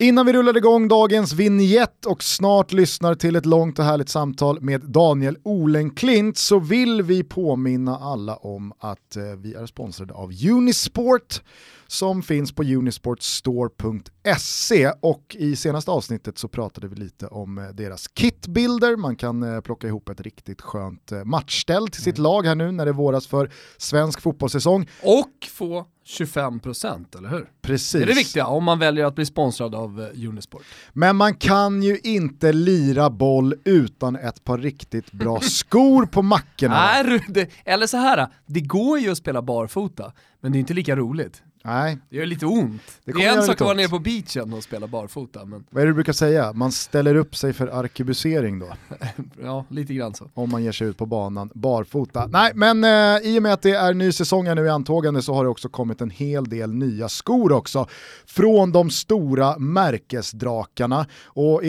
Innan vi rullar igång dagens vignett och snart lyssnar till ett långt och härligt samtal med Daniel Olenklint så vill vi påminna alla om att eh, vi är sponsrade av Unisport som finns på unisportstore.se och i senaste avsnittet så pratade vi lite om eh, deras kitbilder, man kan eh, plocka ihop ett riktigt skönt matchställ till sitt mm. lag här nu när det våras för svensk fotbollssäsong. Och få 25% eller hur? Precis. Det är det viktiga om man väljer att bli sponsrad av Unisport. Men man kan ju inte lira boll utan ett par riktigt bra skor på mackorna. Nej, eller så här, det går ju att spela barfota, men det är inte lika roligt. Nej. Det gör lite ont. Det, det är en sak att vara nere på beachen och spela barfota. Men... Vad är det du brukar säga? Man ställer upp sig för arkebusering då? ja, lite grann så. Om man ger sig ut på banan barfota. Nej, men eh, i och med att det är ny säsong nu i antågande så har det också kommit en hel del nya skor också. Från de stora märkesdrakarna. Och i,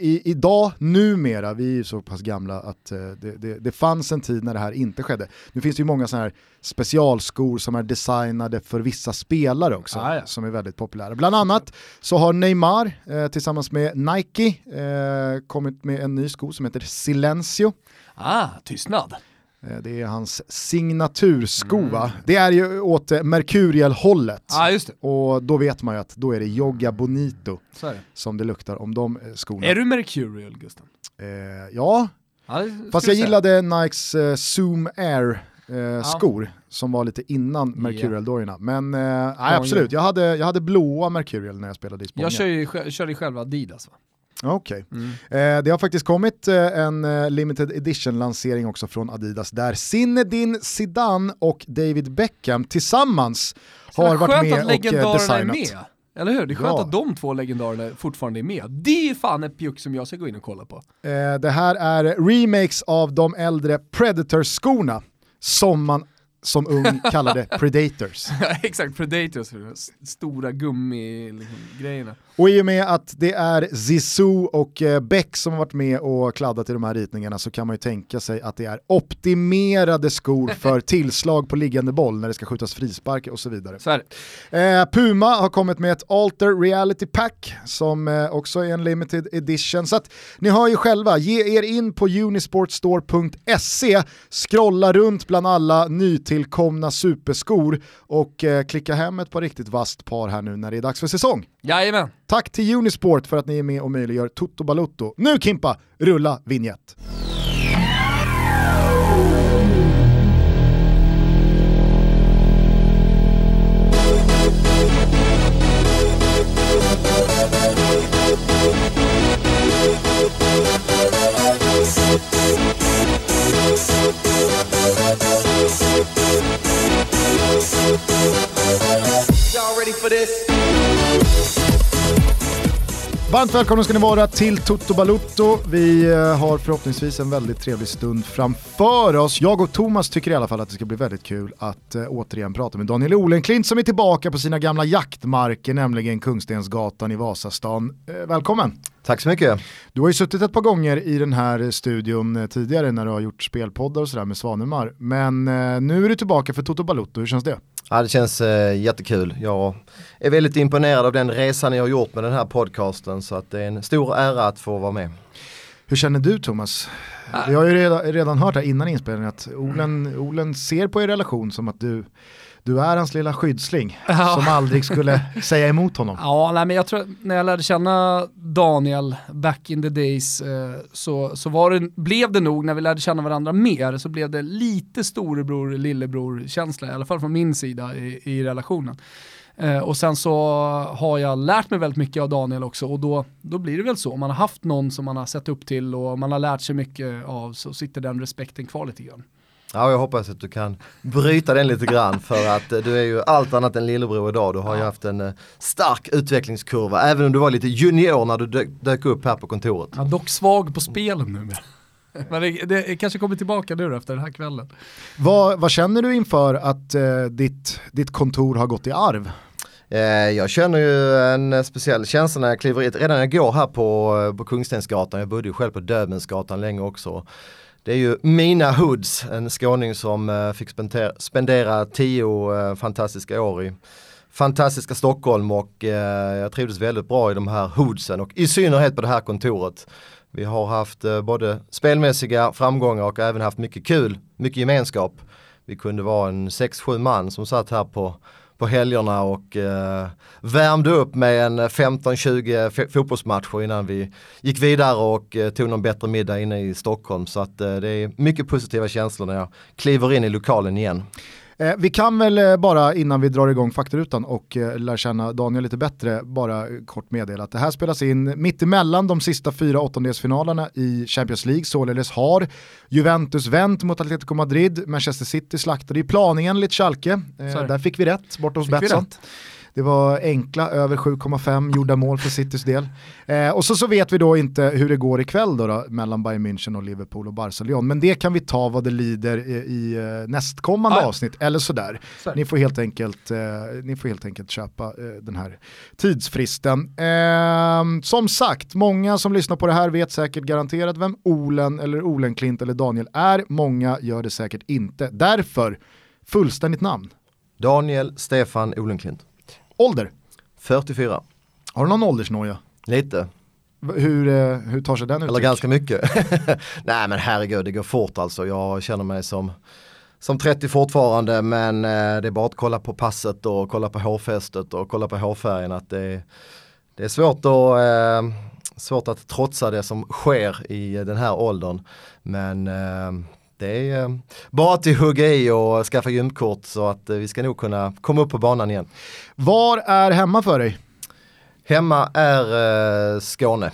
i, idag, numera, vi är ju så pass gamla att eh, det, det, det fanns en tid när det här inte skedde. Nu finns det ju många sådana här specialskor som är designade för vissa spelare också, ah, ja. som är väldigt populära. Bland annat så har Neymar eh, tillsammans med Nike eh, kommit med en ny sko som heter Silencio. Ah, tystnad. Eh, det är hans signatursko mm. va? Det är ju åt Mercurial-hållet. Ah. Och då vet man ju att då är det Jogga Bonito det. som det luktar om de eh, skorna. Är du Mercurial Gusten? Eh, ja, ja fast jag gillade Nikes eh, Zoom Air eh, ja. skor som var lite innan Mercurial-dojorna. Men eh, nej, absolut, jag hade, jag hade blåa Mercurial när jag spelade i Spånga. Jag kör ju, körde själv Adidas va? Okej. Okay. Mm. Eh, det har faktiskt kommit eh, en eh, limited edition-lansering också från Adidas där Zinedine Zidane och David Beckham tillsammans har varit med och eh, designat. Är med. Eller hur? Det är skönt ja. att de två legendarerna fortfarande är med. Det är fan ett pjuck som jag ska gå in och kolla på. Eh, det här är remakes av de äldre Predator-skorna som man som ung kallade Predators. Exakt, Predators, stora gummigrejerna. Liksom, och i och med att det är Zizou och eh, Beck som har varit med och kladdat i de här ritningarna så kan man ju tänka sig att det är optimerade skor för tillslag på liggande boll när det ska skjutas frispark och så vidare. Så eh, Puma har kommit med ett Alter Reality Pack som eh, också är en limited edition. Så att ni hör ju själva, ge er in på unisportstore.se, scrolla runt bland alla nytillkomna superskor och eh, klicka hem ett par riktigt vasst par här nu när det är dags för säsong. Jajamän. Tack till Unisport för att ni är med och möjliggör Toto Balutto. Nu Kimpa, rulla vignett. For this? Varmt välkomna ska ni vara till Toto Balutto. Vi eh, har förhoppningsvis en väldigt trevlig stund framför oss. Jag och Thomas tycker i alla fall att det ska bli väldigt kul att eh, återigen prata med Daniel Olenklint som är tillbaka på sina gamla jaktmarker, nämligen Kungstensgatan i Vasastan. Eh, välkommen! Tack så mycket. Du har ju suttit ett par gånger i den här studion tidigare när du har gjort spelpoddar och sådär med Svanemar. Men äh, nu är du tillbaka för Toto Balutto, hur känns det? Ja det känns eh, jättekul. Jag är väldigt imponerad av den resan jag har gjort med den här podcasten så att det är en stor ära att få vara med. Hur känner du Thomas? Vi har ju redan, redan hört här innan inspelningen att Olen, Olen ser på er relation som att du du är hans lilla skyddsling ja. som aldrig skulle säga emot honom. Ja, nej, men jag tror när jag lärde känna Daniel back in the days eh, så, så det, blev det nog, när vi lärde känna varandra mer, så blev det lite storebror, lillebror känsla, i alla fall från min sida i, i relationen. Eh, och sen så har jag lärt mig väldigt mycket av Daniel också och då, då blir det väl så. Om man har haft någon som man har sett upp till och man har lärt sig mycket av så sitter den respekten kvar lite grann. Ja, jag hoppas att du kan bryta den lite grann för att eh, du är ju allt annat än lillebror idag. Du har ju haft en eh, stark utvecklingskurva, även om du var lite junior när du dök, dök upp här på kontoret. Ja, dock svag på spelen nu. Men det, det, kanske kommer tillbaka nu efter den här kvällen. Vad, vad känner du inför att eh, ditt, ditt kontor har gått i arv? Eh, jag känner ju en speciell känsla när jag kliver hit. Redan när jag går här på, på Kungstensgatan, jag bodde ju själv på Döbensgatan länge också. Det är ju Mina Hoods, en skåning som eh, fick spendera, tio eh, fantastiska år i fantastiska Stockholm och eh, jag trivdes väldigt bra i de här hoodsen och i synnerhet på det här kontoret. Vi har haft både spelmässiga framgångar och även haft mycket kul, mycket gemenskap. Vi kunde vara en 6-7 man som satt här på, på helgerna och eh, värmde upp med en 15-20 fotbollsmatcher innan vi gick vidare och eh, tog någon bättre middag inne i Stockholm. Så att eh, det är mycket positiva känslor när jag kliver in i lokalen igen. Eh, vi kan väl eh, bara innan vi drar igång faktarutan och eh, lär känna Daniel lite bättre, bara kort meddela att det här spelas in mitt emellan de sista fyra åttondelsfinalerna i Champions League, således har Juventus vänt mot Atletico Madrid, Manchester City slaktade i planingen lite Schalke, eh, där fick vi rätt borta hos Betsson. Det var enkla över 7,5 gjorda mål för Citys del. Eh, och så, så vet vi då inte hur det går ikväll då, då mellan Bayern München och Liverpool och Barcelona. Men det kan vi ta vad det lider i, i uh, nästkommande Aj. avsnitt eller sådär. Så. Ni, får helt enkelt, uh, ni får helt enkelt köpa uh, den här tidsfristen. Ehm, som sagt, många som lyssnar på det här vet säkert garanterat vem Olen eller Olenklint eller Daniel är. Många gör det säkert inte. Därför, fullständigt namn. Daniel Stefan Olenklint. Ålder? 44. Har du någon åldersnoja? Lite. Hur, eh, hur tar sig den ut? Eller ganska mycket. Nej men herregud, det går fort alltså. Jag känner mig som, som 30 fortfarande men eh, det är bara att kolla på passet och kolla på hårfästet och kolla på hårfärgen. Att det, det är svårt att, eh, svårt att trotsa det som sker i den här åldern. Men det är eh, bara till hugga i och skaffa gymkort så att eh, vi ska nog kunna komma upp på banan igen. Var är hemma för dig? Hemma är eh, Skåne.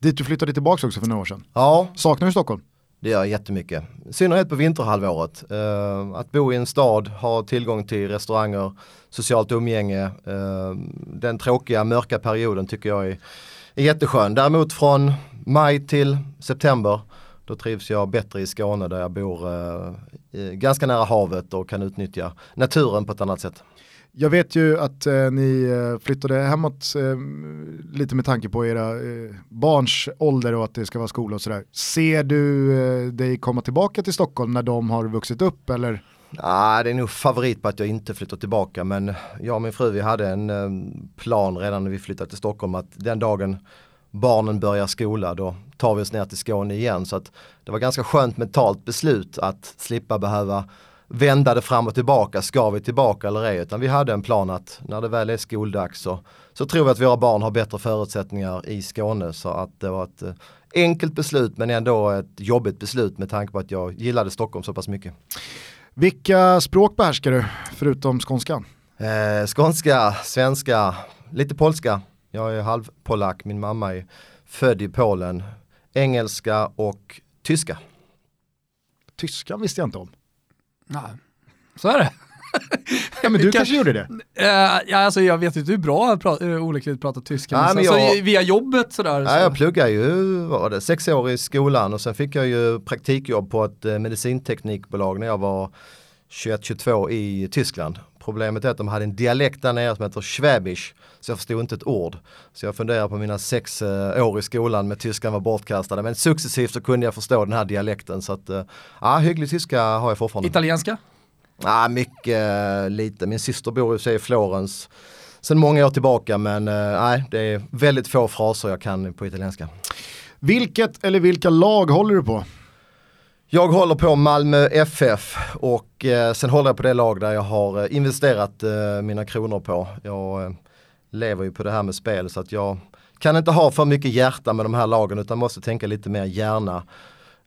Dit du flyttade tillbaka också för några år sedan? Ja. Saknar du Stockholm? Det gör jag jättemycket. I synnerhet på vinterhalvåret. Uh, att bo i en stad, ha tillgång till restauranger, socialt umgänge. Uh, den tråkiga, mörka perioden tycker jag är, är jätteskön. Däremot från maj till september då trivs jag bättre i Skåne där jag bor eh, ganska nära havet och kan utnyttja naturen på ett annat sätt. Jag vet ju att eh, ni eh, flyttade hemåt eh, lite med tanke på era eh, barns ålder och att det ska vara skola och sådär. Ser du eh, dig komma tillbaka till Stockholm när de har vuxit upp eller? Ah, det är nog favorit på att jag inte flyttar tillbaka men jag och min fru vi hade en eh, plan redan när vi flyttade till Stockholm att den dagen barnen börjar skola då tar vi oss ner till Skåne igen. Så att det var ganska skönt mentalt beslut att slippa behöva vända det fram och tillbaka, ska vi tillbaka eller ej? Utan vi hade en plan att när det väl är skoldags så, så tror vi att våra barn har bättre förutsättningar i Skåne. Så att det var ett eh, enkelt beslut men ändå ett jobbigt beslut med tanke på att jag gillade Stockholm så pass mycket. Vilka språk behärskar du förutom skånskan? Eh, skånska, svenska, lite polska. Jag är halvpolack, min mamma är född i Polen. Engelska och tyska. Tyskan visste jag inte om. Nej, så är det. ja men du kanske gjorde det? Uh, ja, alltså, jag vet inte hur bra uh, olyckligt pratar tyska. Ja, men jag, alltså, via jobbet sådär. Ja, så. Jag pluggade ju var det, sex år i skolan och sen fick jag ju praktikjobb på ett uh, medicinteknikbolag när jag var 21-22 i Tyskland. Problemet är att de hade en dialekt där nere som heter Schwäbisch. Så jag förstod inte ett ord. Så jag funderar på mina sex uh, år i skolan med tyskan var bortkastade. Men successivt så kunde jag förstå den här dialekten. Så att, uh, ja, hygglig tyska har jag fortfarande. Italienska? Ja, mycket uh, lite. Min syster bor i sig i Florens sen många år tillbaka. Men nej, det är väldigt få fraser jag kan på italienska. Vilket eller vilka lag håller du på? Jag håller på Malmö FF och eh, sen håller jag på det lag där jag har eh, investerat eh, mina kronor på. Jag eh, lever ju på det här med spel så att jag kan inte ha för mycket hjärta med de här lagen utan måste tänka lite mer hjärna.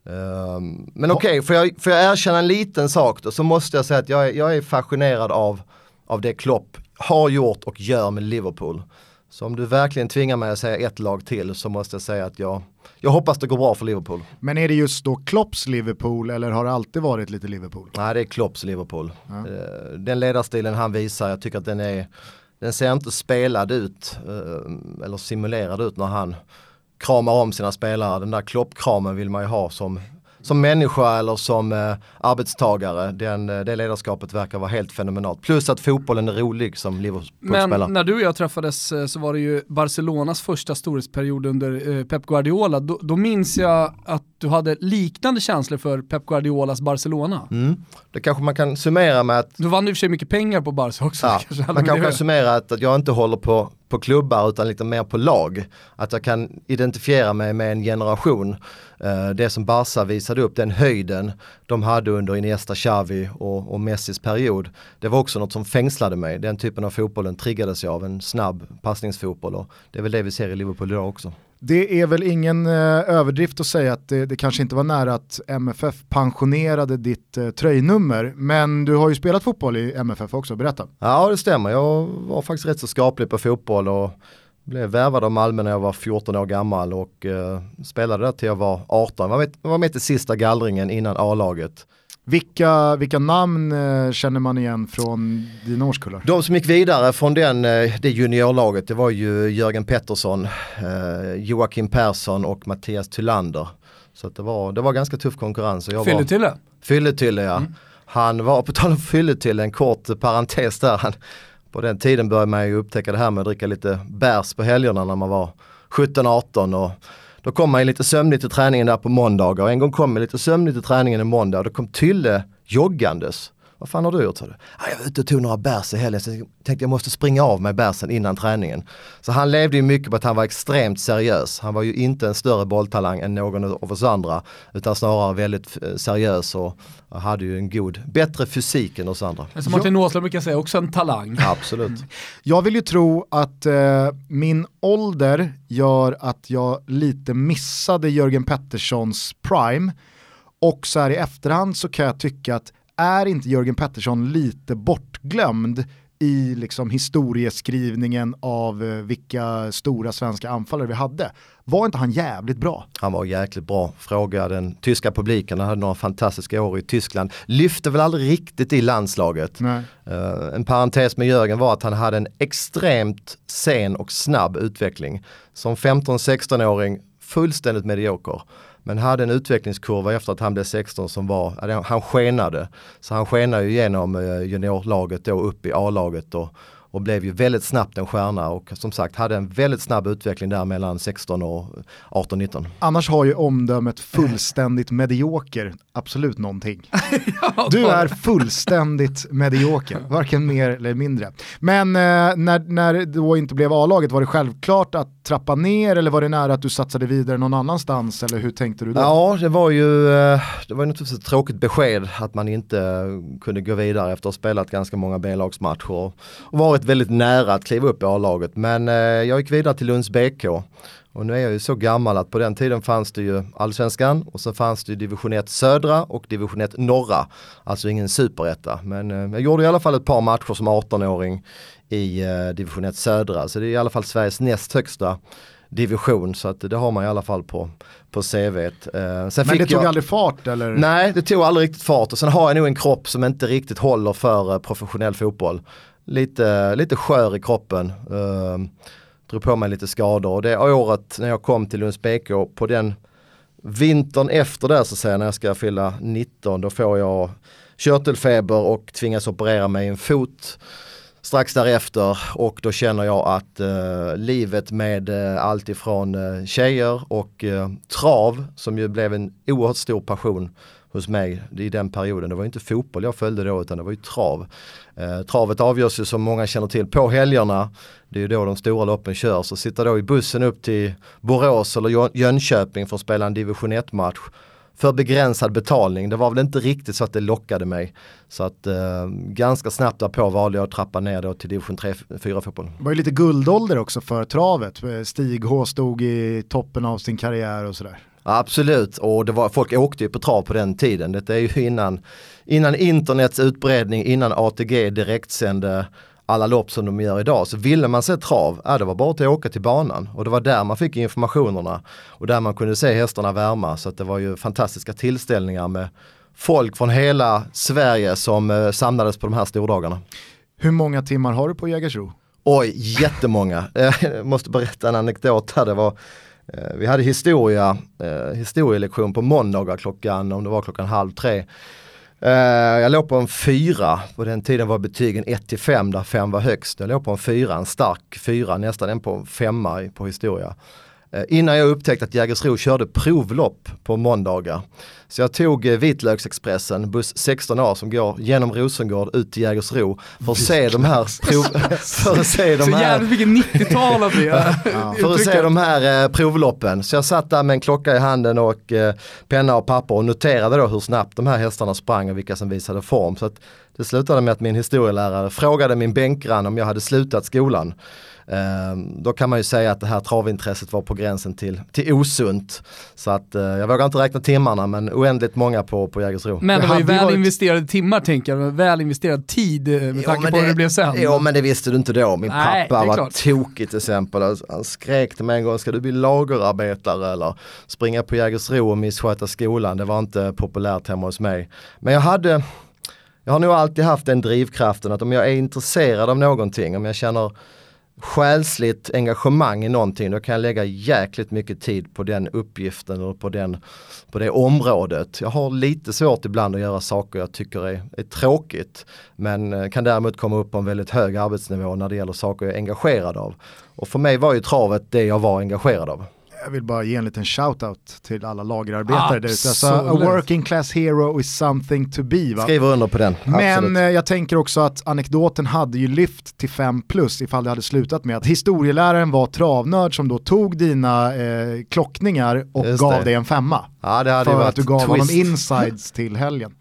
Ehm, men okej, okay, får, jag, får jag erkänna en liten sak då så måste jag säga att jag är, jag är fascinerad av, av det Klopp har gjort och gör med Liverpool. Så om du verkligen tvingar mig att säga ett lag till så måste jag säga att jag, jag hoppas det går bra för Liverpool. Men är det just då Klopps Liverpool eller har det alltid varit lite Liverpool? Nej det är Klopps Liverpool. Ja. Eh, den ledarstilen han visar, jag tycker att den är, den ser inte spelad ut eh, eller simulerad ut när han kramar om sina spelare. Den där Klopp-kramen vill man ju ha som som människa eller som eh, arbetstagare. Den, eh, det ledarskapet verkar vara helt fenomenalt. Plus att fotbollen är rolig som Liverpool-spelare. Men när du och jag träffades eh, så var det ju Barcelonas första storhetsperiod under eh, Pep Guardiola. Då, då minns jag att du hade liknande känslor för Pep Guardiolas Barcelona. Mm. Det kanske man kan summera med att... Du vann i och för sig mycket pengar på Barca också. Ja, kanske man kanske kan summera att, att jag inte håller på, på klubbar utan lite mer på lag. Att jag kan identifiera mig med en generation. Eh, det som Barca visade upp, den höjden de hade under Iniesta, Xavi och, och Messis period. Det var också något som fängslade mig. Den typen av fotbollen triggades jag av, en snabb passningsfotboll och det är väl det vi ser i Liverpool idag också. Det är väl ingen eh, överdrift att säga att det, det, kanske inte var nära att MFF pensionerade ditt eh, tröjnummer, men du har ju spelat fotboll i MFF också, berätta. Ja det stämmer, jag var faktiskt rätt så skaplig på fotboll och blev värvad av Malmö när jag var 14 år gammal och eh, spelade där till jag var 18. Jag var med, var med till sista gallringen innan A-laget. Vilka, vilka namn eh, känner man igen från dina årskullar? De som gick vidare från den, eh, det juniorlaget det var ju Jörgen Pettersson, eh, Joakim Persson och Mattias Tylander. Så det, var, det var ganska tuff konkurrens. Fylletylle? Fylletylle ja. Mm. Han var, på tal om Fylletylle, en kort parentes där. Han, på den tiden började man ju upptäcka det här med att dricka lite bärs på helgerna när man var 17-18 och då kom man ju lite sömnigt till träningen där på måndagar. Och en gång kom jag lite sömnigt till träningen en måndag. Och då kom Tylle joggandes. Vad fan har du gjort? sa du? Jag var ute och tog några bärs i helgen så jag tänkte jag måste springa av mig bärsen innan träningen. Så han levde ju mycket på att han var extremt seriös. Han var ju inte en större bolltalang än någon av oss andra utan snarare väldigt eh, seriös och hade ju en god, bättre fysik än oss andra. Som Martin Åslund brukar säga, också en talang. Absolut. Jag vill ju tro att eh, min ålder gör att jag lite missade Jörgen Petterssons prime och så här i efterhand så kan jag tycka att är inte Jörgen Pettersson lite bortglömd i liksom historieskrivningen av eh, vilka stora svenska anfallare vi hade. Var inte han jävligt bra? Han var jäkligt bra. Fråga den tyska publiken, han hade några fantastiska år i Tyskland. Lyfte väl aldrig riktigt i landslaget. Uh, en parentes med Jörgen var att han hade en extremt sen och snabb utveckling. Som 15-16-åring fullständigt medioker. Men hade en utvecklingskurva efter att han blev 16 som var, han skenade. Så han skenade ju genom eh, juniorlaget då upp i A-laget och, och blev ju väldigt snabbt en stjärna och som sagt hade en väldigt snabb utveckling där mellan 16 och 18-19. Annars har ju omdömet fullständigt medioker absolut någonting. Du är fullständigt medioker, varken mer eller mindre. Men eh, när, när det då inte blev A-laget, var det självklart att trappa ner eller var det nära att du satsade vidare någon annanstans eller hur tänkte du då? Ja, det var ju eh, det var naturligtvis ett tråkigt besked att man inte kunde gå vidare efter att ha spelat ganska många B-lagsmatcher och varit väldigt nära att kliva upp i A-laget. Men eh, jag gick vidare till Lunds BK och nu är jag ju så gammal att på den tiden fanns det ju allsvenskan och så fanns det ju division 1 södra och division 1 norra. Alltså ingen superetta. Men eh, jag gjorde i alla fall ett par matcher som 18-åring i eh, division 1 södra. Så det är i alla fall Sveriges näst högsta division så att det har man i alla fall på, på CVt. Eh, Men det tog jag, aldrig fart eller? Nej, det tog aldrig riktigt fart och sen har jag nog en kropp som inte riktigt håller för eh, professionell fotboll. Lite, lite skör i kroppen. Eh, drog på mig lite skador och det året när jag kom till Lunds BK på den vintern efter det så säger jag när jag ska fylla 19 då får jag körtelfeber och tvingas operera mig i en fot strax därefter och då känner jag att eh, livet med eh, allt ifrån eh, tjejer och eh, trav som ju blev en oerhört stor passion hos mig i den perioden. Det var inte fotboll jag följde då utan det var ju trav. Eh, travet avgörs ju som många känner till på helgerna. Det är ju då de stora loppen körs. Och sitta då i bussen upp till Borås eller Jönköping för att spela en division 1-match för begränsad betalning. Det var väl inte riktigt så att det lockade mig. Så att eh, ganska snabbt därpå valde jag att trappa ner då till division 3-4 fotboll. Det var ju lite guldålder också för travet. Eh, Stig H stod i toppen av sin karriär och sådär. Absolut, och det var, folk åkte ju på trav på den tiden. Det är ju innan, innan internets utbredning, innan ATG direktsände alla lopp som de gör idag. Så ville man se trav, ja, det var bara att åka till banan. Och det var där man fick informationerna. Och där man kunde se hästarna värma. Så det var ju fantastiska tillställningar med folk från hela Sverige som eh, samlades på de här stordagarna. Hur många timmar har du på Jägersro? Oj, jättemånga. Jag måste berätta en anekdot här. Det var Eh, vi hade historia, eh, historielektion på måndagar klockan, om det var klockan halv tre. Eh, jag låg på en fyra, på den tiden var betygen 1 till 5 där 5 var högst. Jag låg på en fyra, en stark fyra, nästan en på en femma på historia. Eh, innan jag upptäckte att Jägersro körde provlopp på måndagar. Så jag tog eh, Vitlöksexpressen, buss 16A som går genom Rosengård ut till Jägersro för att se de här prov... för att se de Så här... jävligt vilket 90-tal av det. För att se de här eh, provloppen. Så jag satt där med en klocka i handen och eh, penna och papper och noterade då hur snabbt de här hästarna sprang och vilka som visade form. Så att det slutade med att min historielärare frågade min bänkgrann om jag hade slutat skolan. Eh, då kan man ju säga att det här travintresset var på gränsen till, till osunt. Så att eh, jag vågar inte räkna timmarna men oändligt många på, på Jägersro. Men det var ju väl varit- investerade timmar tänker jag, väl investerad tid eh, med Jo, tanke på hur det blev sen. Jo men det visste du inte då. Min Nej, pappa det var klart. tokig till exempel. Han skrek till mig en gång, ska du bli lagerarbetare eller springa på Jägersro och missköta skolan? Det var inte populärt hemma hos mig. Men jag hade, jag har nog alltid haft den drivkraften att om jag är intresserad av någonting, om jag känner själsligt engagemang i någonting, då kan jag lägga jäkligt mycket tid på den uppgiften och på, den, på det området. Jag har lite svårt ibland att göra saker jag tycker är, är tråkigt, men eh, kan däremot komma upp på en väldigt hög arbetsnivå när det gäller saker jag är engagerad av. Och för mig var ju travet det jag var engagerad av. Jag vill bara ge en liten shout-out till alla lagerarbetare där ute. Alltså, a working class hero is something to be. Va? Skriver under på den. Men Absolut. eh, jag tänker också att anekdoten hade ju lyft till 5 plus ifall det hade slutat med att historieläraren var travnörd som då tog dina eh, klockningar och Just gav det. dig en femma. ja, det hade För varit att du gav twist. honom insides till helgen.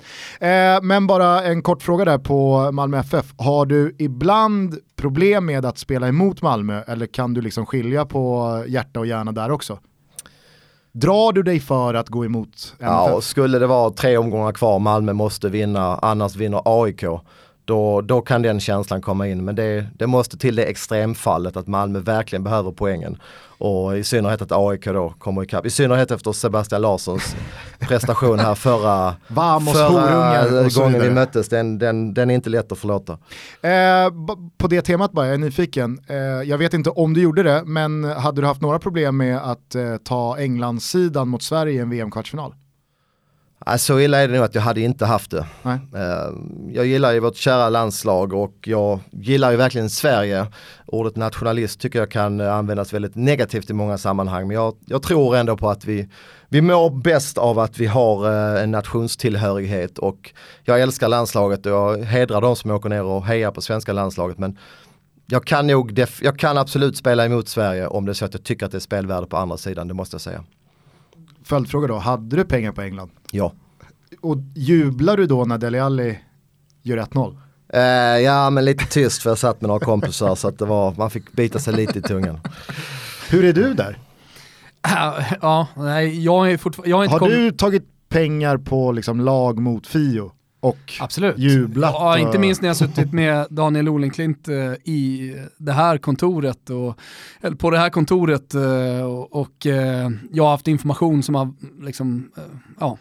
Eh, men bara en kort fråga där på Malmö FF. Har du ibland problem med att spela emot Malmö eller kan du liksom skilja på hjärta och hjärna där också? Drar du dig för att gå emot Ja, MFF? och skulle det vara tre omgångar kvar, Malmö måste vinna, annars vinner AIK. Då, då kan den känslan komma in. Men det, det måste till det extremfallet att Malmö verkligen behöver poängen. Och i synnerhet att AIK då kommer ikapp. I synnerhet efter Sebastian Larssons prestation här förra, förra gången vi möttes. Den, den, den är inte lätt att förlåta. Eh, på det temat bara, jag är nyfiken. Eh, jag vet inte om du gjorde det, men hade du haft några problem med att eh, ta Englandssidan mot Sverige i en VM-kvartsfinal? Ja, så illa är det nog att jag hade inte haft det. Nej. Eh, Jag gillar ju vårt kära landslag och jag gillar ju verkligen Sverige. Ordet nationalist tycker jag kan eh, användas väldigt negativt i många sammanhang men jag, jag tror ändå på att vi, vi mår bäst av att vi har eh, en nationstillhörighet och jag älskar landslaget och jag hedrar de som åker ner och hejar på svenska landslaget men jag kan nog, jag kan absolut spela emot Sverige om det är så att jag tycker att det är spelvärde på andra sidan, det måste jag säga. Följdfråga då, hade du pengar på England? Ja. Och jublar du då när Dele Alli gör 1-0? Eh, ja men lite tyst för jag satt med några kompisar så att det var, man fick bita sig lite i tungan. Hur är du där? Ja, nej, jag är fortfarande, jag har inte Har du tagit pengar på liksom lag mot Fio? Och Absolut. jublat Ja, inte minst när jag suttit med Daniel Olenklint eh, i det här kontoret, och, eller på det här kontoret eh, och, och eh, jag har haft information som har liksom, ja,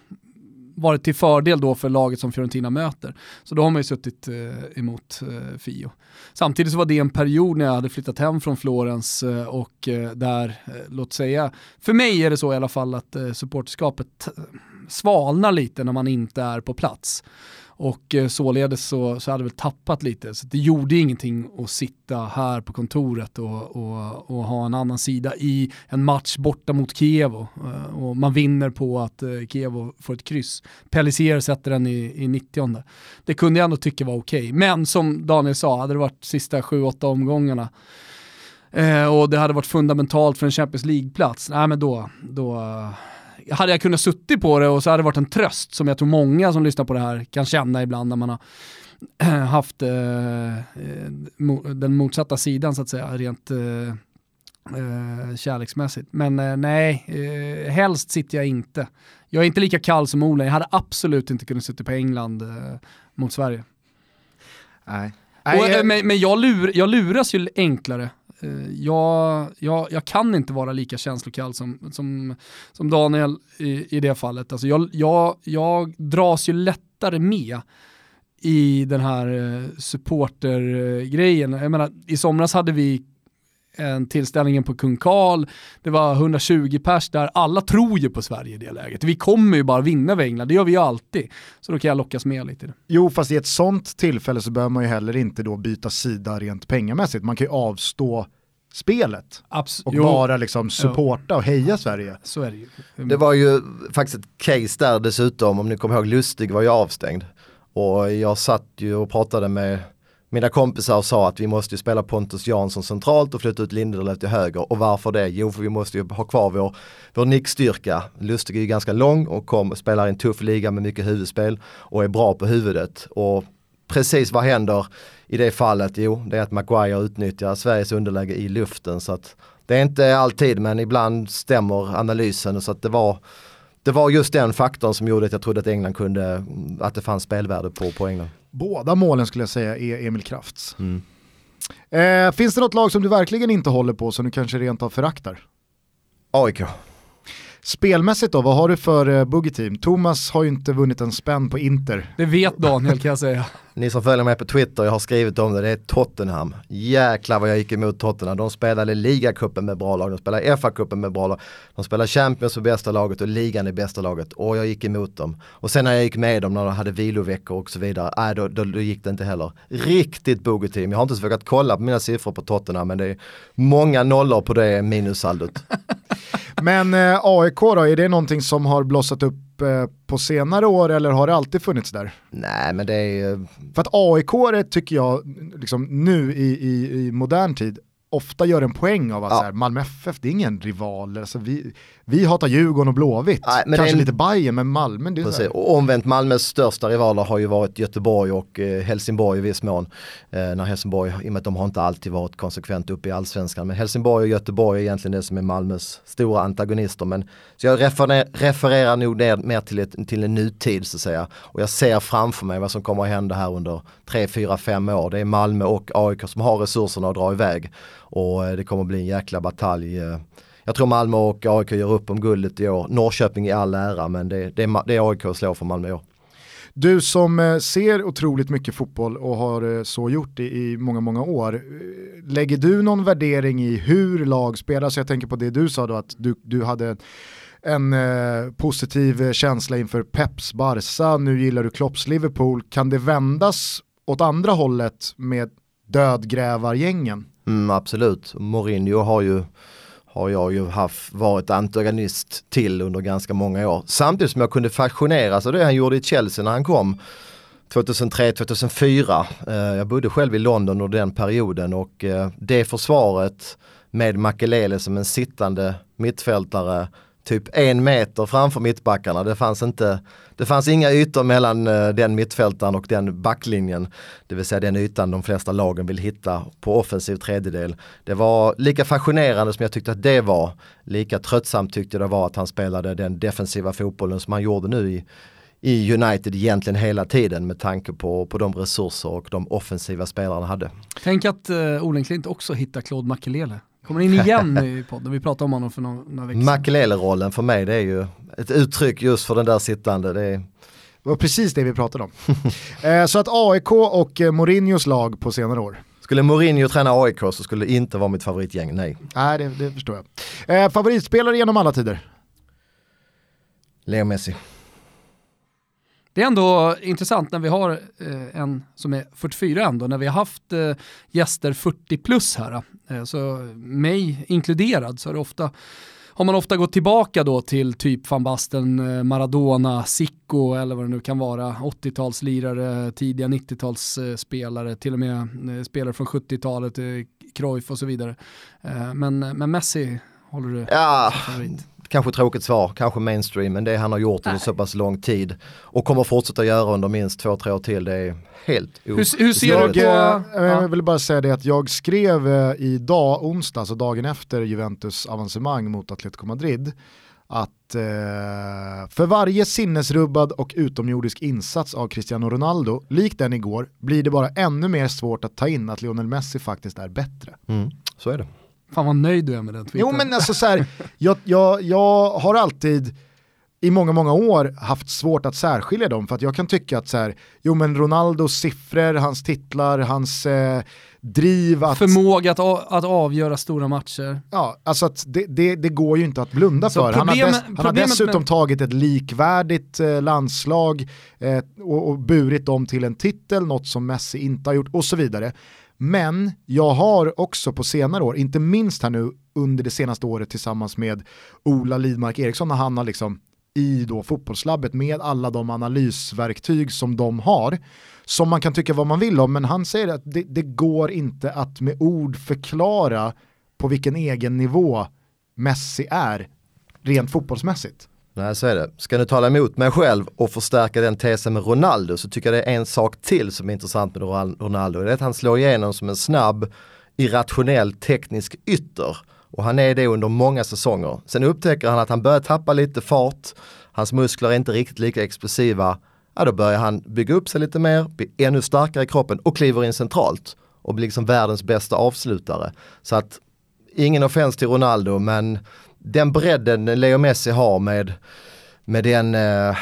varit till fördel då för laget som Fiorentina möter. Så då har man ju suttit eh, emot eh, Fio. Samtidigt så var det en period när jag hade flyttat hem från Florens eh, och där, låt säga, för mig är det så i alla fall att eh, supporterskapet svalnar lite när man inte är på plats. Och eh, således så, så hade vi väl tappat lite, så det gjorde ingenting att sitta här på kontoret och, och, och ha en annan sida i en match borta mot Kiev. Och eh, man vinner på att eh, Kiev får ett kryss. Pellissier sätter den i, i 90 Det kunde jag ändå tycka var okej. Men som Daniel sa, hade det varit sista 7-8 omgångarna och det hade varit fundamentalt för en Champions League-plats, nej men då, då hade jag kunnat suttit på det och så hade det varit en tröst som jag tror många som lyssnar på det här kan känna ibland när man har haft eh, eh, den motsatta sidan så att säga, rent eh, eh, kärleksmässigt. Men eh, nej, eh, helst sitter jag inte. Jag är inte lika kall som Ola, jag hade absolut inte kunnat sitta på England eh, mot Sverige. Nej. Och, eh, men men jag, lur, jag luras ju enklare. Eh, jag, jag, jag kan inte vara lika känslokall som, som, som Daniel i, i det fallet. Alltså jag, jag, jag dras ju lättare med i den här eh, supportergrejen. Jag menar, i somras hade vi en tillställningen på Kung Karl, det var 120 pers där, alla tror ju på Sverige i det läget. Vi kommer ju bara vinna över England, det gör vi ju alltid. Så då kan jag lockas med lite. Jo, fast i ett sånt tillfälle så behöver man ju heller inte då byta sida rent pengamässigt. Man kan ju avstå spelet Abs och jo. bara liksom supporta och heja Sverige. Så är det ju. Det var ju faktiskt ett case där dessutom, om ni kommer ihåg, Lustig var ju avstängd. Och jag satt ju och pratade med mina kompisar sa att vi måste ju spela Pontus Jansson centralt och flytta ut Lindelöf till höger. Och varför det? Jo, för vi måste ju ha kvar vår, vår nickstyrka. Lustig är ju ganska lång och kom, spelar i en tuff liga med mycket huvudspel och är bra på huvudet. Och precis vad händer i det fallet? Jo, det är att Maguire utnyttjar Sveriges underläge i luften. Så att det är inte alltid, men ibland stämmer analysen. Så att det var det var just den faktorn som gjorde att jag trodde att England kunde, att det fanns spelvärde på, på England. Båda målen skulle jag säga är Emil Krafts. Mm. Eh, finns det något lag som du verkligen inte håller på som du kanske rent av föraktar? AIK. Spelmässigt då, vad har du för uh, boogie-team? Thomas har ju inte vunnit en spänn på Inter. Det vet Daniel kan jag säga. Ni som följer mig på Twitter, jag har skrivit om det, det är Tottenham. Jäklar vad jag gick emot Tottenham. De spelade ligacupen med bra lag, de spelade FA-cupen med bra lag, de spelade Champions med bästa laget och ligan i bästa laget. Och jag gick emot dem. Och sen när jag gick med dem när de hade viloveckor och så vidare, äh, då, då, då gick det inte heller. Riktigt boogie-team. Jag har inte så vågat kolla på mina siffror på Tottenham, men det är många nollor på det minussaldot. Men eh, AIK då, är det någonting som har blossat upp eh, på senare år eller har det alltid funnits där? Nej men det är För att AIK tycker jag, liksom, nu i, i, i modern tid, ofta gör en poäng av att ja. så här, Malmö FF, det är ingen rival. Alltså vi, vi hatar Djurgården och Blåvitt. Nej, Kanske en... lite Bayern men Malmö det är Precis. Och omvänt Malmös största rivaler har ju varit Göteborg och eh, Helsingborg i viss mån. Eh, när Helsingborg, i och med att de har inte alltid varit konsekvent uppe i allsvenskan. Men Helsingborg och Göteborg är egentligen det som är Malmös stora antagonister. Men, så jag refererar, refererar nog ner, mer till, ett, till en nutid så att säga. Och jag ser framför mig vad som kommer att hända här under 3, 4, 5 år. Det är Malmö och AIK som har resurserna att dra iväg. Och eh, det kommer bli en jäkla batalj eh. jag tror Malmö och AIK gör upp om guldet i år. Norrköping i all ära men det, det, är, det är AIK som slår för Malmö i år. Du som eh, ser otroligt mycket fotboll och har så gjort det i många, många år. Lägger du någon värdering i hur lag spelar? Så jag tänker på det du sa då att du, du hade en eh, positiv känsla inför Peps Barca, nu gillar du Klopps Liverpool. Kan det vändas åt andra hållet med dödgrävargängen? Mm, absolut, Mourinho har ju har jag ju haft, varit antagonist till under ganska många år. Samtidigt som jag kunde fascineras av det han gjorde i Chelsea när han kom 2003-2004. Eh, jag bodde själv i London under den perioden och eh, det försvaret med Makelele som en sittande mittfältare typ en meter framför mittbackarna. Det fanns, inte, det fanns inga ytor mellan eh, den mittfältaren och den backlinjen. Det vill säga den ytan de flesta lagen vill hitta på offensiv tredjedel. Det var lika fascinerande som jag tyckte att det var. Lika tröttsamt tyckte jag det var att han spelade den defensiva fotbollen som han gjorde nu i, i United egentligen hela tiden med tanke på, på de resurser och de offensiva spelarna hade. Tänk att eh, uh, Olen Klint också hittar Claude Makelele. Kommer in igen i podden, vi pratade om honom för några, några veckor sedan. Makelele-rollen för mig det är ju ett uttryck just för den där sittande. Det, är... det var precis det vi pratade om. eh, så att AIK och eh, Mourinhos lag på senare år. Skulle Mourinho träna AIK så skulle det inte vara mitt favoritgäng, nej. Nej, det, det förstår jag. Eh, favoritspelare genom alla tider? Leo Messi. Det är ändå intressant när vi har eh, en som är 44 ändå, när vi har haft eh, gäster 40 plus här, eh, så mig inkluderad, så är ofta har man ofta gått tillbaka då till typ van Basten, eh, Maradona, Sicko eller vad det nu kan vara, 80-talslirare, tidiga 90-talsspelare, till och med eh, spelare från 70-talet, eh, Cruyff och så vidare. Men, men Messi håller du ja, favorit? Kanske tråkigt svar, kanske mainstream, men det han har gjort under så pass lång tid och kommer fortsätta göra under minst två, tre år till, det är helt hur, hur ser jag, du på... Jag vill bara säga det att jag skrev äh, idag, onsdag, alltså dagen efter Juventus avancemang mot Atletico Madrid, att eh, för varje sinnesrubbad och utomjordisk insats av Cristiano Ronaldo, likt den igår, blir det bara ännu mer svårt att ta in att Lionel Messi faktiskt är bättre. Mm, så är det. Fan vad nöjd du är med den tweeten. Jo men alltså så här, jag, jag, jag har alltid i många, många år haft svårt att särskilja dem för att jag kan tycka att så här, jo men Ronaldos siffror, hans titlar, hans eh, driv att... Förmåga att, att avgöra stora matcher. Ja, alltså att det, det, det går ju inte att blunda Så för. Problem, han, har, dess, han har dessutom med... tagit ett likvärdigt eh, landslag eh, och, och burit dem till en titel, något som Messi inte har gjort och så vidare. Men jag har också på senare år, inte minst här nu under det senaste året tillsammans med Ola Lidmark Eriksson när han har liksom i då fotbollslabbet med alla de analysverktyg som de har, som man kan tycka vad man vill om, men han säger att det, det går inte att med ord förklara på vilken egen nivå Messi är rent fotbollsmässigt. Nej, så är det. Ska nu tala emot mig själv och förstärka den tesen med Ronaldo så tycker jag det är en sak till som är intressant med Ronaldo. Det är att han slår igenom som en snabb, irrationell teknisk ytter. Och han är det under många säsonger. Sen upptäcker han att han börjar tappa lite fart, hans muskler är inte riktigt lika explosiva. Ja, då börjar han bygga upp sig lite mer, bli ännu starkare i kroppen och kliver in centralt och blir liksom världens bästa avslutare. Så att ingen offens till Ronaldo men den bredden Leo Messi har med, med den eh,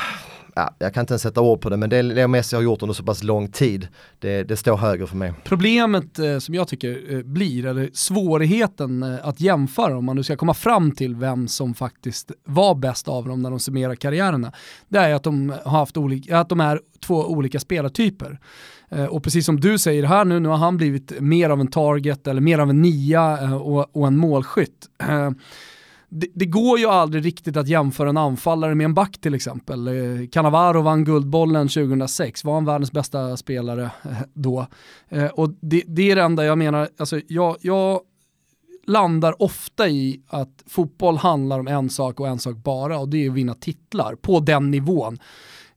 ja, jag kan inte ens sätta ord på det, men det Leo Messi har gjort under så pass lång tid, det, det står högre för mig. Problemet eh, som jag tycker eh, blir, eller svårigheten eh, att jämföra om man nu ska komma fram till vem som faktiskt var bäst av dem när de summerar karriärerna, det är att de, har haft olika, att de är två olika spelartyper. Eh, och precis som du säger här nu, nu har han blivit mer av en target eller mer av en nia eh, och, och en målskytt eh, det, det, går ju aldrig riktigt att jämföra en anfallare med en back till exempel. Eh, Cannavaro vann Guldbollen 2006, var han världens bästa spelare eh, då? Eh, och det, det, är det enda jag menar, alltså jag, jag landar ofta i att fotboll handlar om en sak och en sak bara och det är att vinna titlar på den nivån.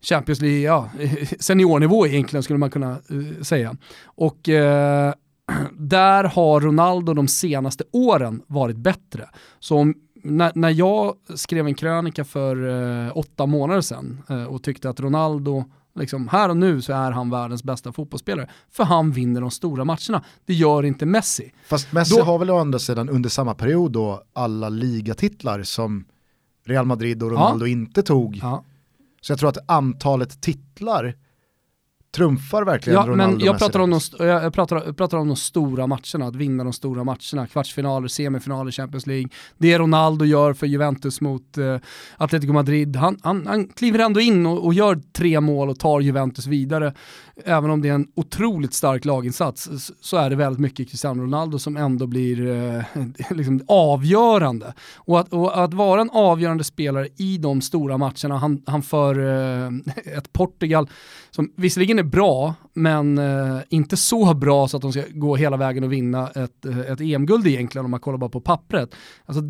Champions League, ja, seniornivå egentligen skulle man kunna uh, säga. Och uh, där har Ronaldo de senaste åren varit bättre. Så om när, när jag skrev en krönika för eh, åtta månader sedan eh, och tyckte att Ronaldo, liksom, här och nu så är han världens bästa fotbollsspelare. För han vinner de stora matcherna. Det gör inte Messi. Fast Messi då, har väl å andra sidan under samma period då alla ligatitlar som Real Madrid och Ronaldo ja. inte tog. Ja. Så jag tror att antalet titlar trumfar verkligen ja, Ronaldo men jag pratar, om de, jag, pratar, jag pratar om de stora matcherna, att vinna de stora matcherna, kvartsfinaler, semifinaler, Champions League. Det Ronaldo gör för Juventus mot uh, Atletico Madrid, han, han, han kliver ändå in och, och, gör tre mål och tar Juventus vidare. Även om det är en otroligt stark laginsats så är det väldigt mycket Cristiano Ronaldo som ändå blir eh, liksom avgörande. Och att, och att, vara en avgörande spelare i de stora matcherna, han, han för eh, ett Portugal som visserligen är bra, men eh, inte så bra så att de ska gå hela vägen och vinna ett, eh, ett EM-guld egentligen om man kollar bara på pappret. Alltså,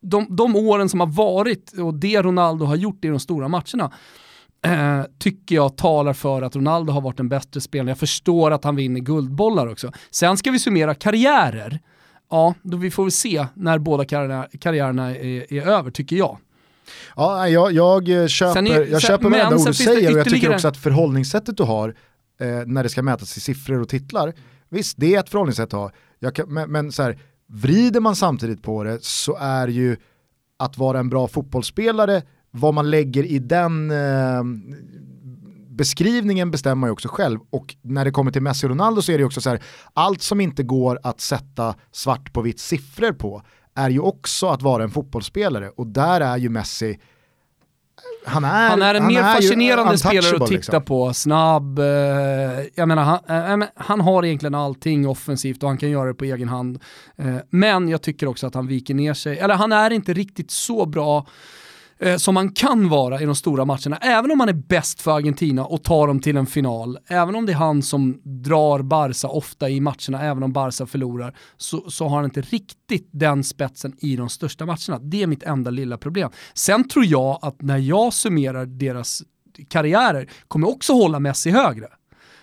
de, de åren som har varit och det Ronaldo har gjort i de stora matcherna, eh, tycker jag talar för att Ronaldo har varit en bättre spelare. Jag förstår att han vinner guldbollar också. Sen ska vi summera karriärer. Ja, då vi får väl se när båda karriärerna, karriärerna är, är över, tycker jag. Ja, jag, jag eh, köper, är, jag köper varenda ord du säger och jag tycker också att förhållningssättet du har eh, när det ska mätas i siffror och titlar, visst det är ett förhållningssätt att ha, kan, men, men så här, vrider man samtidigt på det så är ju att vara en bra fotbollsspelare, vad man lägger i den eh, beskrivningen bestämmer man ju också själv och när det kommer till Messi och Ronaldo så är det också så här, allt som inte går att sätta svart på vitt siffror på är ju också att vara en fotbollsspelare och där är ju Messi han är, han är en han mer är fascinerande spelare att titta liksom. på, snabb, eh, jag menar han, eh, han, har egentligen allting offensivt och han kan göra det på egen hand. Eh, men jag tycker också att han viker ner sig, eller han är inte riktigt så bra eh, som man kan vara i de stora matcherna. Även om man är bäst för Argentina och tar dem till en final, även om det är han som drar Barca ofta i matcherna, även om Barca förlorar, så, så har han inte riktigt den spetsen i de största matcherna. Det är mitt enda lilla problem. Sen tror jag att när jag summerar deras karriärer kommer också hålla Messi högre.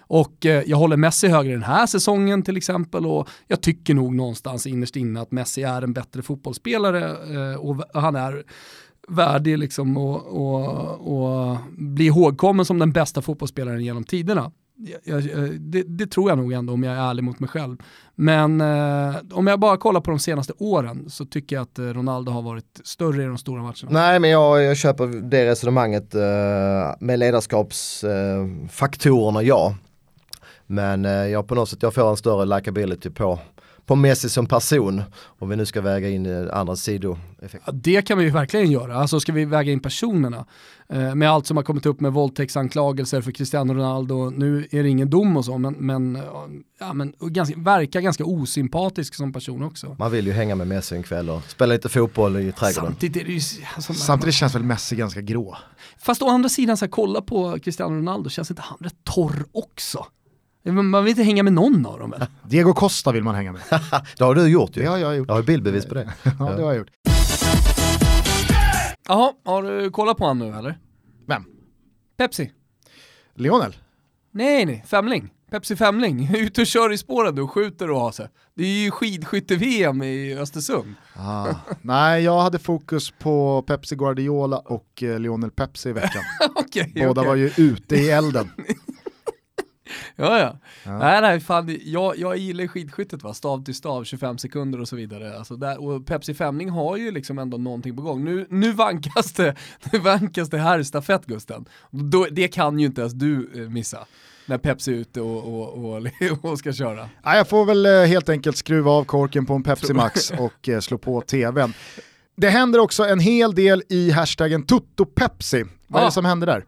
Och eh, jag håller Messi högre den här säsongen till exempel och jag tycker nog någonstans innerst inne att Messi är en bättre fotbollsspelare eh, och han är värdig liksom och, och, och bli ihågkommen som den bästa fotbollsspelaren genom tiderna. jag, jag, det, det, tror jag nog ändå om jag är ärlig mot mig själv. Men eh, om jag bara kollar på de senaste åren så tycker jag att eh, Ronaldo har varit större i de stora matcherna. Nej men jag, jag köper det resonemanget eh, med ledarskapsfaktorerna, eh, ja. Men eh, jag på något sätt jag får en större likability på på Messi som person. Om vi nu ska väga in eh, andra sidoeffekter. Ja, det kan vi ju verkligen göra. Alltså ska vi väga in personerna. Eh, med allt som har kommit upp med våldtäktsanklagelser för Cristiano Ronaldo. Nu är det ingen dom och så, men, men, ja, men ganska, verkar ganska osympatisk som person också. Man vill ju hänga med Messi en kväll och spela lite fotboll i trädgården. Samtidigt, är det ju, alltså, Samtidigt känns väl Messi ganska grå. Fast å andra sidan, så här, kolla på Cristiano Ronaldo, känns inte han rätt torr också? Man vill inte hänga med någon av dem väl? Diego Costa vill man hänga med. det har du gjort ju. Det har jag gjort. Jag har bildbevis på det. ja, det har jag gjort. Jaha, har du kollat på honom nu eller? Vem? Pepsi. Lionel? Nej, nej, Femling. Pepsi Femling, ute och kör i spåren och skjuter och har sig. Det är ju skidskytte-VM i Östersund. Ah, nej, jag hade fokus på Pepsi Guardiola och eh, Lionel Pepsi i veckan. okay, Båda okay. var ju ute i elden. Ja, ja. ja. Nej, nej, fan, jag, jag gillar skidskyttet va, stav till stav, 25 sekunder och så vidare. Alltså där, och Pepsi Femling har ju liksom ändå någonting på gång. Nu, nu vankas det, nu vankas det här stafett Gusten. Då, det kan ju inte ens du eh, missa när Pepsi är ute och, och, och, och, ska köra? Ja, jag får väl eh, helt enkelt skruva av korken på en Pepsi Max och eh, slå på tvn. Det händer också en hel del i hashtaggen TuttoPepsi. Vad är det som händer där?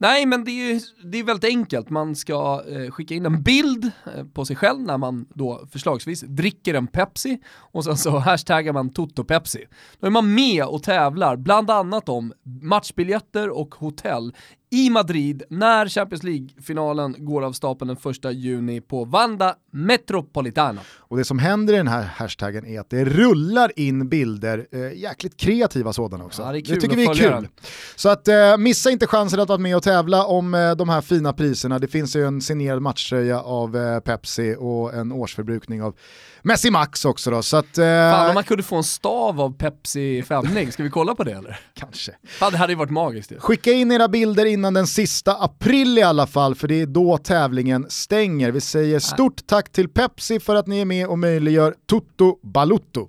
Nej men det är, det är väldigt enkelt, man ska eh, skicka in en bild eh, på sig själv när man då förslagsvis dricker en Pepsi och sen så hashtaggar man TotoPepsi. Då är man med och tävlar, bland annat om matchbiljetter och hotell i Madrid när Champions League-finalen går av stapeln den 1 juni på Vanda Metropolitana. Och det som händer i den här hashtaggen är att det rullar in bilder, eh, jäkligt kreativa sådana också. Ja, det, det, tycker vi är kul. Den. Så att eh, missa inte chansen att vara med och tävla om eh, de här fina priserna. Det finns ju en signerad matchtröja av eh, Pepsi och en årsförbrukning av Messi Max också då. Så att, eh, Fan om man kunde få en stav av Pepsi Femling, ska vi kolla på det eller? Kanske. Fan det hade ju varit magiskt ju. Skicka in era bilder innan den sista april i alla fall, för det är då tävlingen stänger. Vi säger stort tack till Pepsi för att ni är med och möjliggör Tutto Balutto.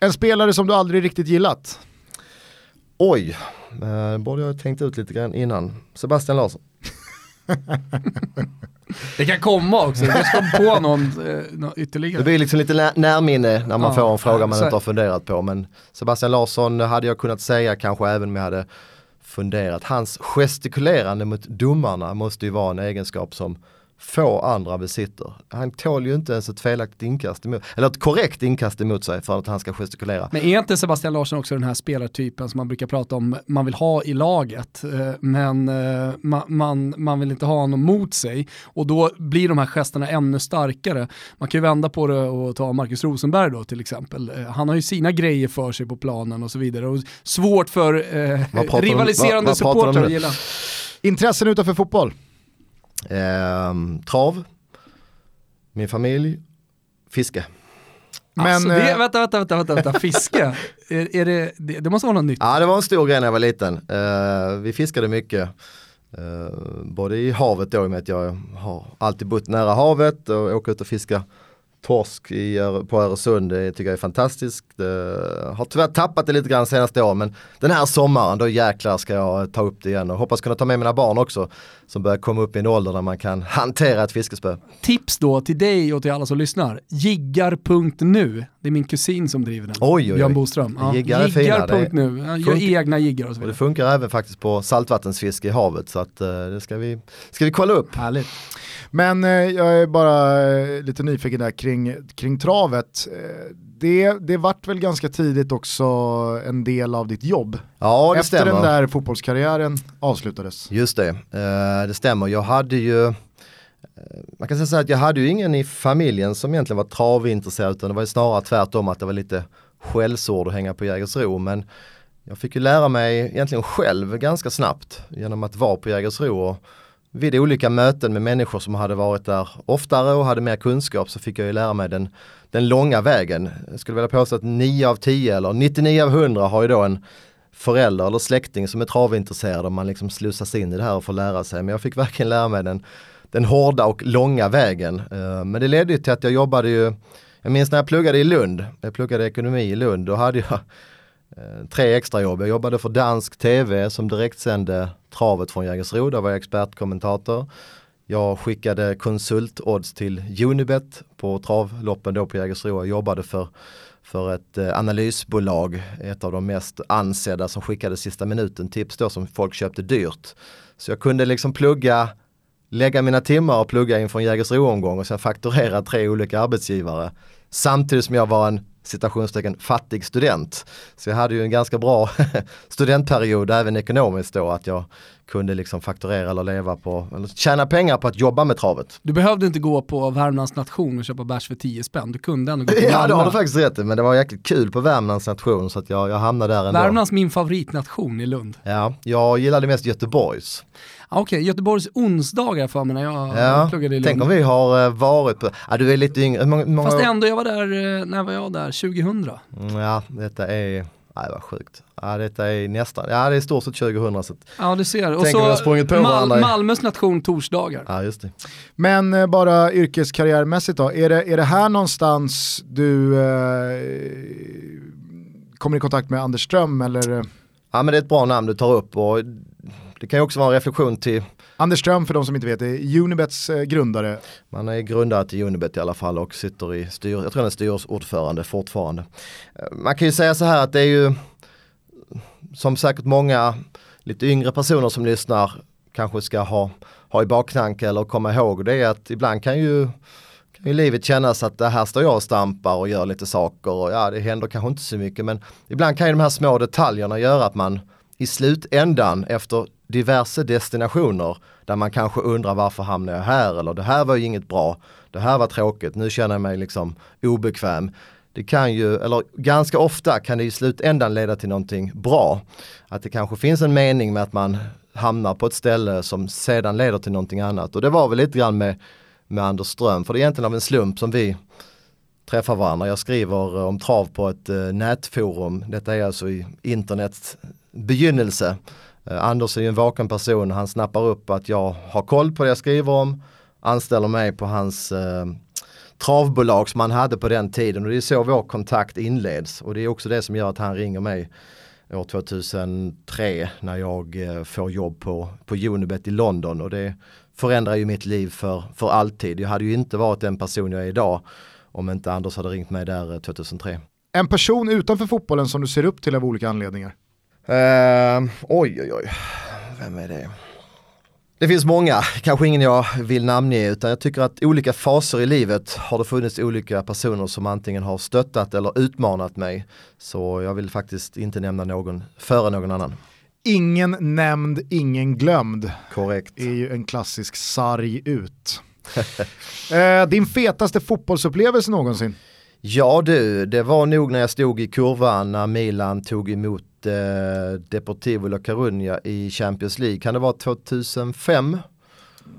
En spelare som du aldrig riktigt gillat? Oj, eh, borde jag ha tänkt ut lite grann innan. Sebastian Larsson. Det kan komma också, du ska på någon, eh, någon ytterligare. Det blir liksom lite närminne när man ja, får en fråga man så... inte har funderat på. Men Sebastian Larsson hade jag kunnat säga kanske även om jag hade funderat. Hans gestikulerande mot domarna måste ju vara en egenskap som få andra besitter. Han tål ju inte ens ett felaktigt inkast emot, eller ett korrekt inkast emot sig för att han ska gestikulera. Men är inte Sebastian Larsson också den här spelartypen som man brukar prata om man vill ha i laget, eh, men eh, man, man, vill inte ha honom mot sig och då blir de här gesterna ännu starkare. Man kan ju vända på det och ta Marcus Rosenberg då till exempel. Eh, han har ju sina grejer för sig på planen och så vidare och svårt för eh, rivaliserande vad, vad supportrar att gilla. Intressen utanför fotboll? Eh, trav, min familj, fiske. Men, alltså det, äh, vänta, vänta, vänta, vänta, vänta. fiske, är, är det, det, det, måste vara något nytt? Ja det var en stor grej när jag var liten. Uh, vi fiskade mycket. Uh, både i havet då, i och med att jag har alltid bott nära havet och åker ut och fiskar torsk i, på Öresund, det tycker jag är fantastiskt. Det har tyvärr tappat det lite grann senaste åren men den här sommaren då jäklar ska jag ta upp det igen och hoppas kunna ta med mina barn också som börjar komma upp i en ålder där man kan hantera ett fiskespö. Tips då till dig och till alla som lyssnar, jiggar.nu, det är min kusin som driver den. Oj, oj, oj. Björn Boström. Ja. Jiggar, jiggar.nu, gör egna jiggar och så vidare. Och det funkar även faktiskt på saltvattensfiske i havet så att uh, det ska vi, ska vi kolla upp. Härligt. Men eh, jag är bara eh, lite nyfiken där kring, kring travet. Eh, det, det vart väl ganska tidigt också en del av ditt jobb? Ja, det Efter stämmer. den där fotbollskarriären avslutades. Just det, eh, det stämmer. Jag hade ju eh, man kan säga så att jag hade ju ingen i familjen som egentligen var travintresserad utan det var ju snarare tvärtom att det var lite skällsord att hänga på Jägersro men jag fick ju lära mig egentligen själv ganska snabbt genom att vara på Jägersro och vid olika möten med människor som hade varit där oftare och hade mer kunskap så fick jag ju lära mig den, den långa vägen. Jag skulle vilja påstå att 9 av 10 eller 99 av 100 har ju då en förälder eller släkting som är travintresserad och man liksom slussas in i det här och får lära sig. Men jag fick verkligen lära mig den, den hårda och långa vägen. Eh, men det ledde ju till att jag jobbade ju, jag minns när jag pluggade i Lund, jag pluggade ekonomi i Lund, då hade jag Eh, tre extrajobb. Jag jobbade för dansk tv som direktsände travet från Jägersro, där var jag expertkommentator. Jag skickade konsultodds till Unibet på travloppen då på Jägersro. Jag jobbade för, för ett eh, analysbolag, ett av de mest ansedda som skickade sista minuten tips då som folk köpte dyrt. Så jag kunde liksom plugga, lägga mina timmar och plugga inför en Jägersro-omgång och sen fakturera tre olika arbetsgivare. Samtidigt som jag var en citationstecken fattig student. Så jag hade ju en ganska bra studentperiod även ekonomiskt då att jag kunde liksom fakturera eller leva på, eller tjäna pengar på att jobba med travet. Du behövde inte gå på Värmlands nation och köpa bärs för 10 spänn, du kunde ändå gå på Ja det har du faktiskt rätt i, men det var jäkligt kul på Värmlands nation så att jag, jag hamnade där ändå. Värmlands min favoritnation i Lund. Ja, jag gillade mest Göteborgs. Okej, okay, Göteborgs onsdagar för mig när jag ja, pluggade i Lund. Tänk om vi har eh, varit på, ja du är lite yngre. Många, många... Fast ändå, jag var där, eh, när var jag där? 2000? Mm, ja, detta är Nej vad sjukt. Ja detta är nästan, ja det är stort sett 2000 så Ja du ser, och så på Mal Malmös nation torsdagar. Ja just det. Men eh, bara yrkeskarriärmässigt då, är det, är det här någonstans du eh, kommer i kontakt med Anders Ström eller? Ja men det är ett bra namn du tar upp och det kan ju också vara en reflektion till Anders Ström för de som inte vet är Unibets eh, grundare. Man är grundare till Unibet i alla fall och sitter i styr, jag tror han är styrelseordförande fortfarande. Eh, man kan ju säga så här att det är ju som säkert många lite yngre personer som lyssnar kanske ska ha, ha i baktanke eller komma ihåg det är att ibland kan ju ju livet kännas att det här står jag och stampar och gör lite saker och ja det händer kanske inte så mycket men ibland kan ju de här små detaljerna göra att man i slutändan efter diverse destinationer där man kanske undrar varför hamnar jag här eller det här var ju inget bra, det här var tråkigt, nu känner jag mig liksom obekväm. Det kan ju, eller ganska ofta kan det i slutändan leda till någonting bra. Att det kanske finns en mening med att man hamnar på ett ställe som sedan leder till någonting annat. Och det var väl lite grann med, med Anders Ström, för det är egentligen av en slump som vi träffar varandra. Jag skriver eh, om trav på ett eh, nätforum. Detta är alltså i internets begynnelse. Eh, Anders är ju en vaken person, han snappar upp att jag har koll på det jag skriver om, anställer mig på hans eh, travbolag som han hade på den tiden och det är så vår kontakt inleds och det är också det som gör att han ringer mig år 2003 när jag eh, får jobb på, på Unibet i London och det förändrar ju mitt liv för, för alltid. Jag hade ju inte varit den person jag är idag om inte Anders hade ringt mig där eh, 2003. En person utanför fotbollen som du ser upp till av olika anledningar? Uh, oj, oj, oj. Vem är det? Det finns många, kanske ingen jag vill namnge utan jag tycker att olika faser i livet har det funnits olika personer som antingen har stöttat eller utmanat mig. Så jag vill faktiskt inte nämna någon före någon annan. Ingen nämnd, ingen glömd. Korrekt. är ju en klassisk sarg ut. eh, din fetaste fotbollsupplevelse någonsin? Ja du, det var nog när jag stod i kurvan när Milan tog emot eh, Deportivo La Coruña i Champions League. Kan det vara 2005?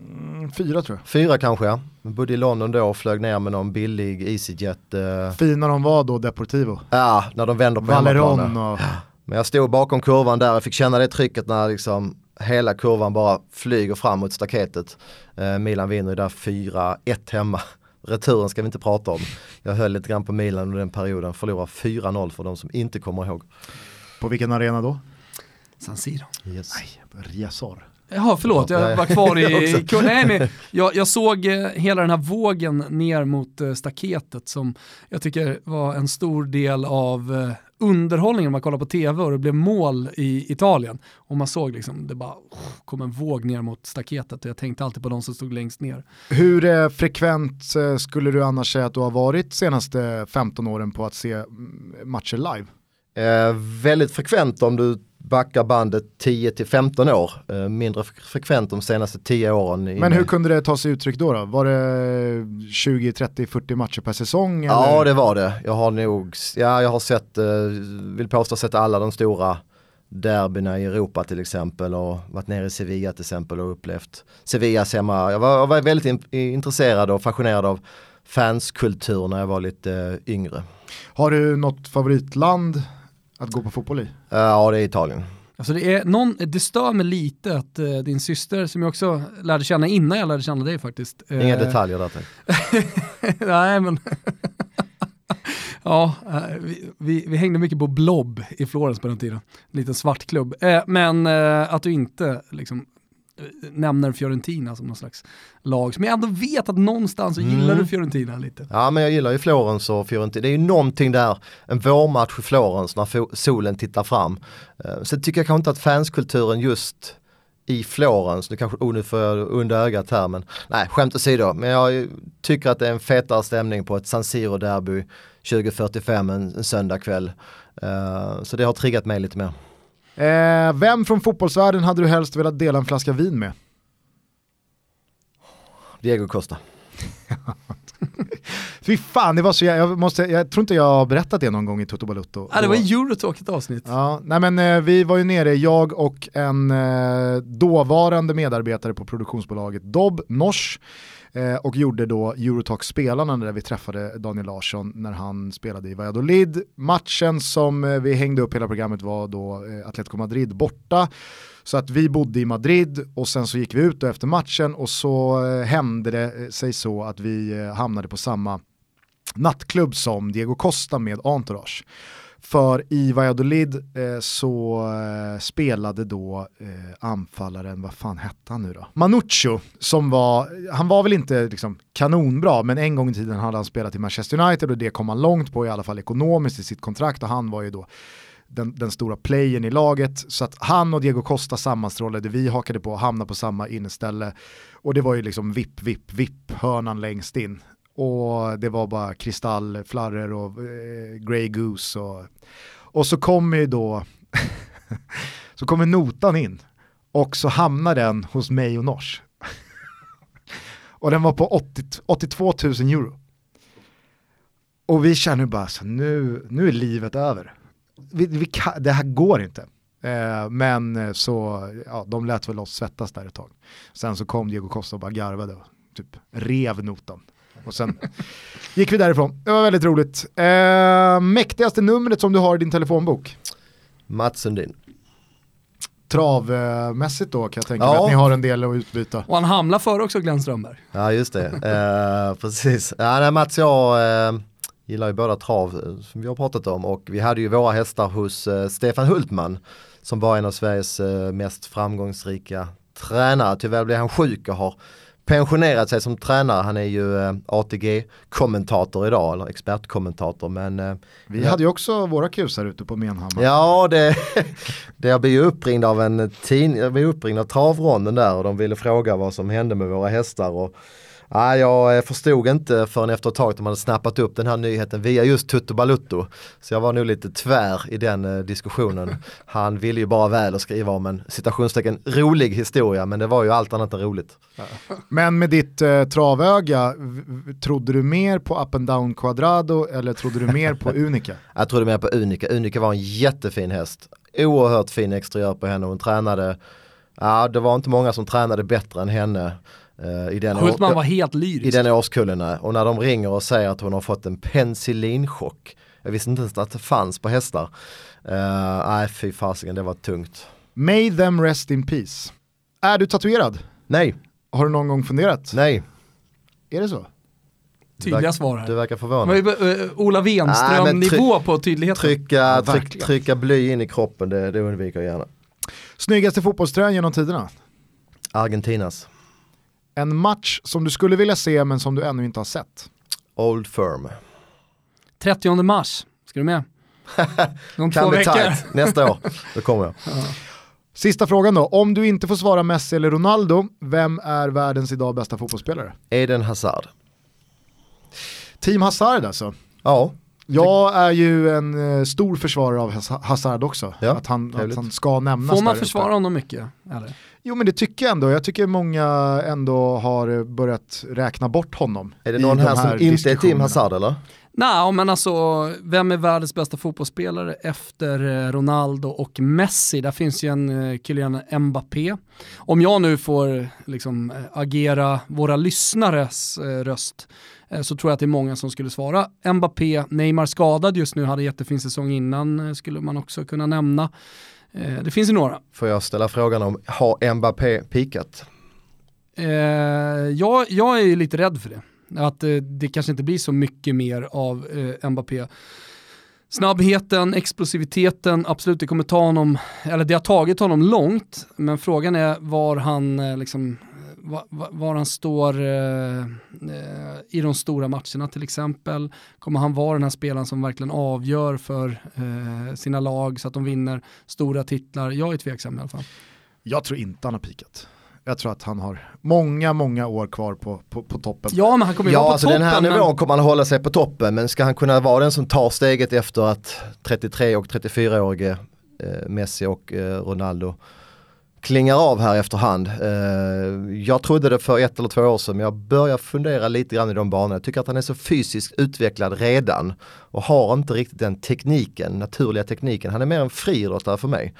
Mm, fyra tror jag. Fyra kanske ja. Bodde i London då och flög ner med någon billig EasyJet. Eh. Fina de var då, Deportivo. Ja, när de vänder på Valeron och... Men jag stod bakom kurvan där och fick känna det trycket när liksom hela kurvan bara flyger fram mot staketet. Eh, Milan vinner ju där 4-1 hemma. Returen ska vi inte prata om. Jag höll lite grann på Milan under den perioden, förlorar 4-0 för de som inte kommer ihåg. På vilken arena då? San Siro. Yes. Nej, Riazor. Jaha, förlåt, jag var kvar i... Nej, men jag, jag, såg eh, hela den här vågen ner mot eh, staketet som jag tycker var en stor del av eh, underhållningen man kollar på tv och det blev mål i Italien. Och man såg liksom, det bara oh, kom en våg ner mot staketet och jag tänkte alltid på de som stod längst ner. Hur eh, frekvent skulle du annars säga att du har varit senaste 15 åren på att se mm, matcher live? Eh, väldigt frekvent om du backar bandet 10 15 år. Eh, mindre frekvent de senaste 10 åren. Men hur kunde det ta sig uttryck då? då? Var det 20, 30, 40 matcher per säsong? Eller? Ja det var det. Jag har nog, ja jag har sett, eh, vill påstå sett alla de stora derbyna i Europa till exempel och varit nere i Sevilla till exempel och upplevt Sevillas hemma. Jag var, jag var väldigt in, intresserad och fascinerad av fanskultur när jag var lite yngre. Har du något favoritland att gå på fotboll i? Ja, det är Italien. Alltså det, är någon, det stör mig lite att uh, din syster, som jag också lärde känna innan jag lärde känna dig faktiskt. Uh, Inga detaljer där tack. Nej men, ja, uh, vi, vi, vi, hängde mycket på Blob i Florens på den tiden. En liten svart klubb. men att du inte liksom, nämner Fiorentina som någon slags lag som jag ändå vet att någonstans så gillar mm. du Fiorentina lite. Ja men jag gillar ju Florens och Fiorentina. Det är ju någonting där, en vårmatch i Florens när solen tittar fram. Uh, sen tycker jag kanske inte att fanskulturen just i Florens, nu kanske, oh, nu får jag under ögat här men nej skämt åsido, men jag tycker att det är en fetare stämning på ett San Siro-derby 2045 en, en söndagkväll. Uh, så det har triggat mig lite mer. Eh, vem från fotbollsvärlden hade du helst velat dela en flaska vin med? Diego Costa. Fy fan, det var så, jag, jag, måste, jag tror inte jag har berättat det någon gång i Toto Balutto. Ja, det var ett avsnitt. Ja, nej men eh, vi var ju nere, jag och en eh, dåvarande medarbetare på produktionsbolaget Dobb, Nors, eh, och gjorde då Eurotalk-spelarna där vi träffade Daniel Larsson när han spelade i Valladolid. Matchen som eh, vi hängde upp hela programmet var då eh, Atletico Madrid borta. Så att vi bodde i Madrid och sen så gick vi ut efter matchen och så eh, hände det eh, sig så att vi eh, hamnade på samma nattklubb som Diego Costa med Entourage. För i Valladolid eh, så eh, spelade då eh, anfallaren, vad fan hette han nu då? Manuccio, som var, han var väl inte liksom, kanonbra, men en gång i tiden hade han spelat i Manchester United och det kom han långt på i alla fall ekonomiskt i sitt kontrakt och han var ju då den, den, stora playern i laget. Så att han och Diego Costa sammanstrålade, vi hakade på, hamnade på samma inneställe. Och det var ju liksom vipp, vipp, vipp, hörnan längst in. Och det var bara kristallflarror och eh, Grey Goose. Och, och så kommer ju då, så kommer notan in. Och så hamnar den hos mig och Nors. och den var på 80, 82 000 euro. Och vi känner bara så nu, nu är livet över vi, vi kan, det här går inte. Eh, men så, ja, de lät väl oss svettas där ett tag. Sen så kom Diego Costa och bara garvade och typ rev notan. Och sen gick vi därifrån. Det var väldigt roligt. Eh, mäktigaste numret som du har i din telefonbok? Mats Sundin. Travmässigt då kan jag tänka mig att ni har en del att utbyta. Och han hamnar före också Glenn Strömberg. Ja just det, eh, precis. Ja, nej, Mats jag eh, gillar ju båda trav eh, som vi har pratat om och vi hade ju våra hästar hos uh, Stefan Hultman som var en av Sveriges uh, mest framgångsrika tränare. Tyvärr blev han sjuk och har pensionerat sig som tränare. Han är ju uh, ATG-kommentator idag, eller expertkommentator. Men, vi hade ju också våra kusar ute på Menhammar. Ja, det, det jag blev uppringd av en tidning, jag blev uppringd av travronden där och de ville fråga vad som hände med våra hästar. Och Nej, jag eh, förstod inte förrän efter ett tag att de hade snappat upp den här nyheten via just Tutto Balutto. Så jag var nog lite tvär i den eh, diskussionen. Han ville ju bara väl och skriva om en citationstecken rolig historia, men det var ju allt annat än roligt. Men med ditt eh, travöga, trodde du mer på up and down quadrado eller trodde du mer på Unica? jag trodde mer på Unica. Unica var en jättefin häst. Oerhört fin exteriör på henne. Hon tränade, ja det var inte många som tränade bättre än henne. Uh, i den Hultman var helt lyrisk. I den årskullen och när de ringer och säger att hon har fått en penicillinchock. Jag visste inte ens att det fanns på hästar. Uh, nej fy fasiken, det var tungt. May them rest in peace. Är du tatuerad? Nej. Har du någon gång funderat? Nej. Är det så? Tydliga svar här. Du verkar förvånad. Uh, Ola Wenström-nivå på tydligheten. Trycka, tryck, trycka bly in i kroppen, det, det undviker jag gärna. Snyggaste fotbollströjan genom tiderna? Argentinas. En match som du skulle vilja se men som du ännu inte har sett. Old Firm. 30 mars, ska du med? Om två veckor. Nästa år, då kommer jag. Ja. Sista frågan då, om du inte får svara Messi eller Ronaldo, vem är världens idag bästa fotbollsspelare? Eden Hazard. Team Hazard alltså? Ja. Jag är ju en eh, stor försvarare av Hazard också. Ja, att, han, att han ska nämnas Får man försvara honom mycket? Eller? Jo men det tycker jag ändå. Jag tycker många ändå har börjat räkna bort honom. Är det någon här, här som inte är Team Hazard eller? Nej, men alltså vem är världens bästa fotbollsspelare efter eh, Ronaldo och Messi? Där finns ju en uh, Kylian Mbappé. Om jag nu får liksom agera våra lyssnares röst eh, så tror jag att det är många som skulle svara Mbappé, Neymar skadad just nu, hade jättefin säsong innan, eh, skulle man också kunna nämna. Det finns ju några. Får jag ställa frågan om, har Mbappé pikat? Eh, jag, jag är ju lite rädd för det. Att eh, det kanske inte blir så mycket mer av eh, Mbappé. Snabbheten, explosiviteten, absolut det kommer ta honom, eller det har tagit honom långt, men frågan är var han, eh, liksom, var, var han står eh, eh, i de stora matcherna till exempel. Kommer han vara den här spelaren som verkligen avgör för eh, sina lag så att de vinner stora titlar? Jag är tveksam i alla fall. Jag tror inte han har pikat. Jag tror att han har många, många år kvar på, på, på toppen. Ja, men han kommer ju ja, vara på alltså toppen. Den här nivån kommer han hålla sig på toppen, men ska han kunna vara den som tar steget efter att 33 och 34-årige eh, Messi och eh, Ronaldo klingar av här efterhand. Eh, jag trodde det för ett eller två år sedan men jag börjar fundera lite grann i de banorna. Jag tycker att han är så fysiskt utvecklad redan och har inte riktigt den tekniken, naturliga tekniken. Han är mer en friidrottare för mig.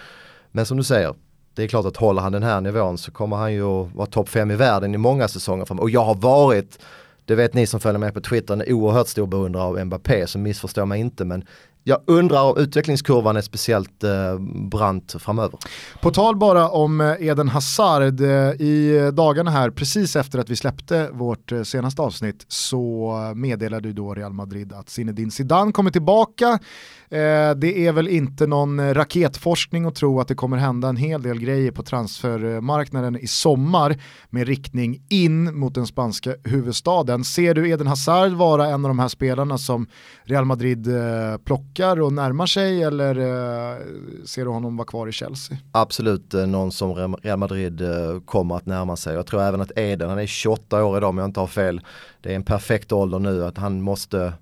Men som du säger, det är klart att håller han den här nivån så kommer han ju att vara topp 5 i världen i många säsonger framåt. Och jag har varit, det vet ni som följer med på Twitter, en oerhört stor beundrare av Mbappé, så missförstå mig inte. Men jag undrar om utvecklingskurvan är speciellt eh, brant framöver. På tal bara om eh, Eden Hazard, eh, i dagarna här precis efter att vi släppte vårt eh, senaste avsnitt så meddelade ju då Real Madrid att Zinedine Zidane kommer tillbaka Eh, det är väl inte någon eh, raketforskning att tro att det kommer hända en hel del grejer på transfermarknaden i sommar med riktning in mot den spanska huvudstaden. Ser du Eden Hazard vara en av de här spelarna som Real Madrid eh, plockar och närmar sig eller ser du honom vara kvar i Chelsea? Absolut någon som Real Madrid kommer att närma sig. Jag tror även att Eden, han är 28 år idag om jag inte har fel, det är en perfekt ålder nu att han måste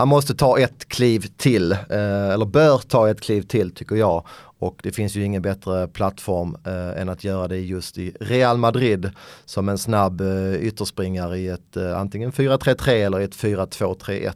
han måste ta ett kliv till, eh, eller bör ta ett kliv till tycker jag. Och det finns ju ingen bättre plattform eh, än att göra det just i Real Madrid som en snabb eh, ytterspringare i ett eh, antingen 4-3-3 eller ett 4-2-3-1.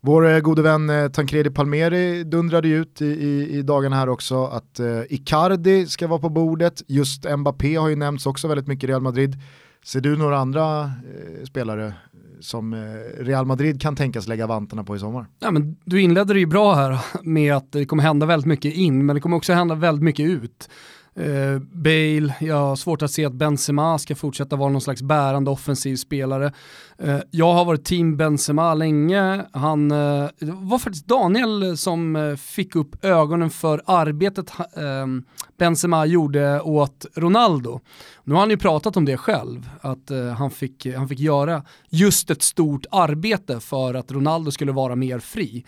Vår eh, gode vän eh, Tancredi Palmeri dundrade ut i, i, i dagarna här också att eh, Icardi ska vara på bordet. Just Mbappé har ju nämnts också väldigt mycket i Real Madrid. Ser du några andra eh, spelare som eh, Real Madrid kan tänkas lägga vantarna på i sommar. Ja, men du inledde det ju bra här med att det kommer hända väldigt mycket in, men det kommer också hända väldigt mycket ut. Eh, Bale, jag har svårt att se att Benzema ska fortsätta vara någon slags bärande offensiv spelare. Eh, jag har varit team Benzema länge. Han, eh, det var faktiskt Daniel som eh, fick upp ögonen för arbetet ehm, Benzema gjorde åt Ronaldo. Nu har han ju pratat om det själv, att han, fick, han fick göra just ett stort arbete för att Ronaldo skulle vara mer fri.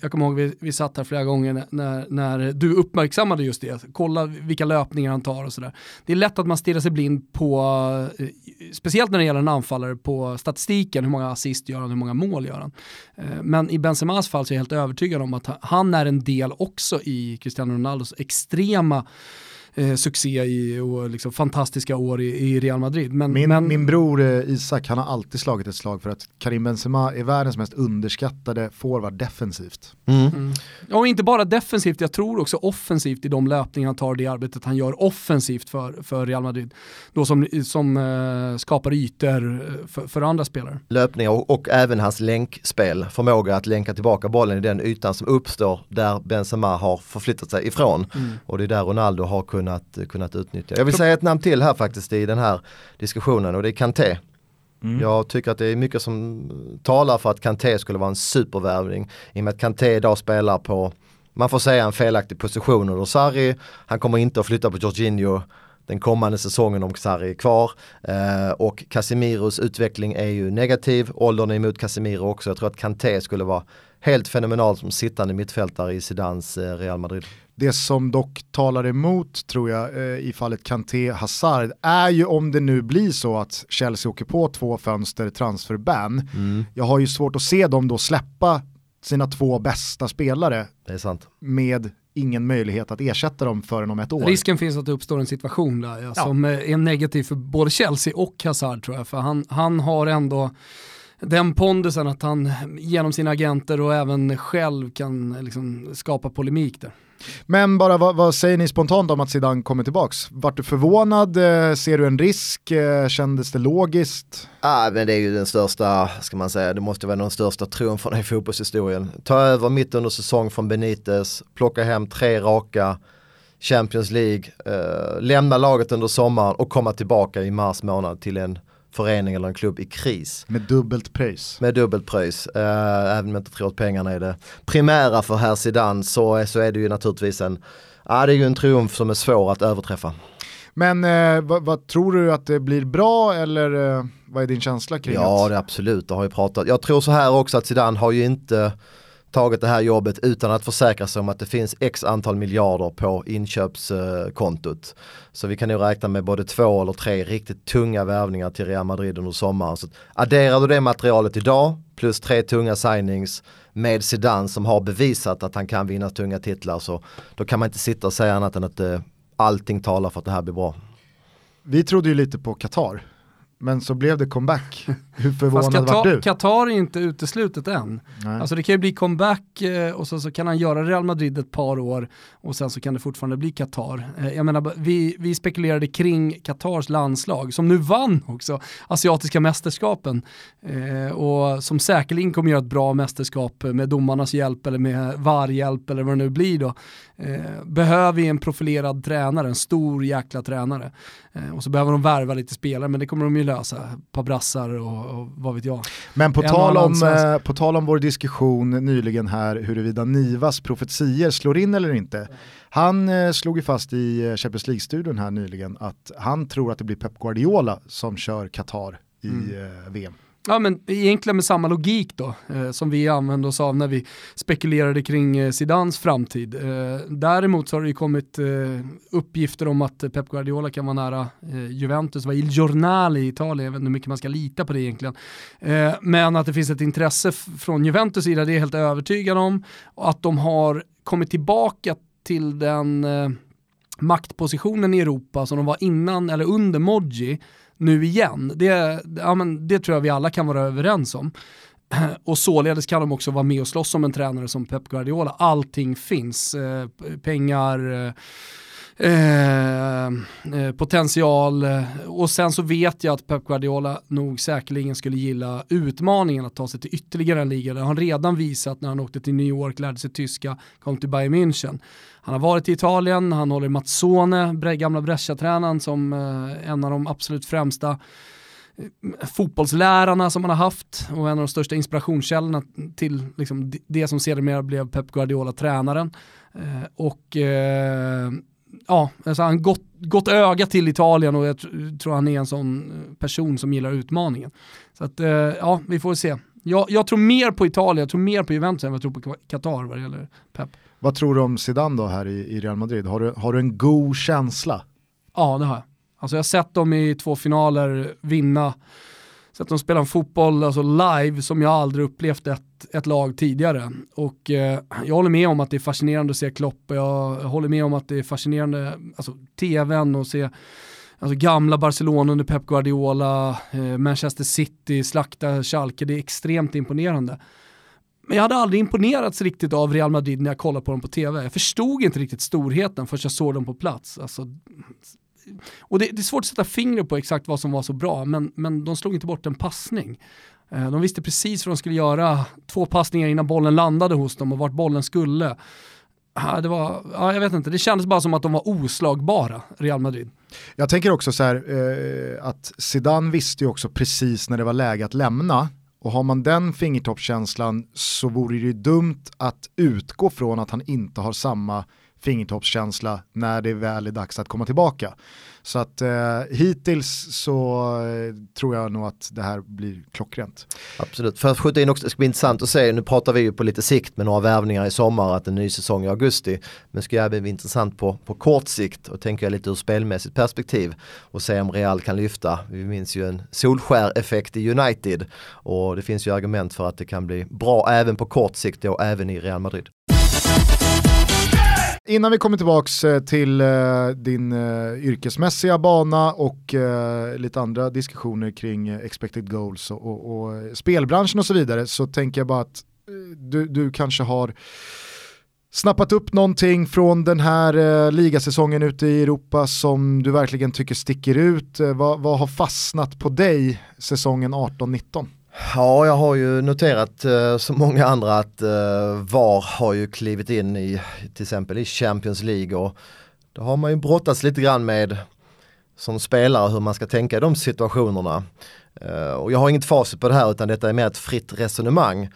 jag kommer ihåg vi, vi satt här flera gånger när, när du uppmärksammade just det. Kolla vilka löpningar han tar och sådär. Det är lätt att man stirrar sig blind på, speciellt när det gäller en anfallare, på statistiken, hur många assist gör han, hur många mål gör han. Eh, men i Benzemas fall så är jag helt övertygad om att han är en del också i Cristiano Ronaldos extrema eh, succé i, och liksom fantastiska år i, i Real Madrid. Men, min, men... min bror eh, Isak, han har alltid slagit ett slag för att Karim Benzema är världens mest underskattade forward defensivt. Mm. Mm. Och inte bara defensivt, jag tror också offensivt i de löpningar han tar, det arbetet han gör offensivt för, för Real Madrid. Då som, som uh, skapar ytor eh, för, för, andra spelare. Löpningar och, och, även hans länkspel, förmåga att länka tillbaka bollen i den ytan som uppstår där Benzema har förflyttat sig ifrån. Mm. Och det är där Ronaldo har kunnat kunnat, kunnat utnyttja. Jag vill säga ett namn till här faktiskt i den här diskussionen och det är Kanté. Mm. Jag tycker att det är mycket som talar för att Kanté skulle vara en supervärvning. I och med att Kanté idag spelar på, man får säga en felaktig position under Sarri. Han kommer inte att flytta på Jorginho den kommande säsongen om Sarri är kvar. Eh, och Casemiros utveckling är ju negativ, åldern är emot Casemiro också. Jag tror att Kanté skulle vara helt fenomenal som sittande mittfältare i Zidans eh, Real Madrid. Det som dock talar emot tror jag eh, i fallet Kanté Hazard är ju om det nu blir så att Chelsea åker på två fönster transferban. Mm. Jag har ju svårt att se dem då släppa sina två bästa spelare med ingen möjlighet att ersätta dem förrän om ett år. Risken finns att det uppstår en situation där ja, ja. som är negativ för både Chelsea och Hazard tror jag, för han, han har ändå den pondusen att han genom sina agenter och även själv kan liksom skapa polemik där. Men bara vad, vad, säger ni spontant om att Zidane kommer tillbaks? Vart du förvånad? Eh, ser du en risk? Eh, kändes det logiskt? Ah, men det är ju den största, ska man säga, det måste vara den största triumfen i fotbollshistorien. Ta över mitt under säsong från Benitez, plocka hem tre raka Champions League, eh, lämna laget under sommaren och komma tillbaka i mars månad till en förening eller en klubb i kris. Med dubbelt pris. Med dubbelt pris, eh, även om jag inte tror att pengarna är det primära för herr Zidane så, så är det ju naturligtvis en, ja, det är ju en triumf som är svår att överträffa. Men eh, vad, vad, tror du att det blir bra eller eh, vad är din känsla kring det? Ja, det absolut, det har ju pratat. Jag tror så här också att Zidane har ju inte tagit det här jobbet utan att försäkra sig om att det finns x antal miljarder på inköpskontot. Så vi kan nog räkna med både två eller tre riktigt tunga värvningar till Real Madrid under sommaren. Så adderar du det materialet idag plus tre tunga signings med Zidane som har bevisat att han kan vinna tunga titlar så då kan man inte sitta och säga annat än att eh, allting talar för att det här blir bra. Vi trodde ju lite på Qatar men så blev det comeback. Hur förvånad Qatar, var du? Qatar är inte uteslutet än. Nej. Alltså det kan ju bli comeback eh, och så, så kan han göra Real Madrid ett par år och sen så kan det fortfarande bli Qatar. Eh, jag menar, vi, vi spekulerade kring Qatars landslag som nu vann också asiatiska mästerskapen eh, och som säkerligen kommer göra ett bra mästerskap med domarnas hjälp eller med VAR-hjälp eller vad det nu blir då. behöver vi en profilerad tränare, en stor jäkla tränare. Och så behöver de värva lite spelare men det kommer de ju lösa, ett par brassar och och vad vet jag. Men på tal, om, eh, på tal om vår diskussion nyligen här huruvida Nivas profetier slår in eller inte. Han eh, slog ju fast i eh, Champions League-studion här nyligen att han tror att det blir Pep Guardiola som kör Qatar i mm. Eh, VM. Ja men egentligen med samma logik då, eh, som vi använde oss av när vi spekulerade kring eh, Zidans framtid. Eh, däremot så har det ju kommit eh, uppgifter om att Pep Guardiola kan vara nära eh, Juventus, var Il Giornale i Italien, jag vet inte hur mycket man ska lita på det egentligen. Eh, men att det finns ett intresse från Juventus sida, det är jag helt övertygad om. Och att de har kommit tillbaka till den eh, maktpositionen i Europa som de var innan eller under Moggi nu igen. Det, ja, men det tror jag vi alla kan vara överens om. Och således kan de också vara med och slåss om en tränare som Pep Guardiola. Allting finns, eh, pengar, eh, Eh, eh, potential eh, och sen så vet jag att Pep Guardiola nog säkerligen skulle gilla utmaningen att ta sig till ytterligare en liga. Det har han redan visat när han åkte till New York, lärde sig tyska, kom till Bayern München. Han har varit i Italien, han håller Mazzone, gamla Brescia-tränaren som eh, en av de absolut främsta eh, fotbollslärarna som han har haft och en av de största inspirationskällorna till liksom, det som sedermera blev Pep Guardiola tränaren. Eh, och eh, ja, alltså han gott, gott öga till Italien och jag tror han är en sån person som gillar utmaningen. Så att, eh, ja, vi får se. Jag, jag, tror mer på Italien, jag tror mer på Juventus än vad jag tror på Qatar vad det gäller Pep. Vad tror du om Zidane då här i, i Real Madrid? Har du, har du en god känsla? Ja det har jag. Alltså jag har sett dem i två finaler vinna, så att de spelar en fotboll alltså live som jag aldrig upplevt ett, ett lag tidigare. Och eh, jag håller med om att det är fascinerande att se Klopp, jag håller med om att det är fascinerande, alltså tvn och se Alltså gamla Barcelona under Pep Guardiola, eh, Manchester City, slakta Schalke, det är extremt imponerande. Men jag hade aldrig imponerats riktigt av Real Madrid när jag kollade på dem på tv. Jag förstod inte riktigt storheten förrän jag såg dem på plats. Alltså, och det, det, är svårt att sätta fingret på exakt vad som var så bra, men, men de slog inte bort en passning. Eh, de visste precis vad de skulle göra, två passningar innan bollen landade hos dem och vart bollen skulle. Det var, ja, jag vet inte, det kändes bara som att de var oslagbara, Real Madrid. Jag tänker också så här, eh, att Zidane visste ju också precis när det var läge att lämna och har man den fingertoppskänslan så vore det ju dumt att utgå från att han inte har samma fingertoppskänsla när det väl är dags att komma tillbaka. Så att eh, hittills så eh, tror jag nog att det här blir klockrent. Absolut, för att skjuta in också, det ska bli intressant att se, nu pratar vi ju på lite sikt med några värvningar i sommar, att en ny säsong i augusti. Men det ska även bli intressant på, på kort sikt och tänker jag lite ur spelmässigt perspektiv och se om Real kan lyfta. Vi minns ju en solskär-effekt i United och det finns ju argument för att det kan bli bra även på kort sikt och även i Real Madrid innan vi kommer tillbaka eh, till eh, din eh, yrkesmässiga bana och lite andra diskussioner kring expected goals och, och, och, spelbranschen och så vidare så tänker jag bara att du, du kanske har snappat upp någonting från den här eh, ligasäsongen ute i Europa som du verkligen tycker sticker ut? Eh, vad, vad har fastnat på dig säsongen 18-19? Ja, jag har ju noterat eh, som många andra att eh, VAR har ju klivit in i till exempel i Champions League och då har man ju brottats lite grann med som spelare hur man ska tänka i de situationerna. Eh, och jag har inget facit på det här utan detta är mer ett fritt resonemang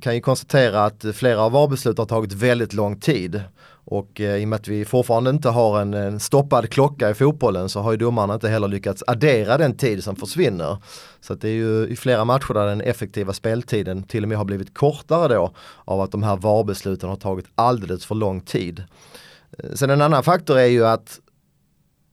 kan ju konstatera att flera av VAR-beslut har tagit väldigt lång tid. Och eh, i och med att vi fortfarande inte har en, en, stoppad klocka i fotbollen så har ju domarna inte heller lyckats addera den tid som försvinner. Så det är ju i flera matcher där den effektiva speltiden till och med har blivit kortare då av att de här VAR-besluten har tagit alldeles för lång tid. Eh, sen en annan faktor är ju att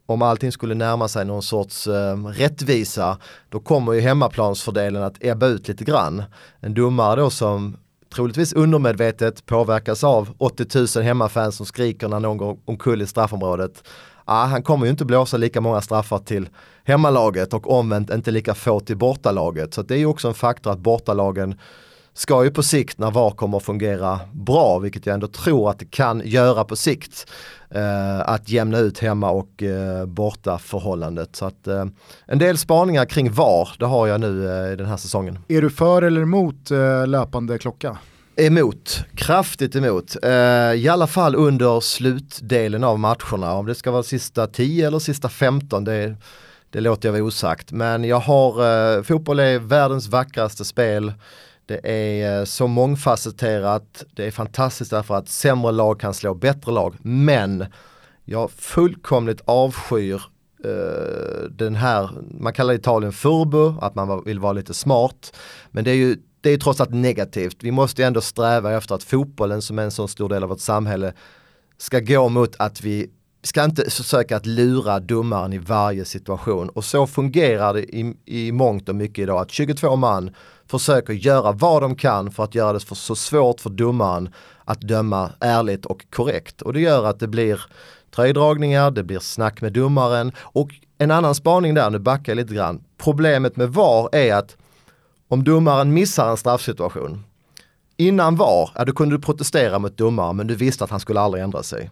om allting skulle närma sig någon sorts eh, rättvisa, då kommer ju hemmaplansfördelen att ebba ut lite grann. En domare då som troligtvis undermedvetet påverkas av 80 000 hemmafans som skriker när någon går omkull i straffområdet. Ah, han kommer ju inte blåsa lika många straffar till hemmalaget och omvänt inte lika få till bortalaget. Så det är ju också en faktor att bortalagen ska ju på sikt när VAR kommer att fungera bra, vilket jag ändå tror att det kan göra på sikt, eh, att jämna ut hemma och eh, borta förhållandet. Så att eh, en del spaningar kring VAR, det har jag nu eh, i den här säsongen. Är du för eller emot eh, löpande klocka? Emot, kraftigt emot. Uh, I alla fall under slutdelen av matcherna. Om det ska vara sista 10 eller sista 15, det, det låter jag vara osagt. Men jag har, uh, fotboll är världens vackraste spel. Det är eh, så mångfacetterat, det är fantastiskt därför att sämre lag kan slå bättre lag. Men jag fullkomligt avskyr uh, den här, man kallar Italien furbo, att man vill vara lite smart. Men det är ju det är trots allt negativt. Vi måste ju ändå sträva efter att fotbollen som är en så stor del av vårt samhälle ska gå mot att vi ska inte försöka att lura domaren i varje situation och så fungerar det i, i mångt och mycket idag att 22 man försöker göra vad de kan för att göra det för så svårt för domaren att döma ärligt och korrekt. Och det gör att det blir tröjdragningar, det blir snack med domaren och en annan spaning där, nu backar jag lite grann. Problemet med VAR är att om domaren missar en straffsituation, innan VAR, ja, då kunde du protestera mot domaren men du visste att han skulle aldrig ändra sig.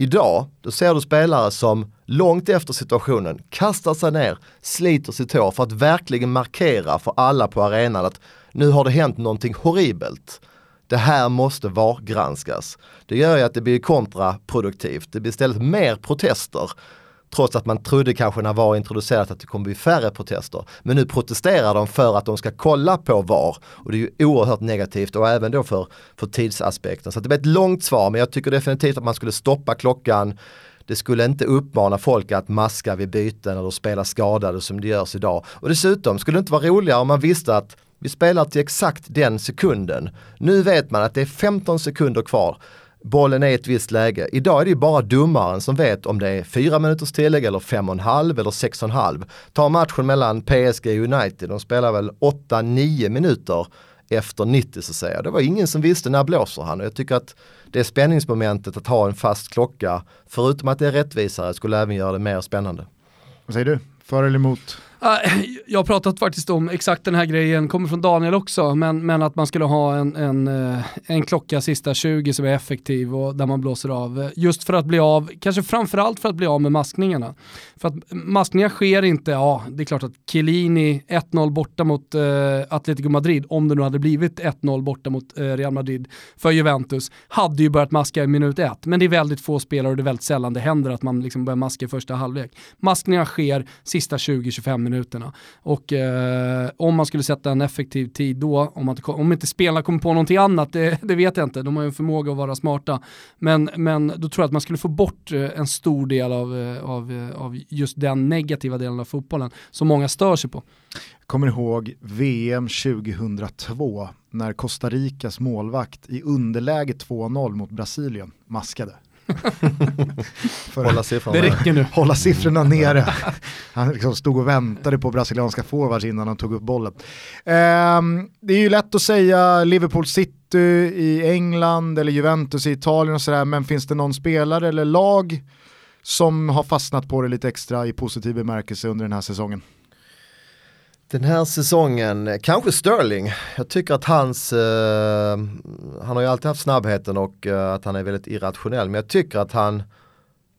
Idag, då ser du spelare som långt efter situationen kastar sig ner, sliter sitt hår för att verkligen markera för alla på arenan att nu har det hänt någonting horribelt. Det här måste VAR-granskas. Det gör ju att det blir kontraproduktivt. Det blir istället mer protester Trots att man trodde kanske när VAR introducerat att det kommer bli färre protester. Men nu protesterar de för att de ska kolla på VAR. Och det är ju oerhört negativt och även då för, för tidsaspekten. Så det blir ett långt svar men jag tycker definitivt att man skulle stoppa klockan. Det skulle inte uppmana folk att maska vid byten eller spela skadade som det görs idag. Och dessutom skulle det inte vara roligare om man visste att vi spelar till exakt den sekunden. Nu vet man att det är 15 sekunder kvar bollen är i ett visst läge. Idag är det ju bara domaren som vet om det är fyra minuters tillägg eller fem och en halv eller sex och en halv. Ta matchen mellan PSG och United, de spelar väl 8-9 minuter efter 90 så att säga. Det var ingen som visste när blåser han och jag tycker att det spänningsmomentet att ha en fast klocka, förutom att det är rättvisare, skulle även göra det mer spännande. Vad säger du? För eller emot? Ah, jag har pratat faktiskt om exakt den här grejen, kommer från Daniel också, men, men att man skulle ha en, en, eh, en klocka sista 20 som är effektiv och där man blåser av. Eh, just för att bli av, kanske framförallt för att bli av med maskningarna. För att maskningar sker inte, ja det är klart att Chiellini 1-0 borta mot eh, Atletico Madrid, om det nu hade blivit 1-0 borta mot eh, Real Madrid för Juventus, hade ju börjat maska i minut ett. Men det är väldigt få spelare och det är väldigt sällan det händer att man liksom börjar maska i första halvlek. Maskningar sker sista 20-25 minuterna. Och eh, om man skulle sätta en effektiv tid då, om, man, om inte spelarna kommer på någonting annat, det, det, vet jag inte, de har ju en förmåga att vara smarta. Men, men då tror jag att man skulle få bort eh, en stor del av, eh, av, eh, av just den negativa delen av fotbollen som många stör sig på. Jag kommer ihåg VM 2002 när Costa Ricas målvakt i underläge 2-0 mot Brasilien maskade. Hålla siffrorna, det räcker nu. hålla siffrorna nere. Han liksom stod och väntade på brasilianska forwards innan han tog upp bollen. Um, det är ju lätt att säga Liverpool City i England eller Juventus i Italien och sådär, men finns det någon spelare eller lag som har fastnat på det lite extra i positiv bemärkelse under den här säsongen? Den här säsongen, kanske Sterling. Jag tycker att hans, eh, han har ju alltid haft snabbheten och eh, att han är väldigt irrationell. Men jag tycker att han,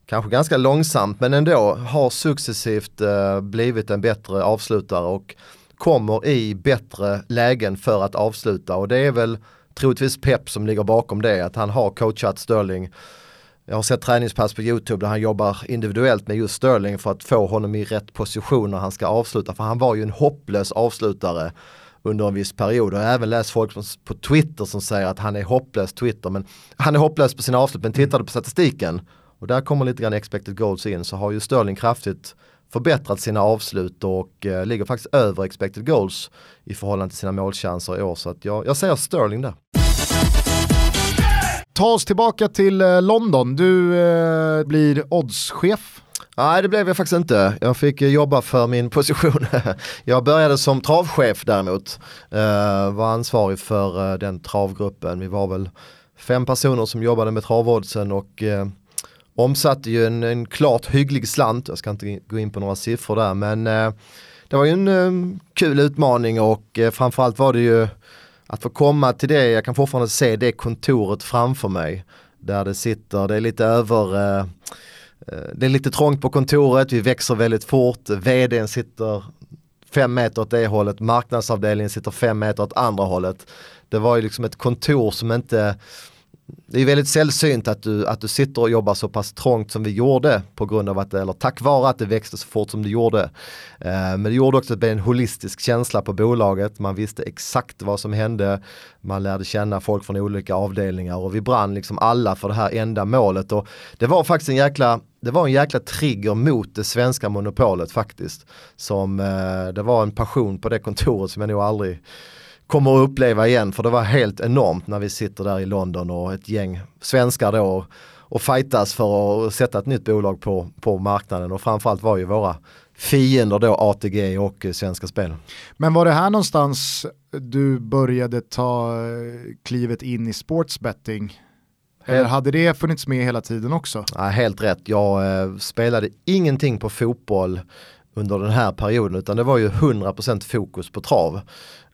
kanske ganska långsamt men ändå, har successivt eh, blivit en bättre avslutare och kommer i bättre lägen för att avsluta. Och det är väl troligtvis Pep som ligger bakom det, att han har coachat Sterling jag har sett träningspass på YouTube där han jobbar individuellt med just Sterling för att få honom i rätt position när han ska avsluta. För han var ju en hopplös avslutare under en viss period. Och jag har även läst folk på Twitter som säger att han är hopplös Twitter. Men han är hopplös på sina avslut. Men tittar du på statistiken och där kommer lite grann expected goals in så har ju Sterling kraftigt förbättrat sina avslut och eh, ligger faktiskt över expected goals i förhållande till sina målchanser i år. Så att jag, jag säger Sterling där ta oss tillbaka till eh, London. Du eh, blir oddschef. Nej det blev jag faktiskt inte. Jag fick jobba för min position. jag började som travchef däremot. Eh, var ansvarig för eh, den travgruppen. Vi var väl fem personer som jobbade med travoddsen och omsatte ju en, en klart hygglig slant. Jag ska inte gå in på några siffror där men det var ju en kul utmaning och framförallt var det ju att få komma till det, jag kan fortfarande se det kontoret framför mig. Där det sitter, det är lite över, eh, eh, det är lite trångt på kontoret, vi växer väldigt fort, vdn sitter fem meter åt det hållet, marknadsavdelningen sitter fem meter åt andra hållet. Det var ju liksom ett kontor som inte det är väldigt sällsynt att du, att du sitter och jobbar så pass trångt som vi gjorde på grund av att, eller tack vare att det växte så fort som det gjorde. Eh, men det gjorde också att det blev en holistisk känsla på bolaget. Man visste exakt vad som hände. Man lärde känna folk från olika avdelningar och vi brann liksom alla för det här enda målet. Och det var faktiskt en jäkla det var en jäkla trigger mot det svenska monopolet faktiskt. Som, eh, det var en passion på det kontoret som jag nog aldrig kommer att uppleva igen för det var helt enormt när vi sitter där i London och ett gäng svenskar då och fightas för att sätta ett nytt bolag på, på marknaden och framförallt var ju våra fiender då ATG och Svenska Spel. Men var det här någonstans du började ta eh, klivet in i sportsbetting? Eller hade det funnits med hela tiden också? Ja, helt rätt, jag eh, spelade ingenting på fotboll under den här perioden utan det var ju 100% fokus på trav.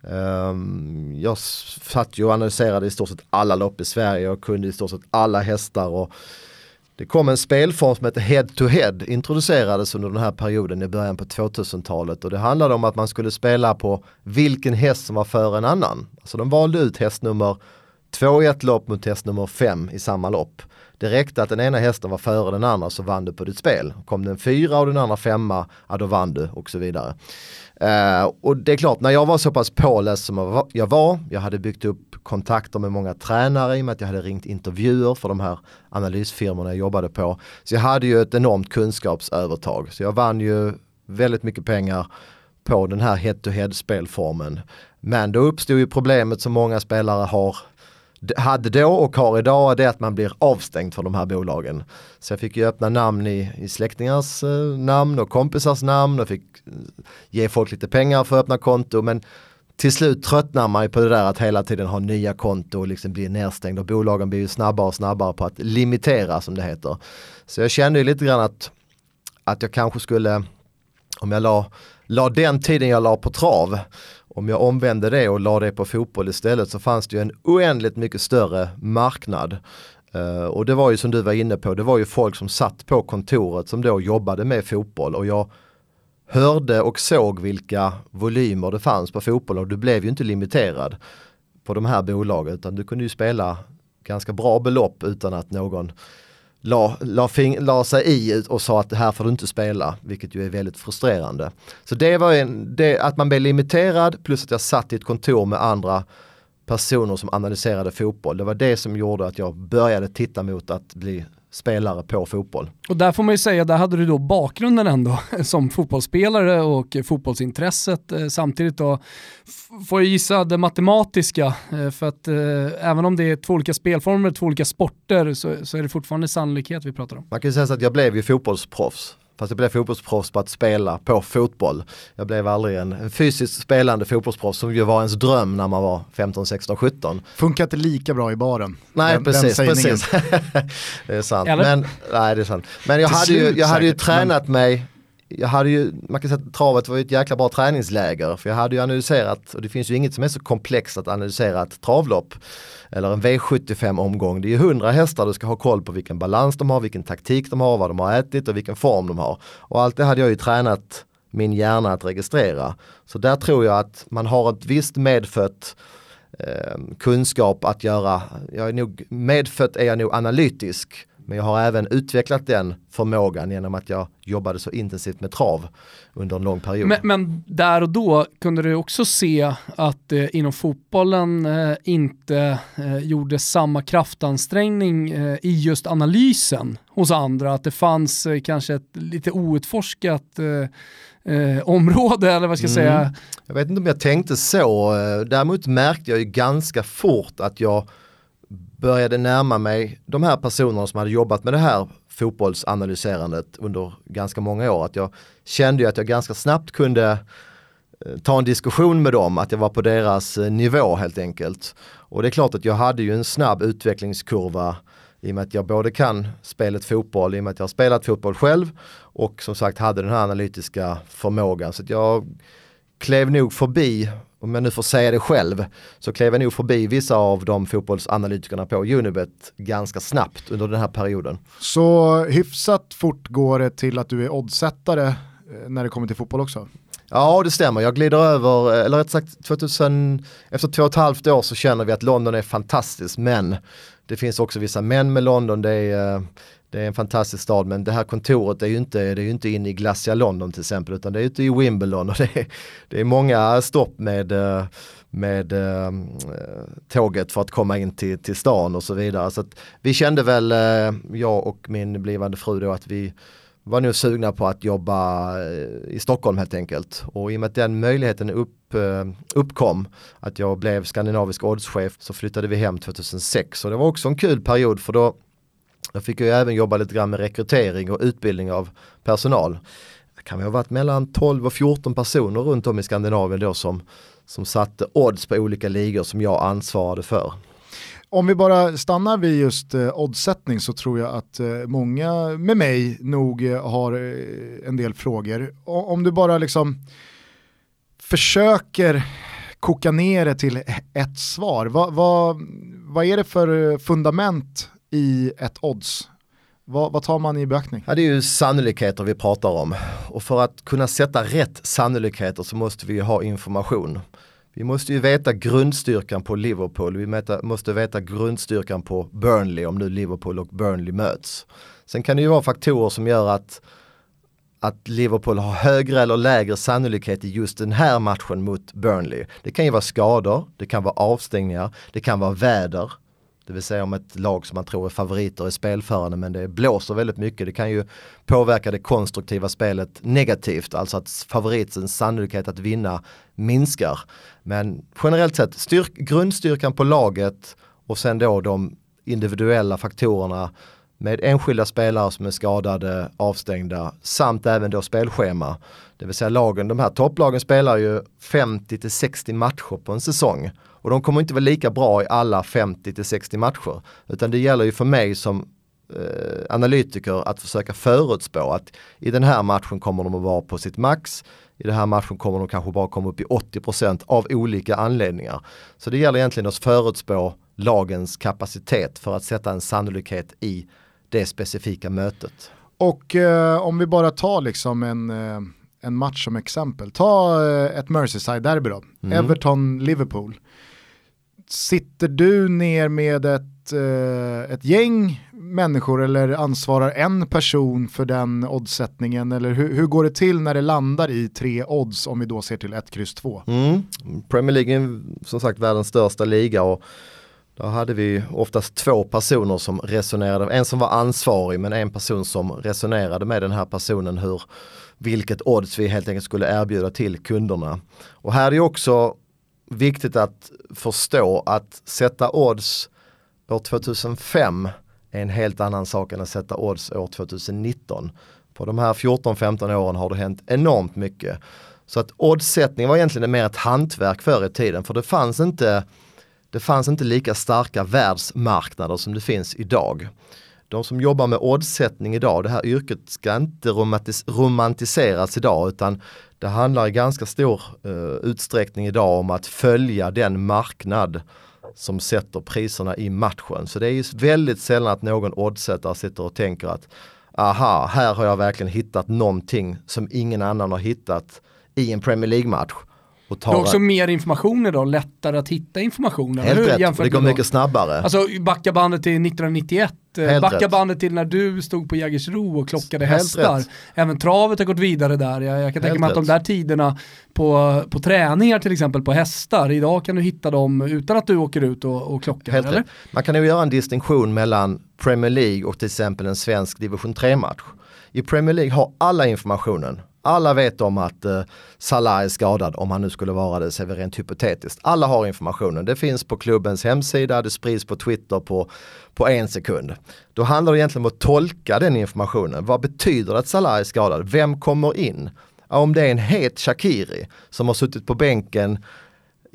Um, jag satt ju och analyserade i stort sett alla lopp i Sverige och kunde i stort sett alla hästar och det kom en spelform som hette head to head introducerades under den här perioden i början på 2000-talet och det handlade om att man skulle spela på vilken häst som var före en annan. Alltså de valde ut häst nummer två i ett lopp mot häst nummer fem i samma lopp. Det räckte att den ena hästen var före den andra så vann du på ditt spel. Kom den fyra och den andra femma, ja då vann du och så vidare. Uh, och det är klart, när jag var så pass påläst som jag var, jag hade byggt upp kontakter med många tränare i och med att jag hade ringt intervjuer för de här analysfirmorna jag jobbade på. Så jag hade ju ett enormt kunskapsövertag. Så jag vann ju väldigt mycket pengar på den här head-to-head spelformen. Men då uppstod ju problemet som många spelare har hade då och har idag det är att man blir avstängd från de här bolagen. Så jag fick ju öppna namn i, i släktingars eh, namn och kompisars namn och fick eh, ge folk lite pengar för att öppna konto men till slut tröttnar man ju på det där att hela tiden ha nya konto och liksom bli nedstängd och bolagen blir ju snabbare och snabbare på att limitera som det heter. Så jag kände ju lite grann att, att jag kanske skulle, om jag la, la den tiden jag la på trav om jag omvände det och la det på fotboll istället så fanns det ju en oändligt mycket större marknad. Uh, och det var ju som du var inne på, det var ju folk som satt på kontoret som då jobbade med fotboll och jag hörde och såg vilka volymer det fanns på fotboll och du blev ju inte limiterad på de här bolagen utan du kunde ju spela ganska bra belopp utan att någon la, la, fing, la sig i och sa att det här får du inte spela, vilket ju är väldigt frustrerande. Så det var en, det, att man blev limiterad plus att jag satt i ett kontor med andra personer som analyserade fotboll. Det var det som gjorde att jag började titta mot att bli spelare på fotboll. Och där får man ju säga, där hade du då bakgrunden ändå som fotbollsspelare och fotbollsintresset. Eh, samtidigt då får jag gissa det matematiska, eh, för att eh, även om det är två olika spelformer, två olika sporter, så, så är det fortfarande sannolikhet vi pratar om. Man kan ju säga så att jag blev ju fotbollsproffs Fast jag blev fotbollsproffs på att spela på fotboll. Jag blev aldrig en, en fysiskt spelande fotbollsproffs som ju var ens dröm när man var 15, 16, 17. Funkar inte lika bra i baren. Nej den, precis, den precis. det är sant. Eller? Men, nej, det är sant. Men jag Till hade, ju, jag hade ju säkert, men- tränat mig jag hade ju, man kan säga att travet var ett jäkla bra träningsläger för jag hade ju analyserat, och det finns ju inget som är så komplext att analysera ett travlopp eller en V75 omgång. Det är ju hundra hästar du ska ha koll på vilken balans de har, vilken taktik de har, vad de har ätit och vilken form de har. Och allt det hade jag ju tränat min hjärna att registrera. Så där tror jag att man har ett visst medfött eh, kunskap att göra, jag är nog, medfött är jag nog analytisk men jag har även utvecklat den förmågan genom att jag jobbade så intensivt med trav under en lång period. Men, men där och då kunde du också se att eh, inom fotbollen eh, inte eh, gjorde samma kraftansträngning eh, i just analysen hos andra, att det fanns eh, kanske ett lite outforskat eh, eh, område eller vad ska jag Mm. säga. Jag vet inte om jag tänkte så, däremot märkte jag ju ganska fort att jag började närma mig de här personerna som hade jobbat med det här fotbollsanalyserandet under ganska många år. Att jag kände ju att jag ganska snabbt kunde eh, ta en diskussion med dem, att jag var på deras eh, nivå helt enkelt. Och det är klart att jag hade ju en snabb utvecklingskurva i och med att jag både kan spelet fotboll, i och med att jag har spelat fotboll själv och som sagt hade den här analytiska förmågan. Så att jag klev nog förbi, om jag nu får säga det själv, så klev jag nog förbi vissa av de fotbollsanalytikerna på Unibet ganska snabbt under den här perioden. Så hyfsat fort går det till att du är oddsättare eh, när det kommer till fotboll också. Ja det stämmer, jag glider över, eller rätt sagt 2000, efter två och ett halvt år så känner vi att London är fantastiskt men det finns också vissa män med London, det är, eh, det är en fantastisk stad men det här kontoret är ju inte, det är ju inte inne i Glacia London till exempel utan det är ute i Wimbledon och det är, det är många stopp med, eh, med eh, tåget för att komma in till, till stan och så vidare. Så att vi kände väl, eh, jag och min blivande fru då att vi var nog sugna på att jobba i Stockholm helt enkelt. Och i och med att den möjligheten upp, uppkom, att jag blev skandinavisk oddschef, så flyttade vi hem 2006. Och det var också en kul period för då, då fick jag ju även jobba lite grann med rekrytering och utbildning av personal. Det kan ha varit mellan 12 och 14 personer runt om i Skandinavien då som, som satte odds på olika ligor som jag ansvarade för. Om vi bara stannar vid just eh, oddsättning så tror jag att eh, många med mig nog eh, har eh, en del frågor. O- om du bara liksom försöker koka ner det till e-, ett svar. Vad, vad, vad är det för eh, fundament i ett odds? Vad, vad tar man i beaktning? Ja, det är ju sannolikheter vi pratar om. Och för att kunna sätta rätt sannolikheter så måste vi ju ha information. Vi måste ju veta grundstyrkan på Liverpool, vi mäta, måste veta grundstyrkan på Burnley om nu Liverpool och Burnley möts. Sen kan det ju vara faktorer som gör att, att Liverpool har högre eller lägre sannolikhet i just den här matchen mot Burnley. Det kan ju vara skador, det kan vara avstängningar, det kan vara väder. Det vill säga om ett lag som man tror är favoriter är spelförande men det blåser väldigt mycket. Det kan ju påverka det konstruktiva spelet negativt, alltså att favoritens sannolikhet att vinna minskar. Men generellt sett, styrk, grundstyrkan på laget och sen då de individuella faktorerna med enskilda spelare som är skadade, avstängda samt även då spelschema. Det vill säga lagen, de här topplagen spelar ju 50-60 matcher på en säsong. Och de kommer inte vara lika bra i alla 50-60 matcher. Utan det gäller ju för mig som eh, analytiker att försöka förutspå att i den här matchen kommer de att vara på sitt max. I den här matchen kommer de kanske bara komma upp i 80% av olika anledningar. Så det gäller egentligen att förutspå lagens kapacitet för att sätta en sannolikhet i det specifika mötet. Och eh, om vi bara tar liksom en, eh, en match som exempel. Ta eh, ett Merseyside-derby då. Mm. Everton-Liverpool. Sitter du ner med ett, eh, ett gäng människor eller ansvarar en person för den oddsättningen? Eller hur, hur går det till när det landar i tre odds om vi då ser till 1, kryss 2? Mm. Premier League är som sagt världens största liga och då hade vi oftast två personer som resonerade, en som var ansvarig men en person som resonerade med den här personen hur vilket odds vi helt enkelt skulle erbjuda till kunderna. Och här är det också viktigt att förstå att sätta odds år 2005 är en helt annan sak än att sätta odds år 2019. På de här 14-15 åren har det hänt enormt mycket. Så att oddsättning var egentligen mer ett hantverk förr i tiden för det fanns inte det fanns inte lika starka världsmarknader som det finns idag. De som jobbar med oddsättning idag, det här yrket ska inte romantis romantiseras idag utan det handlar i ganska stor eh, utsträckning idag om att följa den marknad som sätter priserna i matchen. Så det är ju väldigt sällan att någon oddsättare sitter och tänker att aha, här har jag verkligen hittat någonting som ingen annan har hittat i en Premier League-match. Och det är också mer information idag, lättare att hitta information. Helt hur? rätt, det går mycket snabbare. Alltså backa bandet till 1991, eh, Helt backa rätt. bandet till när du stod på Jägersro och klockade Helt hästar. Rätt. Även travet har gått vidare där. Jag, jag kan tänka mig att de där tiderna på, på träningar till exempel på hästar, idag kan du hitta dem utan att du åker ut och, och klockar. Helt eller? Rätt. Man kan ju göra en distinktion mellan Premier League och till exempel en svensk division 3-match. I Premier League har alla informationen alla vet om att eh, Salah är skadad om han nu skulle vara det, ser vi rent hypotetiskt. Alla har informationen. Det finns på klubbens hemsida, det sprids på Twitter på, på en sekund. Då handlar det egentligen om att tolka den informationen. Vad betyder det att Salah är skadad? Vem kommer in? Om det är en het Shakiri som har suttit på bänken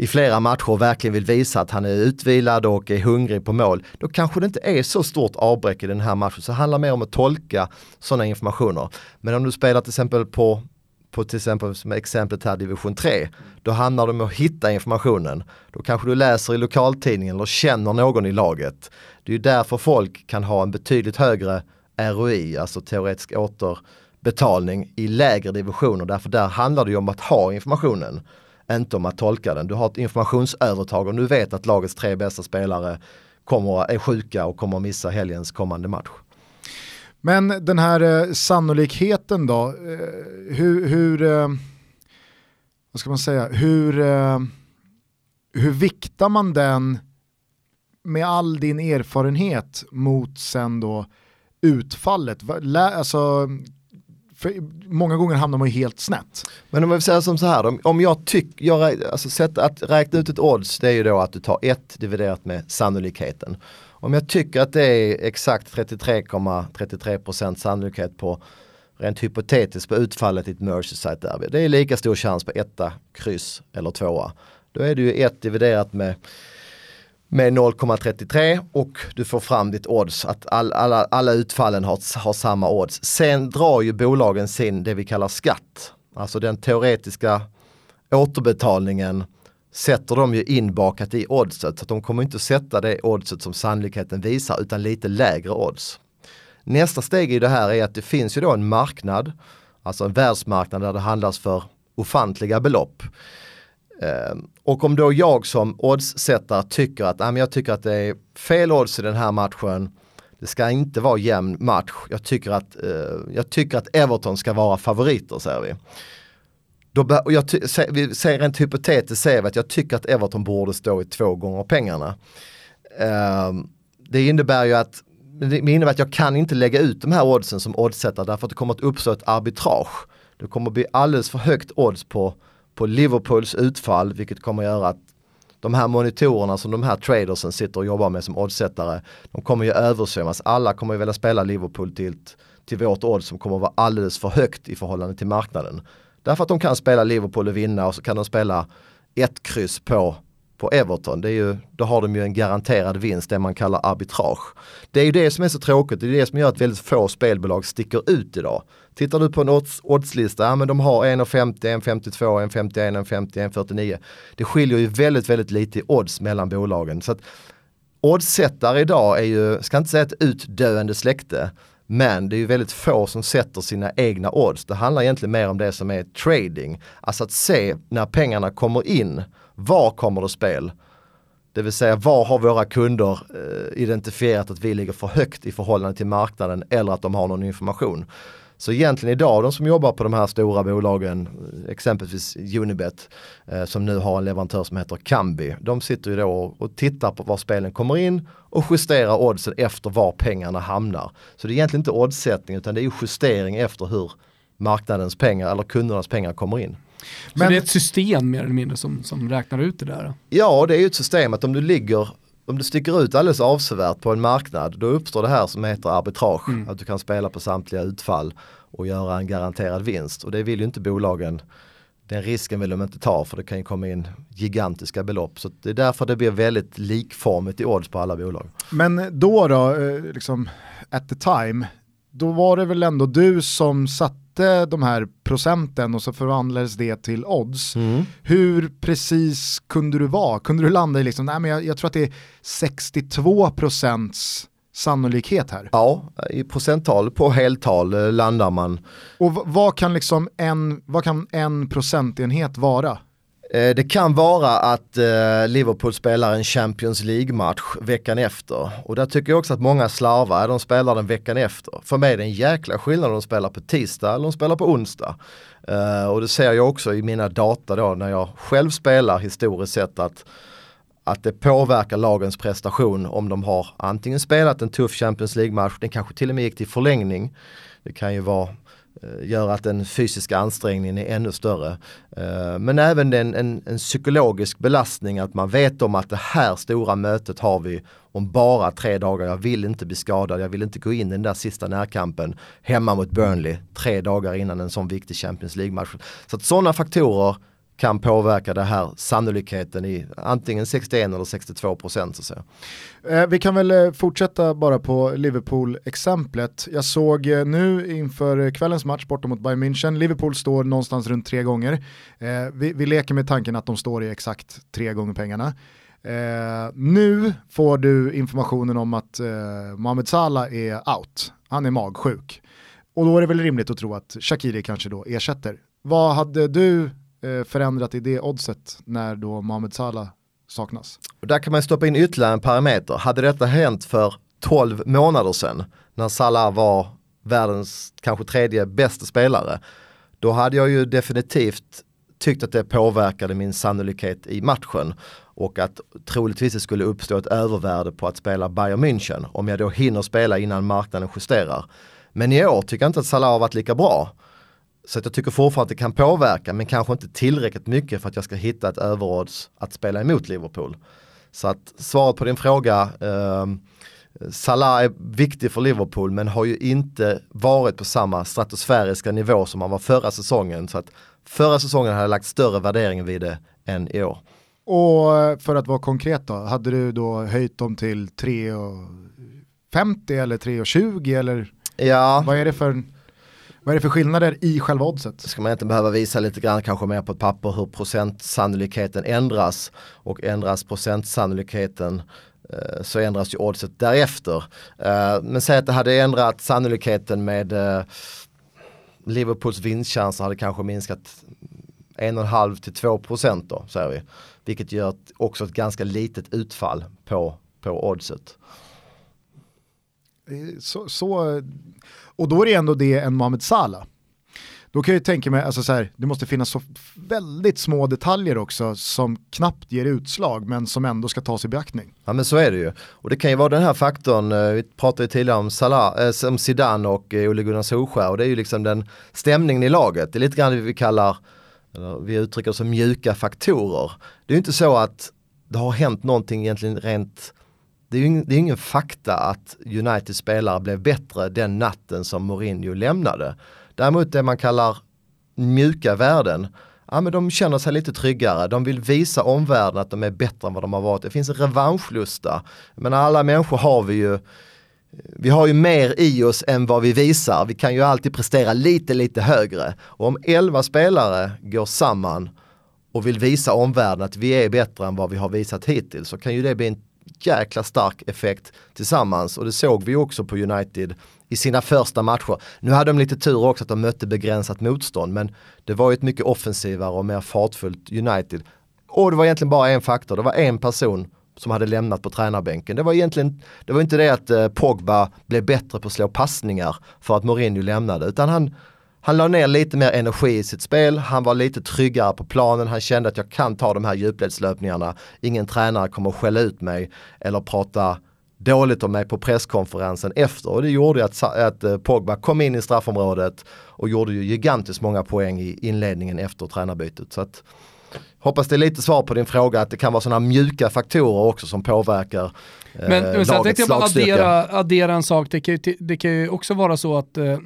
i flera matcher och verkligen vill visa att han är utvilad och är hungrig på mål, då kanske det inte är så stort avbräck i den här matchen. Så det handlar mer om att tolka sådana informationer. Men om du spelar till exempel på på till exempel som exemplet här division 3, då handlar det om att hitta informationen. Då kanske du läser i lokaltidningen eller känner någon i laget. Det är ju därför folk kan ha en betydligt högre ROI, alltså teoretisk återbetalning i lägre divisioner. Därför där handlar det ju om att ha informationen inte om att tolka den. Du har ett informationsövertag och du vet att lagets tre bästa spelare kommer, är sjuka och kommer att missa helgens kommande match. Men den här eh, sannolikheten då, eh, hur, hur eh, vad ska man säga, hur, eh, hur viktar man den med all din erfarenhet mot sen då utfallet? Alltså, många gånger hamnar man ju helt snett. Men om vi säger som så här, om, om jag tycker, alltså sätt att räkna ut ett odds det är ju då att du tar 1 dividerat med sannolikheten. Om jag tycker att det är exakt 33,33% sannolikhet på rent hypotetiskt på utfallet i ett Merseyside-derby. Det är lika stor chans på etta, kryss eller tvåa. Då är det ju 1 dividerat med med 0,33 och du får fram ditt odds att all, alla, alla utfallen har, har samma odds. Sen drar ju bolagen sin det vi kallar skatt. Alltså den teoretiska återbetalningen sätter de ju inbakat i oddset. Så att de kommer inte sätta det oddset som sannolikheten visar utan lite lägre odds. Nästa steg i det här är att det finns ju då en marknad, alltså en världsmarknad där det handlas för ofantliga belopp. Ehm, och om då jag som oddssättare tycker att, äh, jag tycker att det är fel odds i den här matchen, det ska inte vara jämn match. Jag tycker att, eh, jag tycker att Everton ska vara favoriter säger vi. Då, och jag vi ser rent hypotetiskt säger vi att jag tycker att Everton borde stå i två gånger pengarna. Ehm, det innebär ju att det innebär att jag kan inte lägga ut de här oddsen som oddsättare därför att det kommer att uppstå ett arbitrage. Det kommer att bli alldeles för högt odds på på Liverpools utfall, vilket kommer göra att de här monitorerna som de här tradersen sitter och jobbar med som oddsättare, de kommer ju översvämmas. Alla kommer ju vilja spela Liverpool till, till vårt odds som kommer att vara alldeles för högt i förhållande till marknaden. Därför att de kan spela Liverpool och vinna och så kan de spela ett kryss på på Everton, det är ju, då har de ju en garanterad vinst, det man kallar arbitrage. Det är ju det som är så tråkigt, det är det som gör att väldigt få spelbolag sticker ut idag. Tittar du på en odds, oddslista, ja men de har 1,50, 1,52, 1,51, 1,50, 1,49. Det skiljer ju väldigt, väldigt lite i odds mellan bolagen. Så att Oddsättare idag är ju, ska inte säga ett utdöende släkte, men det är ju väldigt få som sätter sina egna odds. Det handlar egentligen mer om det som är trading. Alltså att se när pengarna kommer in var kommer det spel? Det vill säga var har våra kunder eh, identifierat att vi ligger för högt i förhållande till marknaden eller att de har någon information. Så egentligen idag, de som jobbar på de här stora bolagen, exempelvis Unibet, eh, som nu har en leverantör som heter Kambi, de sitter ju då och, tittar på var spelen kommer in och justerar oddsen efter var pengarna hamnar. Så det är egentligen inte oddsättning utan det är justering efter hur marknadens pengar eller kundernas pengar kommer in. Men, så det är ett system mer eller mindre som, som räknar ut det där? Ja, det är ju ett system att om du ligger om du sticker ut alldeles avsevärt på en marknad då uppstår det här som heter arbitrage. Mm. Att du kan spela på samtliga utfall och göra en garanterad vinst och det vill ju inte bolagen den risken vill de inte ta för det kan ju komma in gigantiska belopp. Så det är därför det blir väldigt likformigt i odds på alla bolag. Men då då, eh, liksom at the time, då var det väl ändå du som satte de här procenten och så förvandlades det till odds. Mm. Hur precis kunde du vara? Kunde du landa i liksom, nej men jag, jag tror att det är 62 procents sannolikhet här. Ja, i procenttal på heltal eh, landar man. Och vad kan, liksom en, vad kan en procentenhet vara? Eh, det kan vara att eh, Liverpool spelar en Champions League-match veckan efter. Och där tycker jag också att många slarvar, de spelar den veckan efter. För mig är det en jäkla skillnad om de spelar på tisdag eller de spelar på onsdag. Eh, och det ser jag också i mina data då när jag själv spelar historiskt sett att att det påverkar lagens prestation om de har antingen spelat en tuff Champions League-match, den kanske till och med gick till förlängning. Det kan ju vara Eh, gör att den fysiska ansträngningen är ännu större. Eh, men även en, en, en, psykologisk belastning att man vet om att det här stora mötet har vi om bara tre dagar. Jag vill inte bli skadad, jag vill inte gå in i den där sista närkampen hemma mot Burnley tre dagar innan en sån viktig Champions League-match. Så att sådana faktorer kan påverka det här sannolikheten i antingen 61 eller 62 procent. Så eh, vi kan väl eh, fortsätta bara på Liverpool-exemplet. Jag såg eh, nu inför kvällens match borta mot Bayern München, Liverpool står någonstans runt tre gånger. Eh, vi, vi, leker med tanken att de står i exakt tre gånger pengarna. Eh, nu får du informationen om att eh, Mohamed Salah är out, han är magsjuk. Och då är det väl rimligt att tro att Shakiri kanske då ersätter. Vad hade du Eh, förändrat i det oddset när då Mohamed Salah saknas. Och där kan man stoppa in ytterligare en parameter. Hade detta hänt för 12 månader sedan när Salah var världens kanske tredje bästa spelare då hade jag ju definitivt tyckt att det påverkade min sannolikhet i matchen och att troligtvis det skulle uppstå ett övervärde på att spela Bayern München om jag då hinner spela innan marknaden justerar. Men i år tycker jag inte att Salah har varit lika bra. Så att jag tycker fortfarande att det kan påverka men kanske inte tillräckligt mycket för att jag ska hitta ett överodds att spela emot Liverpool. Så att svaret på din fråga, eh, Salah är viktig för Liverpool men har ju inte varit på samma stratosfäriska nivå som han var förra säsongen. Så att förra säsongen hade jag lagt större värdering vid det än i år. Och för att vara konkret då, hade du då höjt dem till 3,50 eller 3,20 eller ja. vad är det för vad är det för skillnader i själva oddset? Ska man inte behöva visa lite grann kanske mer på ett papper hur procentsannolikheten ändras och ändras procentsannolikheten eh, så ändras ju oddset därefter. Eh, men säg att det hade ändrat sannolikheten med eh, Liverpools vinstchanser hade kanske minskat 1,5 till 2 procent då, säger vi. Vilket gör också ett ganska litet utfall på, på oddset. Så, så och då är det ändå det en Mohamed Salah. Då kan jag ju tänka mig, alltså så här, det måste finnas så väldigt små detaljer också som knappt ger utslag men som ändå ska tas i beaktning. Ja men så är det ju. Och det kan ju vara den här faktorn, eh, vi pratade ju tidigare om, Salah, äh, om Zidane och äh, Ole Gunnar Solskjaer och det är ju liksom den stämningen i laget. Det är lite grann det vi kallar, vi uttrycker som mjuka faktorer. Det är ju inte så att det har hänt någonting egentligen rent det är ju ingen, det är ingen fakta att Uniteds spelare blev bättre den natten som Mourinho lämnade. Däremot det man kallar mjuka värden, ja men de känner sig lite tryggare, de vill visa omvärlden att de är bättre än vad de har varit. Det finns en revanschlusta. Men alla människor har vi ju vi har ju mer i oss än vad vi visar. Vi kan ju alltid prestera lite, lite högre. Och om elva spelare går samman och vill visa omvärlden att vi är bättre än vad vi har visat hittills så kan ju det bli en jäkla stark effekt tillsammans och det såg vi också på United i sina första matcher. Nu hade de lite tur också att de mötte begränsat motstånd men det var ju ett mycket offensivare och mer fartfullt United. Och det var egentligen bara en faktor, det var en person som hade lämnat på tränarbänken. Det var egentligen, det var inte det att eh, Pogba blev bättre på att slå passningar för att Mourinho lämnade utan han han la ner lite mer energi i sitt spel, han var lite tryggare på planen, han kände att jag kan ta de här djupledslöpningarna. Ingen tränare kommer att skälla ut mig eller prata dåligt om mig på presskonferensen efter och det gjorde att, att eh, Pogba kom in i straffområdet och gjorde ju gigantiskt många poäng i inledningen efter tränarbytet. Så att hoppas det är lite svar på din fråga att det kan vara sådana mjuka faktorer också som påverkar men, men sen tänkte jag bara addera, addera en sak, det kan, ju, det kan ju också vara så att eh,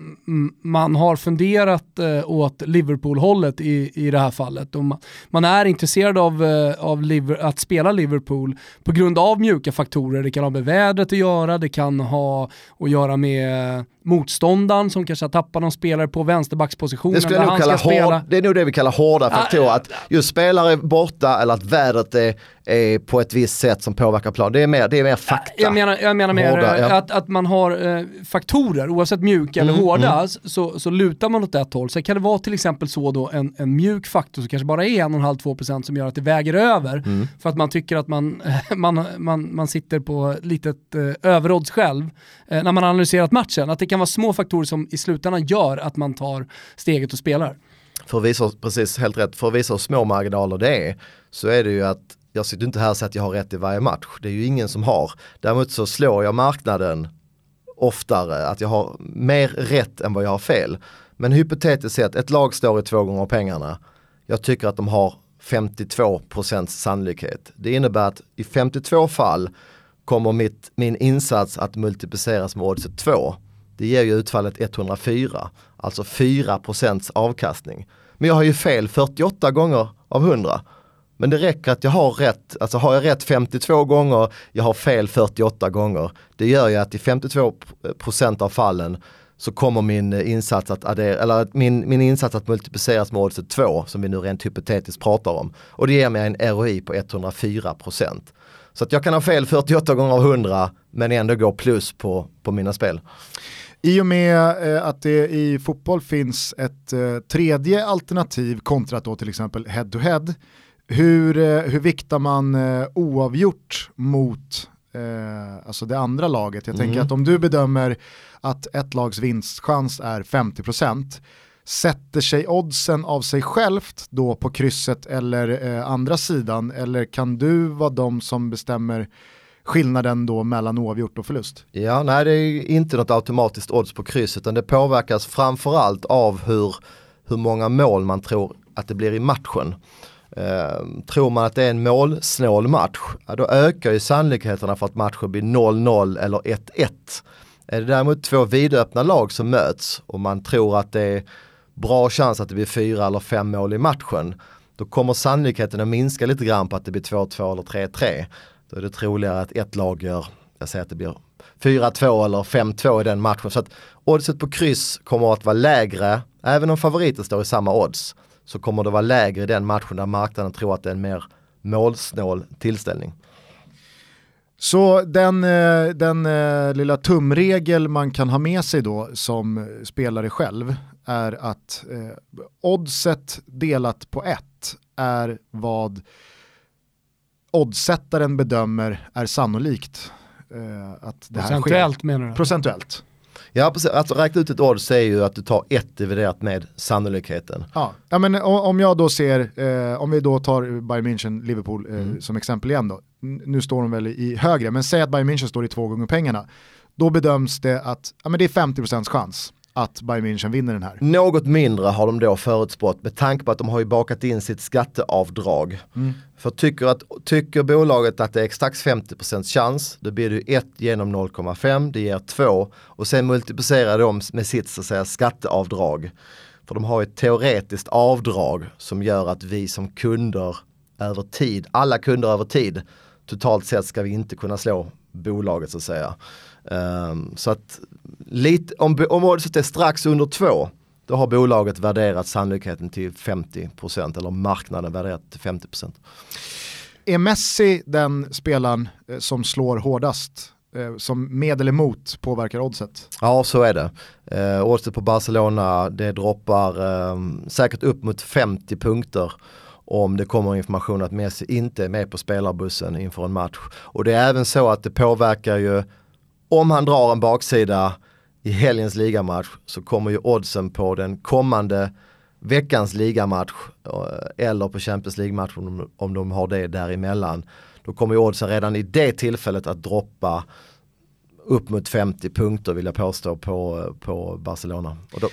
man har funderat eh, åt Liverpool-hållet i, i det här fallet. Och man, man är intresserad av, eh, av Liver, att spela Liverpool på grund av mjuka faktorer. Det kan ha med vädret att göra, det kan ha att göra med motståndaren som kanske har tappat någon spelare på vänsterbackspositionen. Det, där han ska spela. det är nog det vi kallar hårda faktorer, att just spelare borta eller att vädret är är på ett visst sätt som påverkar plan. Det är mer, det är mer fakta. Jag menar, jag menar mer hårda, ja. att, att man har eh, faktorer, oavsett mjuka mm, eller hårda, mm. så, så lutar man åt ett håll. Så kan det vara till exempel så då en, en mjuk faktor som kanske bara är 1,5-2% som gör att det väger över. Mm. För att man tycker att man, man, man, man sitter på litet eh, överodds själv eh, när man analyserat matchen. Att det kan vara små faktorer som i slutändan gör att man tar steget och spelar. För att visa, precis helt rätt, för att visa hur små marginaler det är så är det ju att jag sitter inte här och säger att jag har rätt i varje match. Det är ju ingen som har. Däremot så slår jag marknaden oftare, att jag har mer rätt än vad jag har fel. Men hypotetiskt sett, ett lag står i två gånger pengarna. Jag tycker att de har 52% sannolikhet. Det innebär att i 52 fall kommer mitt, min insats att multipliceras med oddset 2. Det ger ju utfallet 104, alltså 4% avkastning. Men jag har ju fel 48 gånger av 100. Men det räcker att jag har rätt, alltså har jag rätt 52 gånger, jag har fel 48 gånger. Det gör ju att i 52% av fallen så kommer min eh, insats att addera, eller min, min insats att multipliceras med oddset 2 som vi nu rent hypotetiskt pratar om. Och det ger mig en ROI på 104%. Så att jag kan ha fel 48 gånger av 100 men ändå gå plus på, på mina spel. I och med eh, att det i fotboll finns ett eh, tredje alternativ kontra då till exempel head-to-head hur, eh, hur viktar man eh, oavgjort mot eh, alltså det andra laget? Jag mm. tänker att om du bedömer att ett lags vinstchans är 50%, sätter sig oddsen av sig självt då på krysset eller eh, andra sidan eller kan du vara de som bestämmer skillnaden då mellan oavgjort och förlust? Ja, nej det är inte något automatiskt odds på kryss utan det påverkas framförallt av hur, hur många mål man tror att det blir i matchen. Ehm, tror man att det är en målsnål match, ja, då ökar ju sannolikheterna för att matchen blir 0-0 eller 1-1. Är det däremot två vidöppna lag som möts och man tror att det är bra chans att det blir fyra eller fem mål i matchen, då kommer sannolikheten att minska lite grann på att det blir 2-2 eller 3-3. Då är det troligare att ett lag gör, jag säger att det blir 4-2 eller 5-2 i den matchen. Så att oddset på kryss kommer att vara lägre, även om favoriten står i samma odds så kommer det vara lägre i den matchen där marknaden tror att det är en mer målsnål tillställning. Så den, eh, den eh, lilla tumregel man kan ha med sig då som spelare själv är att eh, oddset delat på ett är vad oddsättaren bedömer är sannolikt. Eh, att det Procentuellt här menar du? Procentuellt. Ja, precis. Att räkna ut ett odds är ju att du tar ett dividerat med sannolikheten. Ja, ja men om jag då ser, eh, om vi då tar Bayern München, Liverpool eh, mm. som exempel igen då. Nu står de väl i högre, men säg att Bayern München står i två gånger pengarna. Då bedöms det att ja, men det är 50% chans att Bayern München vinner den här. Något mindre har de då förutspått med tanke på att de har ju bakat in sitt skatteavdrag. Mm. För tycker, att, tycker bolaget att det är exakt 50% chans, då blir det 1 genom 0,5, det ger 2 och sen multiplicerar de med sitt så att säga, skatteavdrag. För de har ett teoretiskt avdrag som gör att vi som kunder över tid, alla kunder över tid, totalt sett ska vi inte kunna slå bolaget så att säga. Um, så att lite, om, om oddset är strax under två, då har bolaget värderat sannolikheten till 50% eller marknaden värderat till 50%. Är Messi den spelaren eh, som slår hårdast? Eh, som med eller mot påverkar oddset? Ja, så är det. Eh, oddset på Barcelona, det droppar eh, säkert upp mot 50 punkter om det kommer information att Messi inte är med på spelarbussen inför en match. Och det är även så att det påverkar ju om han drar en baksida i helgens ligamatch så kommer ju oddsen på den kommande veckans ligamatch eh, eller på Champions League-matchen om, de har det däremellan. Då kommer ju oddsen redan i det tillfället att droppa upp mot 50 punkter vill jag påstå på, på Barcelona. Och då,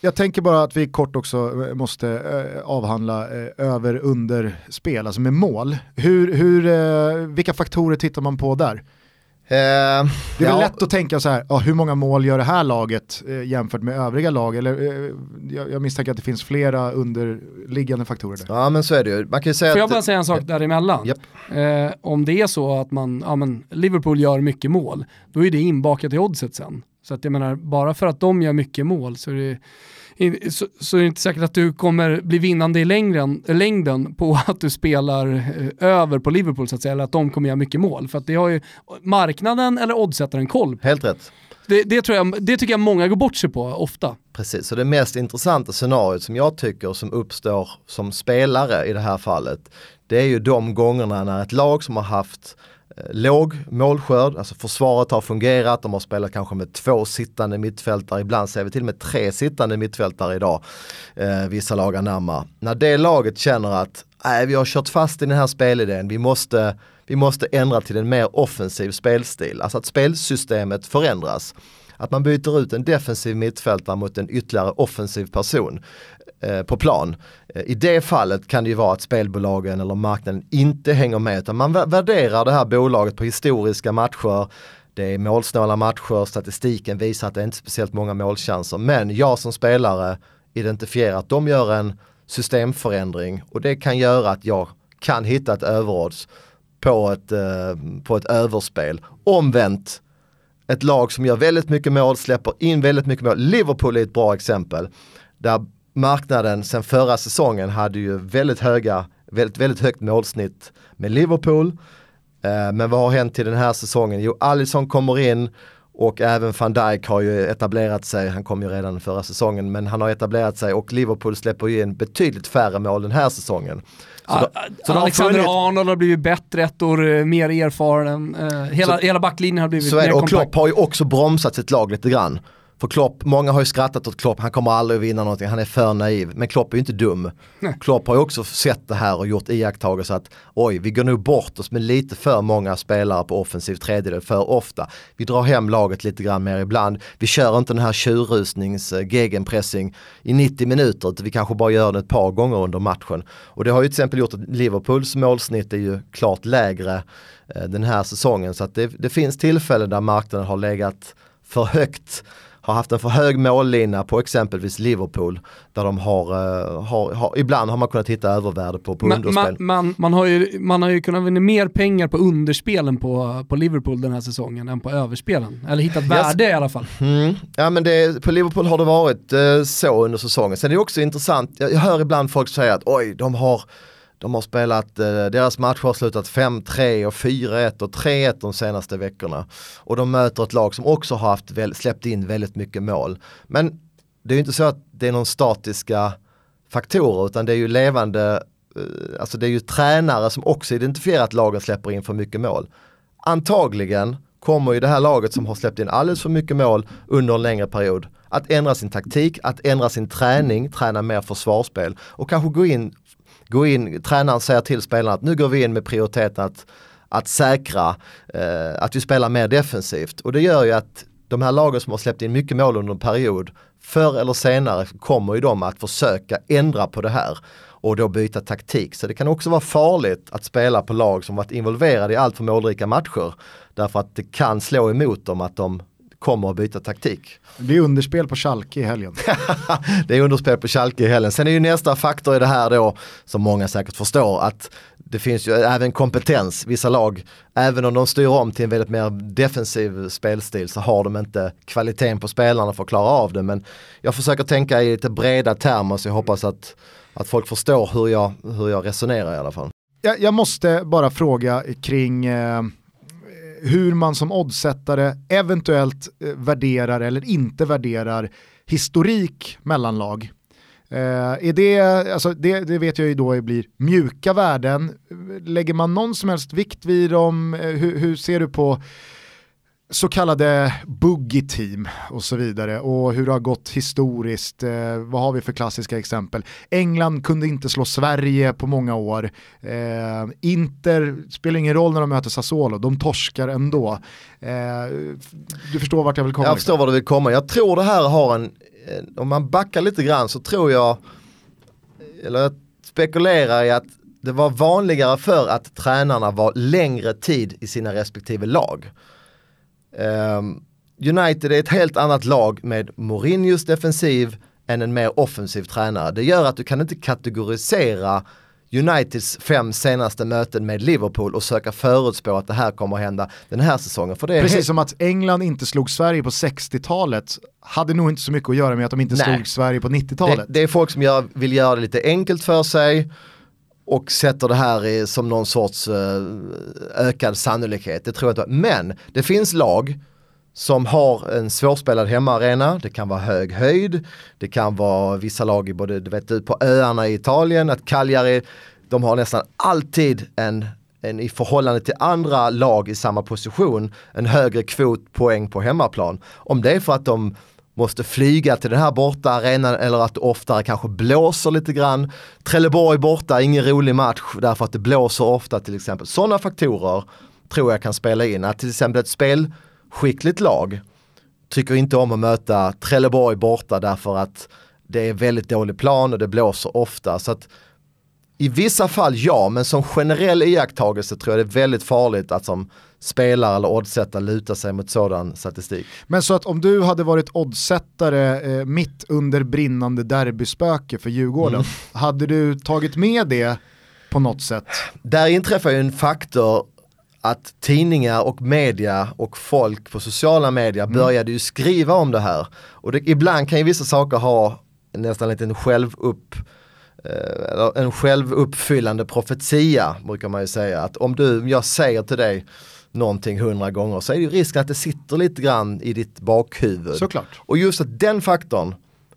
Jag tänker bara att vi kort också eh, måste eh, avhandla eh, över under spel, alltså med mål. Hur, hur, eh, vilka faktorer tittar man på där? Eh, Det är ja, lätt att tänka så här, ja, hur många mål gör det här laget eh, jämfört med övriga lag? Eller, eh, jag, jag misstänker att det finns flera underliggande faktorer där. Ja men så är det ju. Man kan ju säga Får jag att... bara säga en sak däremellan? Japp. Eh, om det är så att man, ja, men Liverpool gör mycket mål, då är det inbakat i oddset sen. Så att jag menar, bara för att de gör mycket mål så är det, så, så är det inte säkert att du kommer bli vinnande i längden, längden på att du spelar eh, över på Liverpool så att säga, eller att de kommer göra mycket mål. För att det har ju marknaden eller oddsättaren koll på. Helt rätt. Det, det, tror jag, det tycker jag många går bort sig på ofta. Precis, så det mest intressanta scenariot som jag tycker som uppstår som spelare i det här fallet, det är ju de gångerna när ett lag som har haft eh, låg målskörd, alltså försvaret har fungerat, de har spelat kanske med två sittande mittfältare, ibland ser vi till och med tre sittande mittfältare idag, eh, vissa lag närmare. När det laget känner att nej, vi har kört fast i den här spelidén, vi måste, vi måste ändra till en mer offensiv spelstil, alltså att spelsystemet förändras. Att man byter ut en defensiv mittfältare mot en ytterligare offensiv person Eh, på plan. Eh, I det fallet kan det ju vara att spelbolagen eller marknaden inte hänger med utan man värderar det här bolaget på historiska matcher. Det är målsnåla matcher, statistiken visar att det är inte är speciellt många målchanser. Men jag som spelare identifierar att de gör en systemförändring och det kan göra att jag kan hitta ett överodds på ett, eh, på ett överspel. Omvänt, ett lag som gör väldigt mycket mål, släpper in väldigt mycket mål. Liverpool är ett bra exempel. Där marknaden sen förra säsongen hade ju väldigt höga, väldigt, väldigt högt målsnitt med Liverpool. Eh, men vad har hänt till den här säsongen? Jo, Alisson kommer in och även van Dijk har ju etablerat sig, han kom ju redan förra säsongen, men han har etablerat sig och Liverpool släpper ju in betydligt färre mål den här säsongen. Så då- så Alexander funnit- Arnold har blivit bättre ett år, eh, mer erfaren. Eh, hela, hela backlinjen har blivit Så mer det. Och kompakt. Klopp har ju också bromsat sitt lag lite grann. För Klopp, många har ju skrattat åt Klopp, han kommer aldrig att vinna någonting, han är för naiv. Men Klopp är ju inte dum. Nej. Klopp har ju också sett det här och gjort iakttagelser att oj, vi går nog bort oss med lite för många spelare på offensiv tredjedel för ofta. Vi drar hem laget lite grann mer ibland. Vi kör inte den här tjurrusnings eh, gegenpressing i 90 minuter, utan vi kanske bara gör det ett par gånger under matchen. Och det har ju till exempel gjort att Liverpools målsnitt är ju klart lägre eh, den här säsongen. Så att det, det finns tillfällen där marknaden har legat för högt har haft en för hög mållina på exempelvis Liverpool där de har, eh, har, har ibland har man kunnat hitta övervärde på, på Man, underspel. man, man, man, har ju, man har ju kunnat vinna mer pengar på underspelen på, på Liverpool den här säsongen än på överspelen. Eller hittat värde i alla fall. Mm. Ja men det, på Liverpool har det varit eh, så under säsongen. Sen är det också intressant, jag hör ibland folk säga att oj, de har, de har spelat, eh, deras matcher har slutat 5-3 och 4-1 och 3-1 de senaste veckorna. Och de möter ett lag som också har haft släppt in väldigt mycket mål. Men det är ju inte så att det är någon statiska faktorer utan det är ju levande, eh, alltså det är ju tränare som också identifierar att lagen släpper in för mycket mål. Antagligen kommer ju det här laget som har släppt in alldeles för mycket mål under en längre period att ändra sin taktik, att ändra sin träning, träna mer försvarsspel och kanske gå in, gå in tränaren säger till spelarna att nu går vi in med prioriteten att, att säkra, eh, att vi spelar mer defensivt och det gör ju att de här lagen som har släppt in mycket mål under en period, förr eller senare kommer ju de att försöka ändra på det här och då byta taktik. Så det kan också vara farligt att spela på lag som varit involverade i allt för målrika matcher. Därför att det kan slå emot dem att de kommer att byta taktik. Det är underspel på Schalke i helgen. det är underspel på Schalke i helgen. Sen är ju nästa faktor i det här då, som många säkert förstår, att det finns ju även kompetens. Vissa lag, även om de styr om till en väldigt mer defensiv spelstil så har de inte kvaliteten på spelarna för att klara av det. Men jag försöker tänka i lite breda termer så jag hoppas att, att folk förstår hur jag, hur jag resonerar i alla fall. Jag, jag måste bara fråga kring eh, hur man som oddsättare eventuellt eh, värderar eller inte värderar historik mellan lag. Eh, är det, alltså det, det vet jag ju då blir mjuka värden. Lägger man någon som helst vikt vid dem? Eh, hur, hur ser du på så kallade boogie team och så vidare och hur det har gått historiskt. Eh, vad har vi för klassiska exempel? England kunde inte slå Sverige på många år. Eh, Inter spelar ingen roll när de möter Sassuolo, de torskar ändå. Eh, du förstår vart jag vill komma? Jag förstår var du vill komma. Jag tror det här har en, eh, om man backar lite grann så tror jag, eller jag spekulerar i att det var vanligare för att tränarna var längre tid i sina respektive lag. Um, United är ett helt annat lag med Mourinhos defensiv än en mer offensiv tränare. Det gör att du kan inte kategorisera Uniteds fem senaste möten med Liverpool och söka förutspå att det här kommer att hända den här säsongen. För det Precis helt... som att England inte slog Sverige på 60-talet hade nog inte så mycket att göra med att de inte Nej. slog Sverige på 90-talet. Det, det, är folk som gör, vill göra det lite enkelt för sig och sätter det här i, som någon sorts eh, ökad sannolikhet. Det tror jag inte. Men det finns lag som har en svårspelad hemmaarena. Det kan vara hög höjd. Det kan vara vissa lag i både, du vet, på öarna i Italien, att Cagliari, de har nästan alltid en, en i förhållande till andra lag i samma position, en högre kvot poäng på hemmaplan. Om det är för att de måste flyga till den här borta arenan eller att det oftare kanske blåser lite grann. Trelleborg borta, ingen rolig match därför att det blåser ofta till exempel. Sådana faktorer tror jag kan spela in. Att till exempel ett spelskickligt lag tycker inte om att möta Trelleborg borta därför att det är väldigt dålig plan och det blåser ofta. Så att i vissa fall ja, men som generell iakttagelse tror jag det är väldigt farligt att som spelare eller oddsättare luta sig mot sådan statistik. Men så att om du hade varit oddsättare eh, mitt under brinnande derbyspöke för Djurgården, mm. hade du tagit med det på något sätt? Där inträffar ju en faktor att tidningar och media och folk på sociala medier mm. började ju skriva om det här. Och det, ibland kan ju vissa saker ha nästan lite en självupp Eh, en självuppfyllande profetia brukar man ju säga. Att om du, jag säger till dig någonting hundra gånger så är det ju risken att det sitter lite grann i ditt bakhuvud. Såklart. Och just att den faktorn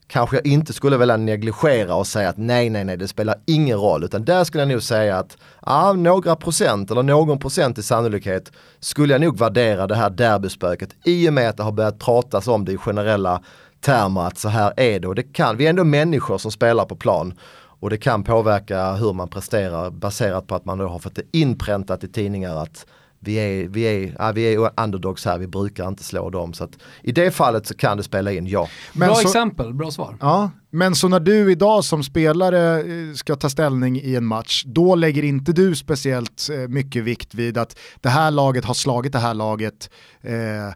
kanske jag inte skulle vilja negligera och säga att nej, nej, nej, det spelar ingen roll. Utan där skulle jag nog säga att ja, några procent eller någon procent i sannolikhet skulle jag nog värdera det här derbyspöket i och med att det har börjat pratas om det i generella termer att så här är det. Och det kan, vi är ändå människor som spelar på plan. Och det kan påverka hur man presterar baserat på att man då har fått det inpräntat i tidningar att vi är, vi, är, ja, vi är underdogs här, vi brukar inte slå dem. Så att I det fallet så kan det spela in, ja. Men bra så, exempel, bra svar. Ja, men så när du idag som spelare eh, ska ta ställning i en match, då lägger inte du speciellt eh, mycket vikt vid att det här laget har slagit det här laget eh,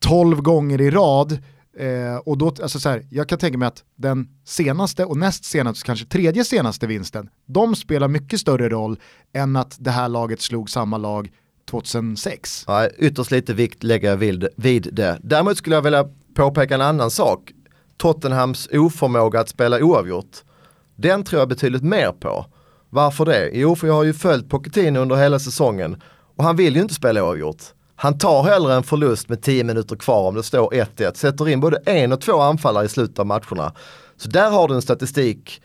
12 gånger i rad Eh, och då, alltså så här, jag kan tänka mig att den senaste och näst senaste, kanske tredje senaste vinsten, de spelar mycket större roll än att det här laget slog samma lag 2006. Ja, ytterst lite vikt lägger jag vid, vid det. Däremot skulle jag vilja påpeka en annan sak. Tottenhams oförmåga att spela oavgjort. Den tror jag betydligt mer på. Varför det? Jo, för jag har ju följt Pochettino under hela säsongen och han vill ju inte spela oavgjort. Han tar hellre en förlust med 10 minuter kvar om det står 1-1, sätter in både en och två anfallare i slutet av matcherna. Så där har du en statistik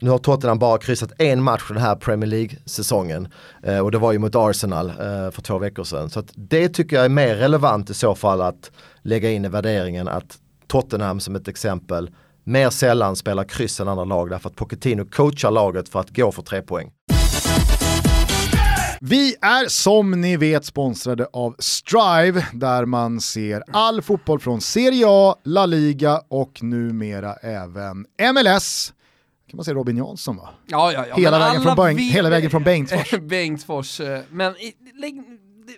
nu har Tottenham bara kryssat en match den här Premier League-säsongen eh, och det var ju mot Arsenal eh, för två veckor sedan. Så det tycker jag är mer relevant i så fall att lägga in i värderingen att Tottenham som ett exempel mer sällan spelar kryss än andra lag därför att Pochettino coachar laget för att gå för tre poäng. Vi är som ni vet sponsrade av Strive där man ser all fotboll från Serie A, La Liga och numera även MLS kan man säga Robin Jansson va? Ja, ja, ja. Hela, vägen från, Beng, hela vägen från Bengtsfors. Bengtsfors, eh, men lägg,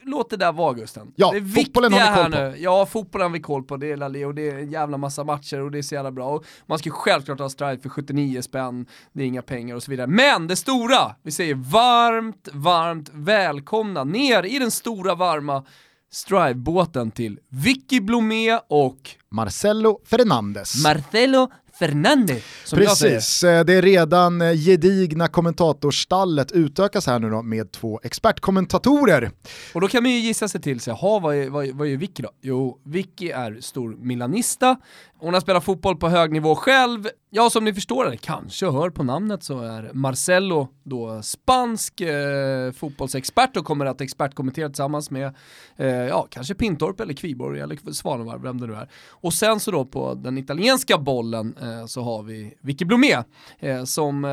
låt det där vara Gusten. Ja, det fotbollen har vi koll på. Nu, ja, fotbollen har vi koll på, det är Lali och det är en jävla massa matcher och det är så jävla bra. Och man ska självklart ha Strive för 79 spänn, det är inga pengar och så vidare. Men det stora, vi säger varmt, varmt välkomna ner i den stora varma Strive-båten till Vicky Blomé och Marcelo Fernandes. Marcelo Fernandes, som Precis, eh, det är redan eh, gedigna kommentatorstallet utökas här nu då med två expertkommentatorer. Och då kan man ju gissa sig till sig, jaha vad är, vad, vad är Vicky då? Jo, Vicky är stor milanista, hon har spelat fotboll på hög nivå själv. Ja, som ni förstår, eller kanske hör på namnet, så är Marcello då spansk eh, fotbollsexpert och kommer att expertkommentera tillsammans med, eh, ja, kanske Pintorp eller Kviborg eller Svanevarv, vem det nu är. Och sen så då på den italienska bollen eh, så har vi Vicky Blomé eh, som eh,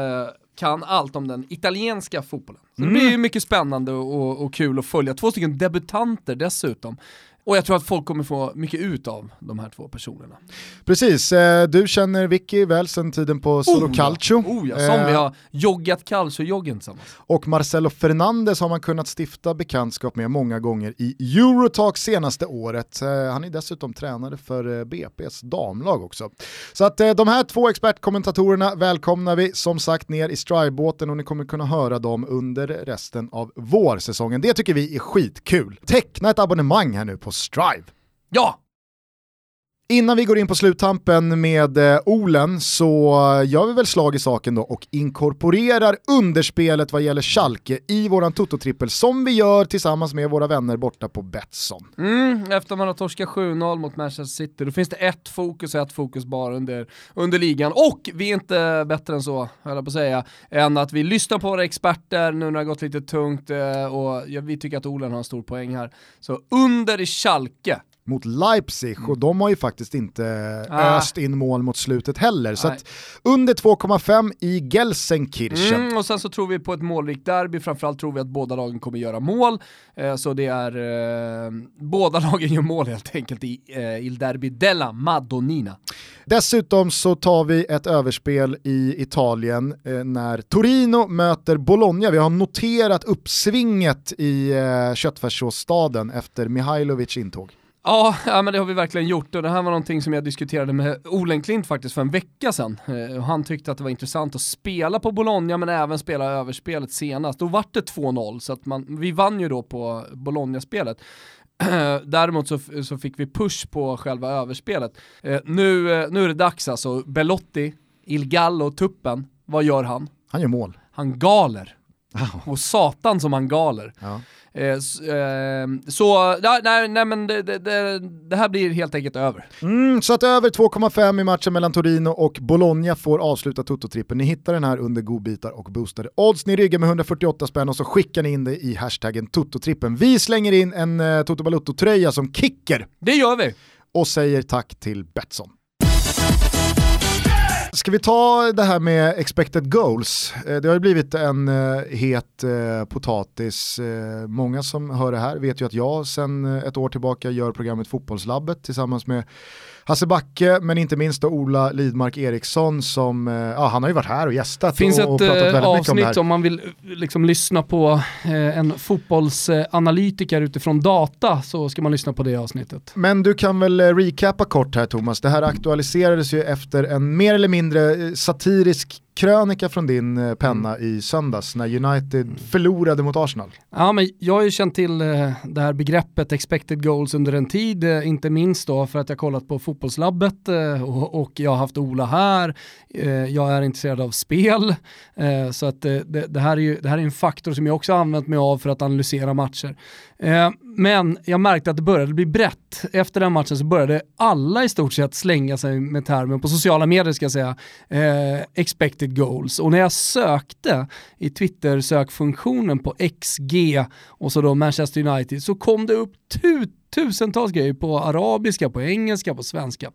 kan allt om den italienska fotbollen. Så mm. det blir mycket spännande och, och kul att följa. Två stycken debutanter dessutom Och jag tror att folk kommer få mycket ut av de här två personerna. Precis, eh, du känner Vicky väl sedan tiden på Solo Oh, Calcio. Oh ja, som Eh, vi har joggat calcio-joggen tillsammans. Och Marcelo Fernandes har man kunnat stifta bekantskap med många gånger i Eurotalk senaste året. Eh, Han är dessutom tränare för BP's damlag också. Så att de här två expertkommentatorerna välkomnar vi som sagt ner i Strive-båten och ni kommer kunna höra dem under resten av vårsäsongen. Det tycker vi är skitkul. Teckna ett abonnemang här nu på Strive. Ja! Innan vi går in på sluttampen med eh, Olen så gör vi väl slag i saken då och inkorporerar underspelet vad gäller Schalke i våran Toto-trippel som vi gör tillsammans med våra vänner borta på Betsson. Mm, efter man har torskat 7-0 mot Manchester City, då finns det ett fokus och ett fokus bara under, under ligan. Och vi är inte bättre än så, höll jag på att säga, än att vi lyssnar på våra experter nu när det har gått lite tungt eh, och ja, vi tycker att Olen har en stor poäng här. Så under i Schalke, mot Leipzig och de har ju faktiskt inte Ah. öst in mål mot slutet heller. Så under 2,5 i Gelsenkirchen. Mm, och sen så tror vi på ett målrikt derby, framförallt tror vi att båda lagen kommer göra mål. Eh, så det är, eh, båda lagen gör mål helt enkelt i eh, Il Derby della Madonnina. Dessutom så tar vi ett överspel i Italien eh, när Torino möter Bologna. Vi har noterat uppsvinget i eh, köttfärssåsstaden efter Mihailovic intåg. Ja, ja, men det har vi verkligen gjort och det här var någonting som jag diskuterade med Olenklint faktiskt för en vecka sedan. Eh, han tyckte att det var intressant att spela på Bologna men även spela överspelet senast. Då vart det 2-0 så att man, vi vann ju då på Bologna-spelet. Däremot så, så fick vi push på själva överspelet. Eh, nu, eh, nu är det dags alltså, Belotti, Il Gallo, tuppen, vad gör han? Han gör mål. Han galer. Och satan som han galer. Ja. Eh, s- eh, så, nej, nej, men det, det, det, det här blir helt enkelt över. Mm, så att över 2,5 i matchen mellan Torino och Bologna får avsluta Toto-trippen. Ni hittar den här under godbitar och boostade odds. Ni ryggar med 148 spänn och så skickar ni in det i hashtaggen Toto-trippen. Vi slänger in en eh, Toto Balutto-tröja som kicker Det gör vi. och säger tack till Betsson. Ska vi ta det här med expected goals? Eh, det har ju blivit en eh, het eh, potatis. Många som hör det här vet ju att jag sedan ett år tillbaka gör programmet Fotbollslabbet tillsammans med Hasse Backe, men inte minst då Ola Lidmark Eriksson som, eh, ja han har ju varit här och gästat finns och, och pratat eh, väldigt mycket om det avsnitt här. om man vill eh, liksom lyssna på eh, en fotbollsanalytiker utifrån data så ska man lyssna på det avsnittet. Men du kan väl eh, recappa kort här Thomas, det här aktualiserades ju efter en mer eller mindre eh, satirisk krönika från din eh, penna i söndags när United förlorade mot Arsenal. Ja, men jag har ju känt till eh, det här begreppet expected goals under en tid, eh, inte minst då för att jag kollat på fotbollslabbet och, jag har haft Ola här. Jag är intresserad av spel, så att det, här är ju, det här är en faktor som jag också använt mig av för att analysera matcher. Men jag märkte att det började bli brett. Efter den matchen så började alla i stort sett slänga sig med termen, på sociala medier ska jag säga, eh, expected goals. Och när jag sökte i Twitter-sökfunktionen på XG och så då Manchester United så kom det upp tut tusentals grejer på arabiska, på engelska, på svenska.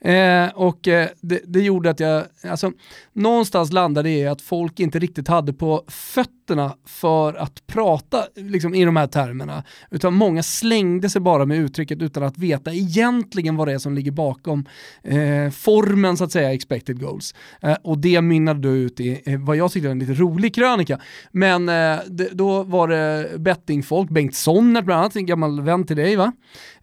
Eh, och eh, det, det gjorde att jag, alltså någonstans landade det i att folk inte riktigt hade på fötterna för att prata liksom, i de här termerna. Utan många slängde sig bara med uttrycket utan att veta egentligen vad det är som ligger bakom eh, formen så att säga, expected goals. Eh, och det mynnade då ut i eh, vad jag tyckte var en lite rolig krönika. Men eh, det, då var det bettingfolk, Bengt Sonnert bland annat, en gammal vän till dig va?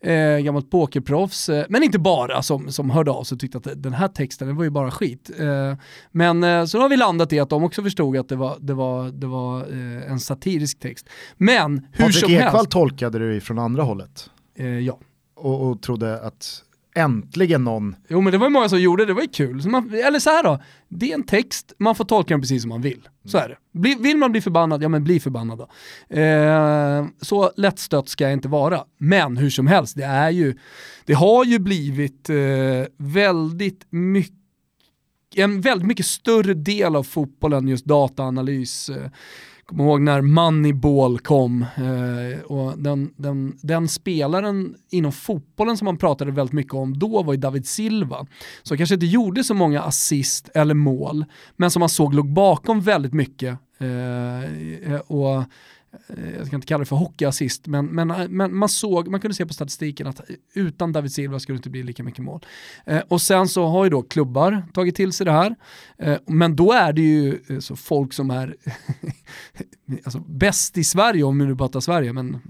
Eh, gammalt pokerproffs, eh, men inte bara som, som hörde av sig och tyckte att den här texten, den var ju bara skit. Eh, men eh, så har vi landat i att de också förstod att det var, det var, det var eh, en satirisk text. Men hur Patrik som Ekwall helst, tolkade det från andra hållet eh, ja. och, och trodde att äntligen någon, Jo men det var ju många som gjorde det, det var ju kul. Så man, eller så här då, det är en text, man får tolka den precis som man vill. Så är det. Bli, vill man bli förbannad, ja men bli förbannad då. Eh, så lättstött ska jag inte vara. Men hur som helst, det är ju, det har ju blivit eh, väldigt mycket en väldigt mycket större del av fotbollen just dataanalys. Eh, Kommer ihåg när Moneyball kom eh, och den, den, den spelaren inom fotbollen som man pratade väldigt mycket om då var ju David Silva. Som kanske inte gjorde så många assist eller mål, men som man såg låg bakom väldigt mycket. Eh, och Eh, jag ska inte kalla det för hockeyassist, men, men, eh, men man såg, man kunde se på statistiken att utan David Silva skulle det inte bli lika mycket mål. Eh, och sen så har ju då klubbar tagit till sig det här, eh, men då är det ju eh, så folk som är alltså, bäst i Sverige, om vi nu pratar Sverige, men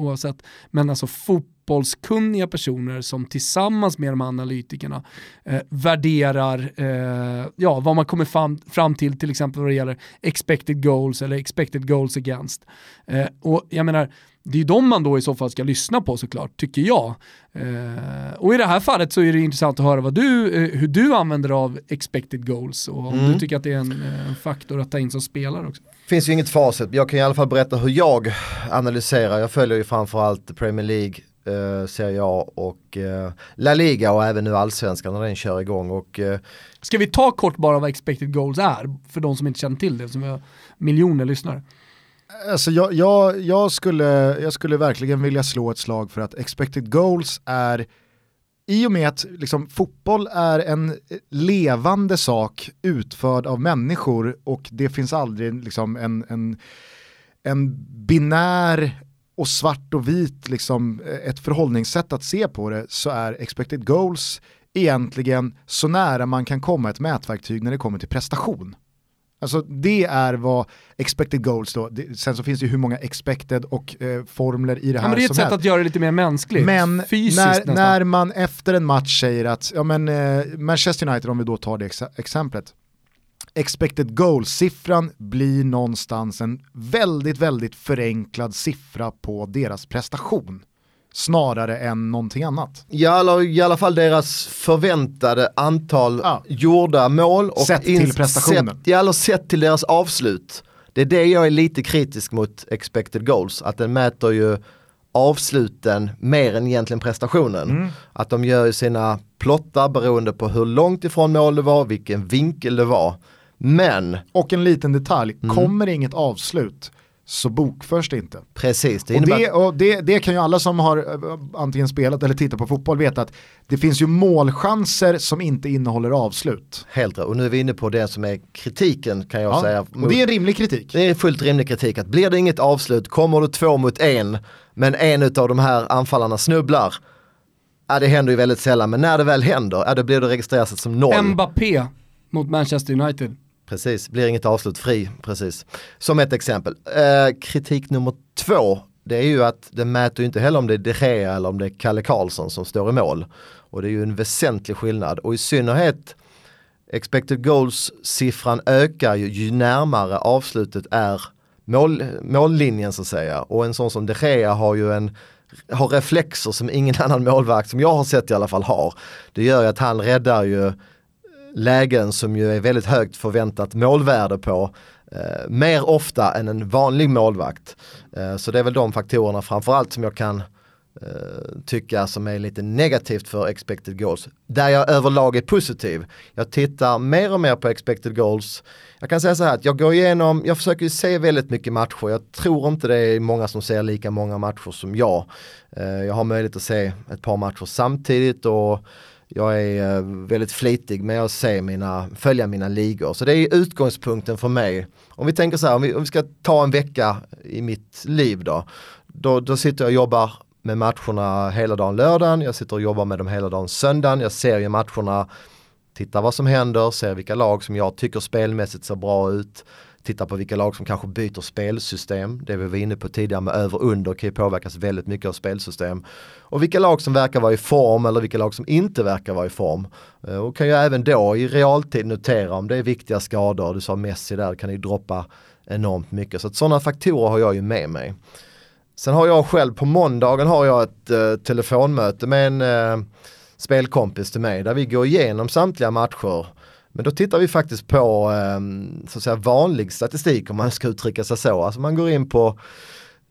oavsett, men alltså fotbollskunniga personer som tillsammans med de här analytikerna eh, värderar eh, ja, vad man kommer fram, fram till, till exempel vad det gäller expected goals eller expected goals against. Eh, och jag menar, det är ju de man då i så fall ska lyssna på såklart, tycker jag. Eh, och i det här fallet så är det intressant att höra vad du, eh, hur du använder av expected goals och om Mm. du tycker att det är en, eh, en faktor att ta in som spelare också. finns ju inget facit, jag kan i alla fall berätta hur jag analyserar. Jag följer ju framförallt Premier League, eh, Serie A och eh, La Liga och även nu Allsvenskan när den kör igång. Och, eh, Ska vi ta kort bara vad expected goals är, för de som inte känner till det, som vi har miljoner lyssnare. Alltså jag, jag, jag, skulle, jag skulle verkligen vilja slå ett slag för att expected goals är i och med att liksom, fotboll är en levande sak utförd av människor och det finns aldrig liksom, en, en, en binär och svart och vit liksom, ett förhållningssätt att se på det så är expected goals egentligen så nära man kan komma ett mätverktyg när det kommer till prestation. Alltså det är vad expected goals då, det, sen så finns det ju hur många expected och eh, formler i det här Ja, men det är ett som sätt helst. att göra det lite mer mänskligt, Men fysiskt när, nästan. när man efter en match säger att, ja men eh, Manchester United om vi då tar det exa- exemplet, expected goal-siffran blir någonstans en väldigt, väldigt förenklad siffra på deras prestation. Snarare än någonting annat. Ja, eller i alla fall deras förväntade antal Ja. gjorda mål. Och Sett till prestationen. Sett, ja, eller sett till deras avslut. Det är det jag är lite kritisk mot expected goals, att den mäter ju avsluten mer än egentligen prestationen. Mm. Att de gör ju sina plottar beroende på hur långt ifrån mål det var, vilken vinkel det var. Men, Och en liten detalj, Mm. kommer inget avslut så bokförs det inte. precis, det Och, innebär det, och det, det kan ju alla som har eh, antingen spelat eller tittat på fotboll veta att det finns ju målchanser som inte innehåller avslut. helt rätt. Och nu är vi inne på det som är kritiken kan jag Ja, säga. och det är en rimlig kritik. Det är fullt rimlig kritik att blir det inget avslut, kommer du två mot en, men en av de här anfallarna snubblar, ja det händer ju väldigt sällan, men när det väl händer, ja då blir det registrerat som noll. Mbappé mot Manchester United. Precis, blir inget avslut fri, precis. Som ett exempel. Eh, kritik nummer två, det är ju att det mäter ju inte heller om det är De Gea eller om det är Kalle Karlsson som står i mål. Och det är ju en väsentlig skillnad och i synnerhet expected goals-siffran ökar ju, ju närmare avslutet är mål, mållinjen så att säga. Och en sån som De Gea har ju en har reflexer som ingen annan målvakt som jag har sett i alla fall har. Det gör ju att han räddar ju lägen som ju är väldigt högt förväntat målvärde på eh, mer ofta än en vanlig målvakt. Eh, så det är väl de faktorerna framförallt som jag kan eh, tycka som är lite negativt för expected goals. Där jag överlag är positiv. Jag tittar mer och mer på expected goals. Jag kan säga så här att jag går igenom, jag försöker ju se väldigt mycket matcher. Jag tror inte det är många som ser lika många matcher som jag. Eh, jag har möjlighet att se ett par matcher samtidigt och jag är eh, väldigt flitig med att se mina, följa mina ligor. Så det är utgångspunkten för mig. Om vi tänker så här, om vi, om vi ska ta en vecka i mitt liv då. Då, då sitter jag och jobbar med matcherna hela dagen lördagen, jag sitter och jobbar med dem hela dagen söndagen, jag ser ju matcherna, tittar vad som händer, ser vilka lag som jag tycker spelmässigt ser bra ut, Titta på vilka lag som kanske byter spelsystem, det vi var inne på tidigare med över och under kan ju påverkas väldigt mycket av spelsystem. Och vilka lag som verkar vara i form eller vilka lag som inte verkar vara i form. Eh, och kan ju även då i realtid notera om det är viktiga skador, du sa Messi där, kan ju droppa enormt mycket. Så att sådana faktorer har jag ju med mig. Sen har jag själv på måndagen har jag ett eh, telefonmöte med en eh, spelkompis till mig där vi går igenom samtliga matcher. Men då tittar vi faktiskt på eh, så att säga vanlig statistik om man ska uttrycka sig så. Alltså man går in på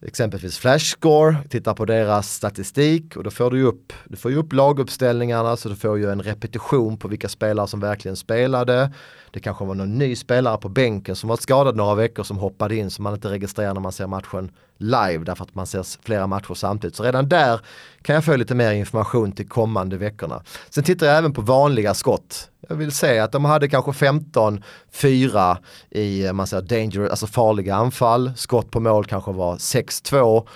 exempelvis Flashscore, tittar på deras statistik och då får du upp, du får ju upp laguppställningarna så du får ju en repetition på vilka spelare som verkligen spelade. Det kanske var någon ny spelare på bänken som var skadad några veckor som hoppade in som man inte registrerar när man ser matchen live därför att man ser flera matcher samtidigt. Så redan där kan jag få lite mer information till kommande veckorna. Sen tittar jag även på vanliga skott. Jag vill säga att de hade kanske 15-4 i eh, man säger, danger, alltså farliga anfall. Skott på mål kanske var 6-2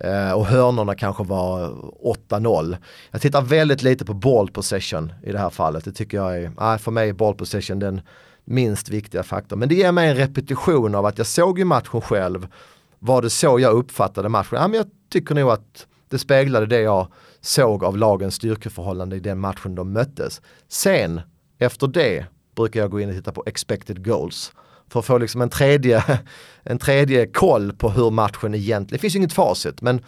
Eh, och hörnorna kanske var 8-0. Jag tittar väldigt lite på ball possession i det här fallet. Det tycker jag är, för mig är ball possession den minst viktiga faktorn. Men det ger mig en repetition av att jag såg ju matchen själv. Var det så jag uppfattade matchen? Ja, men jag tycker nog att det speglade det jag såg av lagens styrkeförhållande i den matchen de möttes. Sen, efter det, brukar jag gå in och titta på expected goals. För att få liksom en tredje, en tredje koll på hur matchen egentligen, det finns ju inget facit men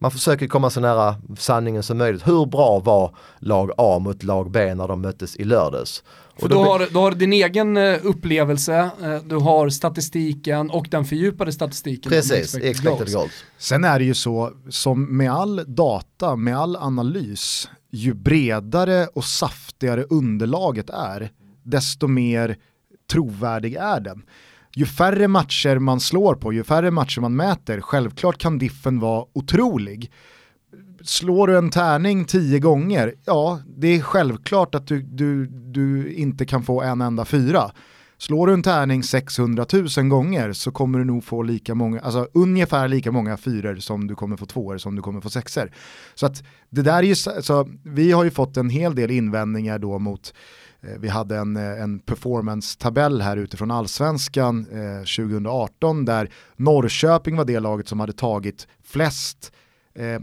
man försöker komma så nära sanningen som möjligt. Hur bra var lag A mot lag B när de möttes i lördags? För då, har, då har du din egen eh, upplevelse, eh, du har statistiken och den fördjupade statistiken. Precis, expected, expected goals. goals. Sen är det ju så, som med all data, med all analys, ju bredare och saftigare underlaget är, desto mer trovärdig är den. Ju färre matcher man slår på, ju färre matcher man mäter, självklart kan diffen vara otrolig slår du en tärning tio gånger, ja det är självklart att du, du, du inte kan få en enda fyra. Slår du en tärning 600 000 gånger så kommer du nog få lika många, alltså ungefär lika många fyror som du kommer få tvåor som du kommer få sexor. Så att det där är ju, så vi har ju fått en hel del invändningar då mot Eh, vi hade en, eh, en performance-tabell här utifrån allsvenskan eh, 2018 där Norrköping var det laget som hade tagit flest eh,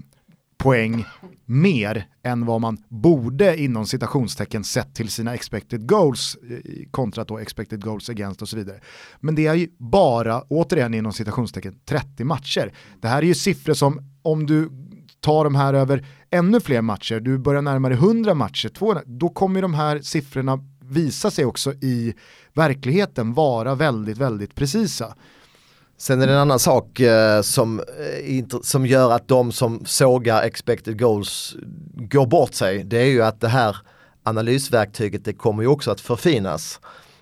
poäng mer än vad man borde inom citationstecken sett till sina expected goals eh, kontra då expected goals against och så vidare. Men det är ju bara, återigen inom citationstecken, 30 matcher. Det här är ju siffror som om du tar de här över ännu fler matcher, du börjar närma dig 100 matcher, 200, då kommer de här siffrorna visa sig också i verkligheten vara väldigt, väldigt precisa. Sen är det en annan sak eh, som, eh, som gör att de som sågar expected goals går bort sig. Det är ju att det här analysverktyget det kommer ju också att förfinas.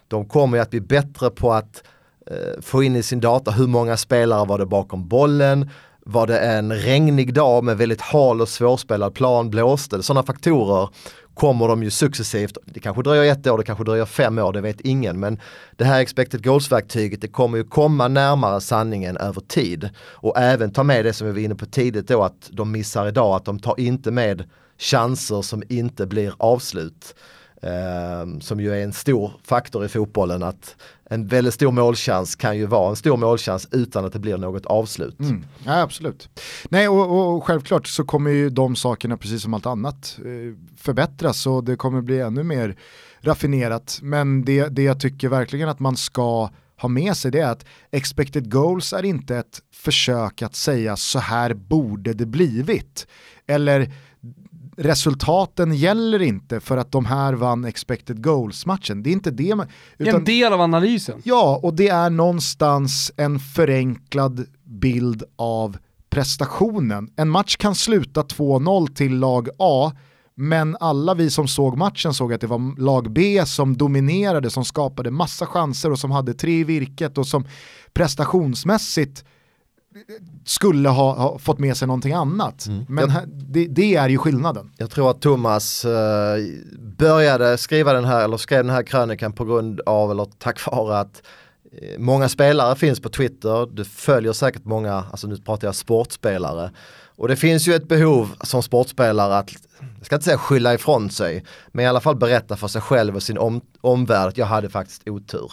De kommer ju att bli bättre på att eh, få in i sin data hur många spelare var det bakom bollen, var det en regnig dag med väldigt hal och svårspelad plan, blåste det? Sådana faktorer kommer de ju successivt, det kanske dröjer ett år, det kanske dröjer fem år, det vet ingen. Men det här expected goals-verktyget det kommer ju komma närmare sanningen över tid. Och även ta med det som vi var inne på tidigt då att de missar idag, att de tar inte med chanser som inte blir avslut. Eh, som ju är en stor faktor i fotbollen att en väldigt stor målchans kan ju vara en stor målchans utan att det blir något avslut. Mm. Ja, absolut. Nej, och, och, självklart så kommer ju de sakerna, precis som allt annat, eh, förbättras och det kommer bli ännu mer raffinerat. Men det, det jag tycker verkligen att man ska ha med sig det är att expected goals är inte ett försök att säga så här borde det blivit. Eller resultaten gäller inte för att de här vann expected goals-matchen. Det är inte det man... Utan, en del av analysen. Ja, och det är någonstans en förenklad bild av prestationen. En match kan sluta 2-0 till lag A, men alla vi som såg matchen såg att det var lag B som dominerade, som skapade massa chanser och som hade tre i virket och som prestationsmässigt skulle ha, ha, fått med sig någonting annat. Mm. Men här, det, det, är ju skillnaden. Jag tror att Thomas eh, började skriva den här, eller skrev den här krönikan på grund av, eller tack vare att eh, många spelare finns på Twitter, du följer säkert många, alltså nu pratar jag sportspelare. Och det finns ju ett behov som sportspelare att, jag ska inte säga skylla ifrån sig, men i alla fall berätta för sig själv och sin om, omvärld att jag hade faktiskt otur.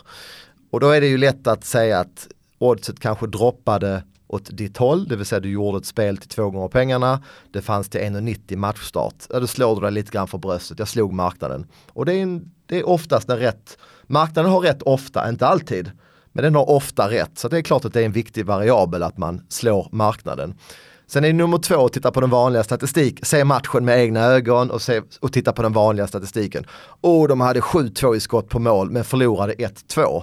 Och då är det ju lätt att säga att oddset kanske droppade åt ditt håll, det vill säga du gjorde ett spel till två gånger pengarna, det fanns till 1,90 matchstart. Ja, då slår du dig lite grann för bröstet, jag slog marknaden. Och det är, en, det är oftast när rätt, marknaden har rätt ofta, inte alltid, men den har ofta rätt. Så det är klart att det är en viktig variabel att man slår marknaden. Sen är nummer två att titta på den vanliga statistik, se matchen med egna ögon och, se, och titta på den vanliga statistiken. Och de hade 7-2 i skott på mål men förlorade 1-2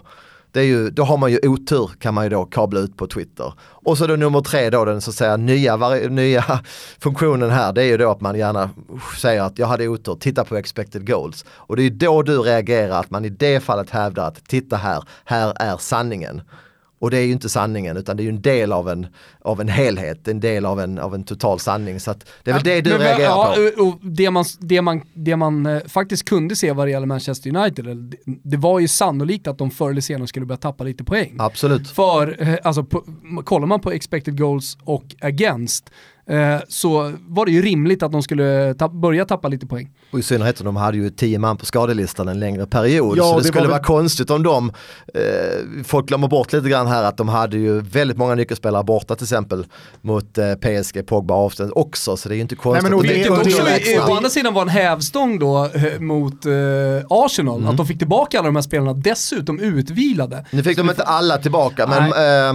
det är ju, då har man ju otur kan man ju då kabla ut på Twitter. Och så då nummer tre då den så att säga nya, nya funktionen här det är ju då att man gärna säger att jag hade otur, titta på expected goals. Och det är då du reagerar att man i det fallet hävdar att titta här, här är sanningen. Och det är ju inte sanningen utan det är ju en del av en, av en helhet, en del av en, av en total sanning. Så det är väl det du Men, reagerar ja, på. Och det, man, det, man, det man eh, faktiskt kunde se vad det gäller Manchester United, det var ju sannolikt att de förr eller senare skulle börja tappa lite poäng. Absolut. För, eh, alltså, på, kollar man på expected goals och against, eh, så var det ju rimligt att de skulle ta, börja tappa lite poäng. Och i synnerhet om de hade ju tio man på skadelistan en längre period. Ja, så det, det skulle var vara väl- konstigt om de, eh, folk glömmer bort lite grann här att de hade ju väldigt många nyckelspelare borta till exempel mot eh, PSG, Pogba Austin också. Så det är ju inte konstigt men och att det- och det- också underlägsna. i- å andra sidan var en hävstång då eh, mot eh, Arsenal, Mm. att de fick tillbaka alla de här spelarna, dessutom utvilade. Nu fick de inte alla tillbaka men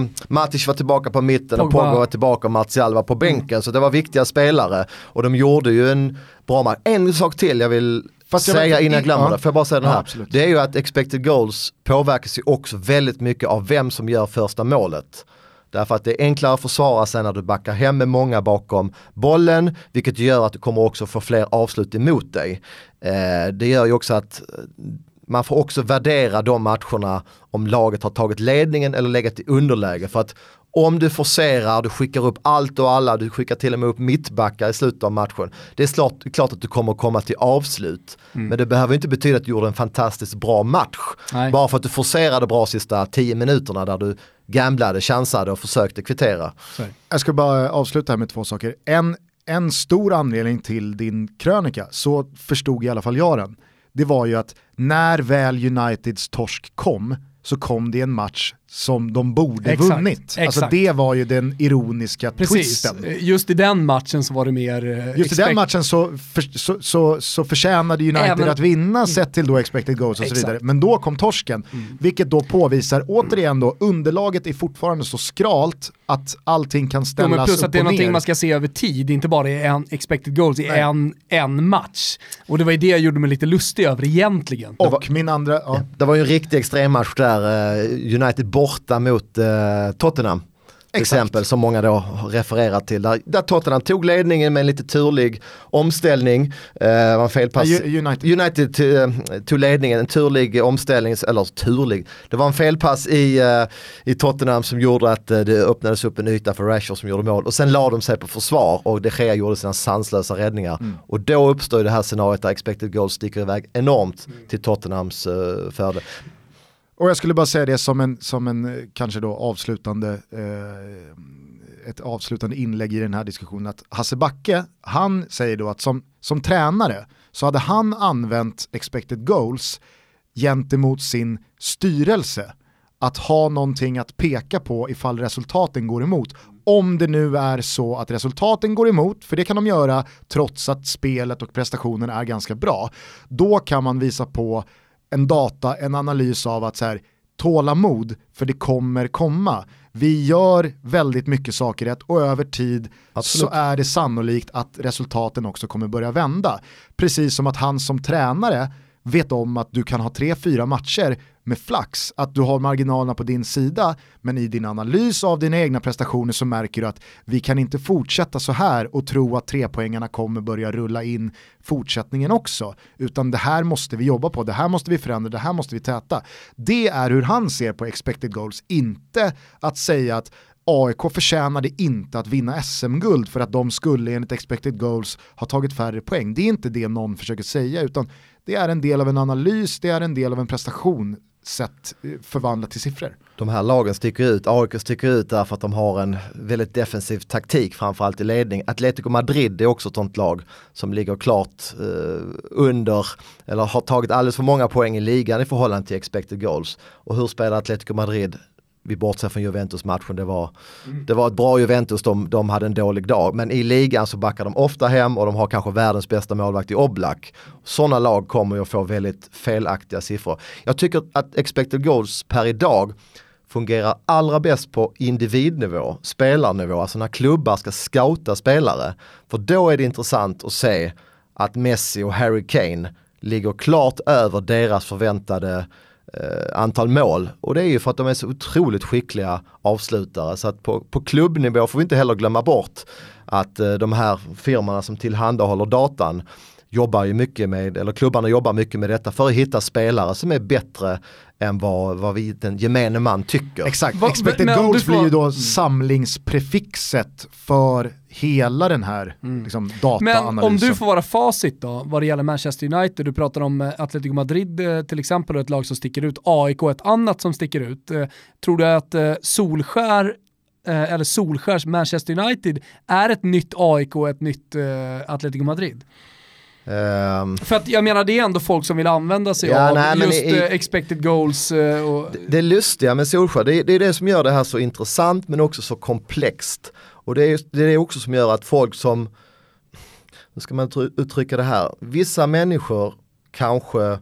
eh, Matic var tillbaka på mitten och Pogba. Pogba var tillbaka och Martial var på bänken. Så det var viktiga spelare och de gjorde ju en bra match. En sak till jag vill Fast jag säga vet- innan jag glömmer ja. det, får jag bara säga den Ja, här. absolut. det är ju att expected goals påverkas ju också väldigt mycket av vem som gör första målet. Därför att det är enklare att försvara sig när du backar hem med många bakom bollen, vilket gör att du kommer också få fler avslut emot dig. Eh, det gör ju också att man får också värdera de matcherna om laget har tagit ledningen eller legat i underläge. För att om du forcerar, du skickar upp allt och alla, du skickar till och med upp mittbackar i slutet av matchen. Det är klart, klart att du kommer komma till avslut. Men det behöver inte betyda att du gjorde en fantastiskt bra match. Nej. Bara för att du forcerade bra sista 10 minuterna där du gamblade, chansade och försökte kvittera. Jag ska bara avsluta här med två saker. En, en stor anledning till din krönika, så förstod i alla fall jag den, det var ju att när väl Uniteds torsk kom så kom det en match som de borde Exakt, vunnit. Alltså exakt. det var ju den ironiska Precis, twisten. Just i den matchen så var det mer... eh, Just i den expect- matchen så, för, så, så, så förtjänade United Även- att vinna sett till då expected goals och så Exakt. vidare. Men då kom torsken, vilket då påvisar återigen då underlaget är fortfarande så skralt att allting kan Jo, ställas men plus upp att det är någonting ner. man ska se över tid, inte bara i en expected goals i en, en match. Och det var ju det jag gjorde mig lite lustig över egentligen. Och min andra, ja. Det var ju en riktig extremmatch där, eh, United borta mot eh, Tottenham. Exakt. exempel som många då refererar till. Där, där Tottenham tog ledningen med en lite turlig omställning. Eh, var felpass. United. United eh, tog ledningen, en turlig omställning, eller turlig, det var en felpass i, eh, i Tottenham som gjorde att eh, det öppnades upp en yta för Rashford som gjorde mål och sen la de sig på försvar och De Gea gjorde sina sanslösa räddningar. Och då uppstår det här scenariot där expected goals sticker iväg enormt till Tottenhams uh, fördel. Och jag skulle bara säga det som en, som en eh, kanske då avslutande, eh, ett avslutande inlägg i den här diskussionen att Hasse Backe, han säger då att som, som tränare så hade han använt expected goals gentemot sin styrelse att ha någonting att peka på ifall resultaten går emot. Om det nu är så att resultaten går emot, för det kan de göra trots att spelet och prestationen är ganska bra, då kan man visa på en data, en analys av att så här, tålamod, för det kommer komma. Vi gör väldigt mycket saker rätt och över tid Absolut. så är det sannolikt att resultaten också kommer börja vända. Precis som att han som tränare vet om att du kan ha tre, fyra matcher med flax, att du har marginalerna på din sida, men i din analys av dina egna prestationer så märker du att vi kan inte fortsätta så här och tro att trepoängarna kommer börja rulla in fortsättningen också, utan det här måste vi jobba på, det här måste vi förändra, det här måste vi täta. Det är hur han ser på expected goals, inte att säga att AIK förtjänade inte att vinna SM-guld för att de skulle enligt expected goals ha tagit färre poäng. Det är inte det någon försöker säga, utan det är en del av en analys, det är en del av en prestation sett eh, förvandlat till siffror. De här lagen sticker ut, AIK sticker ut därför att de har en väldigt defensiv taktik framförallt i ledning. Atletico Madrid är också ett sånt lag som ligger klart eh, under eller har tagit alldeles för många poäng i ligan i förhållande till expected goals. Och hur spelar Atletico Madrid? Vi bortser från Juventus-matchen, det var, det var ett bra Juventus, de, de hade en dålig dag. Men i ligan så backar de ofta hem och de har kanske världens bästa målvakt i Oblak. Sådana lag kommer ju att få väldigt felaktiga siffror. Jag tycker att expected goals per idag fungerar allra bäst på individnivå, spelarnivå, alltså när klubbar ska scouta spelare. För då är det intressant att se att Messi och Harry Kane ligger klart över deras förväntade Eh, antal mål. Och det är ju för att de är så otroligt skickliga avslutare. Så att på, på klubbnivå får vi inte heller glömma bort att eh, de här firmorna som tillhandahåller datan jobbar ju mycket med, eller klubbarna jobbar mycket med detta för att hitta spelare som är bättre än vad, vad vi, den gemene man tycker. Exakt, Va, expected men goals får- blir ju då Mm. samlingsprefixet för hela den här liksom, Men dataanalysen. om du får vara facit då, vad det gäller Manchester United, du pratar om eh, Atletico Madrid eh, till exempel och ett lag som sticker ut, AIK ett annat som sticker ut. Eh, Tror du att Solskär eller Solskärs Manchester United är ett nytt AIK och ett nytt Atletico Madrid? Ehm, För att jag menar det är ändå folk som vill använda sig Ja, av nej, just i- eh, expected goals eh, och det lustiga med Solskjaer, det det är det som gör det här så intressant men också så komplext. Och det är, det är det också som gör att folk som, hur ska man uttrycka det här, vissa människor kanske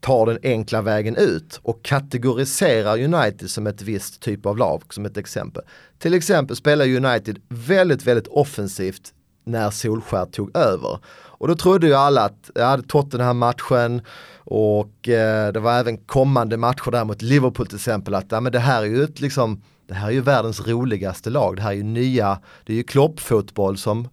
tar den enkla vägen ut och kategoriserar United som ett visst typ av lag, som ett exempel. Till exempel spelar United väldigt, väldigt offensivt när Solskär tog över. Och då trodde ju alla att, jag hade Tottenham-matchen och eh, det var även kommande matcher där mot Liverpool till exempel, att ja, men det här är ju ett, liksom, det här är ju världens roligaste lag, det här är ju nya, det är ju kloppfotboll som,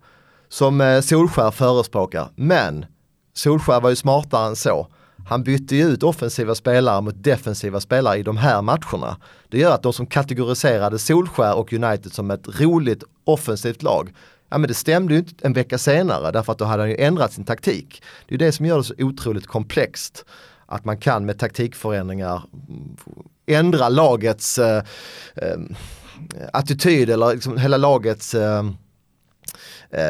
som eh, Solskär förespråkar. Men Solskär var ju smartare än så. Han bytte ju ut offensiva spelare mot defensiva spelare i de här matcherna. Det gör att de som kategoriserade Solskär och United som ett roligt offensivt lag, ja men det stämde ju inte en vecka senare därför att då hade han ju ändrat sin taktik. Det är det som gör det så otroligt komplext. Att man kan med taktikförändringar ändra lagets eh, eh, attityd eller liksom hela lagets eh, eh,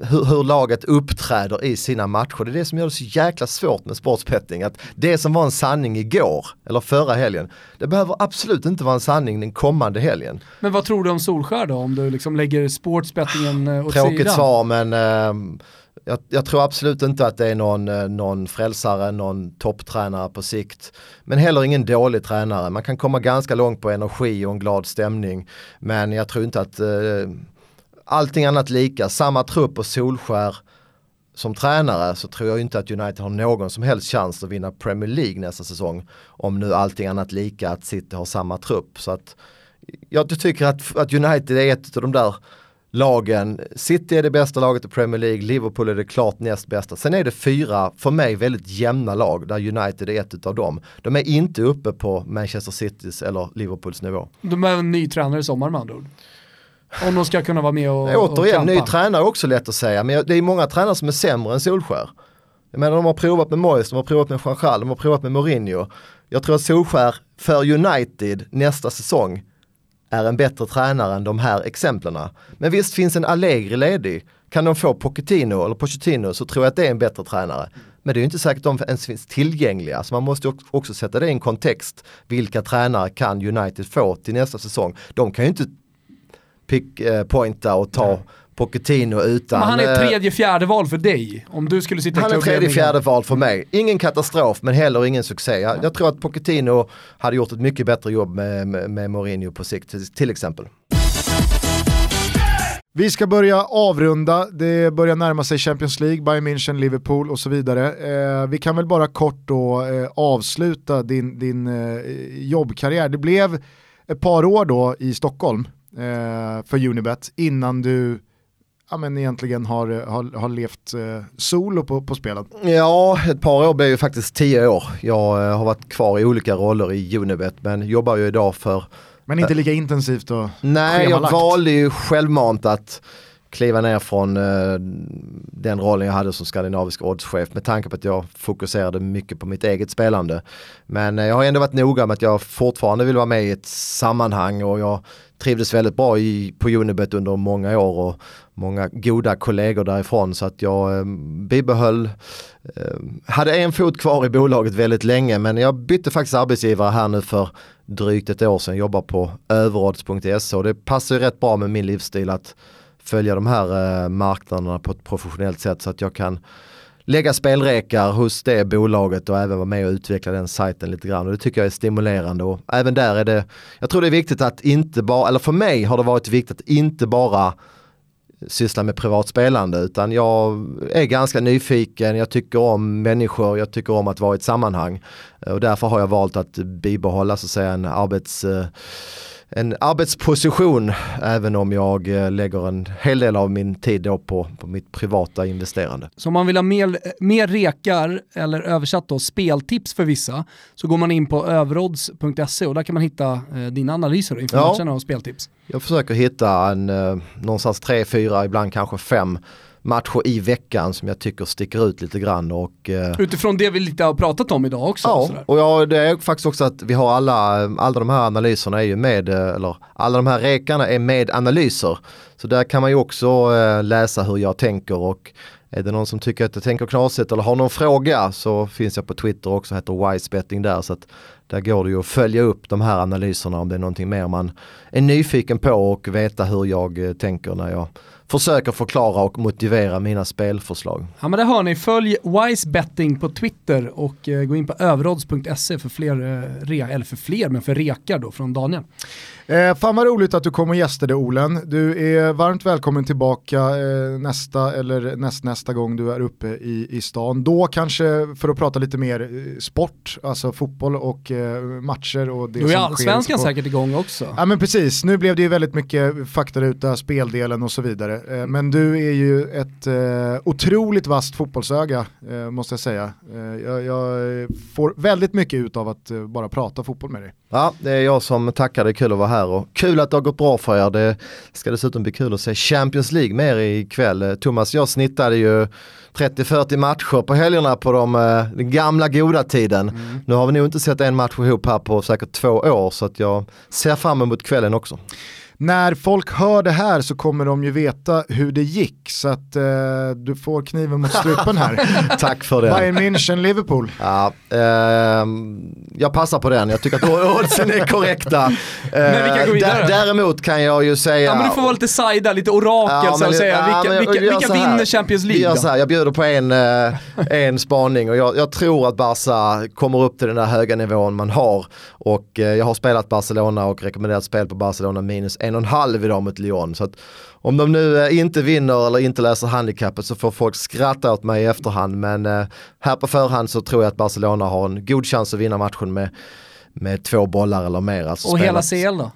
hur, hur laget uppträder i sina matcher. Det är det som gör det så jäkla svårt med sportsbetting. Att det som var en sanning igår, eller förra helgen, det behöver absolut inte vara en sanning den kommande helgen. Men vad tror du om Solskär då, om du liksom lägger sportsbettingen eh, åt Tråkigt sidan? svar men eh, jag, jag tror absolut inte att det är någon, eh, någon frälsare, någon topptränare på sikt. Men heller ingen dålig tränare. Man kan komma ganska långt på energi och en glad stämning. Men jag tror inte att eh, allting annat lika, samma trupp och Solskär som tränare så tror jag inte att United har någon som helst chans att vinna Premier League nästa säsong. Om nu allting annat lika att City har samma trupp. Så att jag tycker att, att United är ett av de där lagen. City är det bästa laget i Premier League, Liverpool är det klart näst bästa. Sen är det fyra, för mig, väldigt jämna lag där United är ett av dem. De är inte uppe på Manchester Citys eller Liverpools nivå. De är en ny tränare i sommar med andra ord. Om de ska kunna vara med och, och Återigen, ny kampa. tränare är också lätt att säga, men det är många tränare som är sämre än Solskär. Jag menar de har provat med Moyes, de har provat med Jean de har provat med Mourinho. Jag tror att Solskär för United nästa säsong är en bättre tränare än de här exemplen. Men visst finns en Allegri ledig. Kan de få Pochettino eller Pochettino så tror jag att det är en bättre tränare. Men det är ju inte säkert att de ens finns tillgängliga. Så man måste också sätta det i en kontext. Vilka tränare kan United få till nästa säsong? De kan ju inte pick, eh, pointa och ta Pochettino utan... Men han är eh, tredje, fjärde val för dig. Om du skulle sitta i han är tredje, fjärde val för mig. Ingen katastrof men heller ingen succé. Jag, jag tror att Pochettino hade gjort ett mycket bättre jobb med, med, med Mourinho på sikt till, till exempel. Vi ska börja avrunda, det börjar närma sig Champions League, Bayern München, Liverpool och så vidare. Eh, vi kan väl bara kort då eh, avsluta din, din eh, jobbkarriär. Det blev ett par år då i Stockholm för Unibet innan du ja, men egentligen har, har, har levt eh, solo på, på spelen. Ja, ett par år blev ju faktiskt tio år. Jag eh, har varit kvar i olika roller i Unibet men jobbar ju idag för Men inte lika intensivt och Nej, jag schemalagt. valde ju självmant att kliva ner från eh, den rollen jag hade som skandinavisk oddschef med tanke på att jag fokuserade mycket på mitt eget spelande. Men eh, jag har ändå varit noga med att jag fortfarande vill vara med i ett sammanhang och jag trivdes väldigt bra i, på Unibet under många år och många goda kollegor därifrån. Så att jag eh, bibehöll eh, hade en fot kvar i bolaget väldigt länge. Men jag bytte faktiskt arbetsgivare här nu för drygt ett år sedan, jobbar på överodds.se och det passar ju rätt bra med min livsstil att följa de här eh, marknaderna på ett professionellt sätt så att jag kan lägga spelrekar hos det bolaget och även vara med och utveckla den sajten lite grann. Och det tycker jag är stimulerande. Och även där är det, jag tror det är viktigt att inte bara, eller för mig har det varit viktigt att inte bara syssla med privatspelande utan jag är ganska nyfiken, jag tycker om människor, jag tycker om att vara i ett sammanhang. Och därför har jag valt att bibehålla så att säga en arbets eh, en arbetsposition även om jag eh, lägger en hel del av min tid då på, på mitt privata investerande. Så om man vill ha mer, mer rekar, eller översatt då speltips för vissa, så går man in på överodds.se och där kan man hitta eh, dina analyser inför ja. matcherna och speltips. Jag försöker hitta en, eh, någonstans tre, fyra, ibland kanske fem matcher i veckan som jag tycker sticker ut lite grann. Och, eh, Utifrån det vi lite har pratat om idag också? Ja, och ja, det är faktiskt också att vi har alla, alla de här analyserna är ju med, eh, eller alla de här rekarna är med analyser. Så där kan man ju också eh, läsa hur jag tänker och är det någon som tycker att jag tänker knasigt eller har någon fråga så finns jag på Twitter också, heter Wisebetting där. Så att där går det ju att följa upp de här analyserna om det är någonting mer man är nyfiken på och veta hur jag eh, tänker när jag försöker förklara och motivera mina spelförslag. Ja men det hör ni, följ Wisebetting på Twitter och eh, gå in på överodds.se för fler, eh, re, eller för fler, men för rekar då från Daniel. Eh, fan vad roligt att du kom och gästade Olen. Du är varmt välkommen tillbaka eh, nästa eller nästnästa gång du är uppe i, i stan. Då kanske för att prata lite mer eh, sport, alltså fotboll och eh, matcher och det Då är allsvenskan säkert igång också. Ja men precis, nu blev det ju väldigt mycket faktaruta, speldelen och så vidare. Eh, men du är ju ett eh, otroligt vasst fotbollsöga måste jag säga. Jag, jag, får väldigt mycket ut av att bara prata fotboll med dig. Ja, det är jag som tackar, det är kul att vara här och kul att det har gått bra för er. Det ska dessutom bli kul att se Champions League med er ikväll. Thomas, jag snittade ju 30-40 matcher på helgerna på de, eh, den gamla goda tiden. Mm. Nu har vi nog inte sett en match ihop här på säkert två år så att jag ser fram emot kvällen också när folk hör det här så kommer de ju veta hur det gick. Så att eh, du får kniven mot strupen här. Tack för det. Bayern München, Liverpool. Ja, eh, jag passar på den, jag tycker att oddsen är korrekta. men vi kan gå vidare. Däremot kan jag ju säga... Ja men du får vara lite sajda, lite orakel ja, så att säga. Vilka, ja, vilka, vilka vinner Champions League? Gör så här, jag bjuder på en, eh, en spaning och jag, jag, tror att Barca kommer upp till den där höga nivån man har. Och eh, jag har spelat Barcelona och rekommenderat spel på Barcelona minus en och en halv idag mot Lyon. Så att om de nu eh, inte vinner eller inte läser handikappet så får folk skratta åt mig i efterhand. Men eh, här på förhand så tror jag att Barcelona har en god chans att vinna matchen med, med två bollar eller mer. Alltså och hela CL då?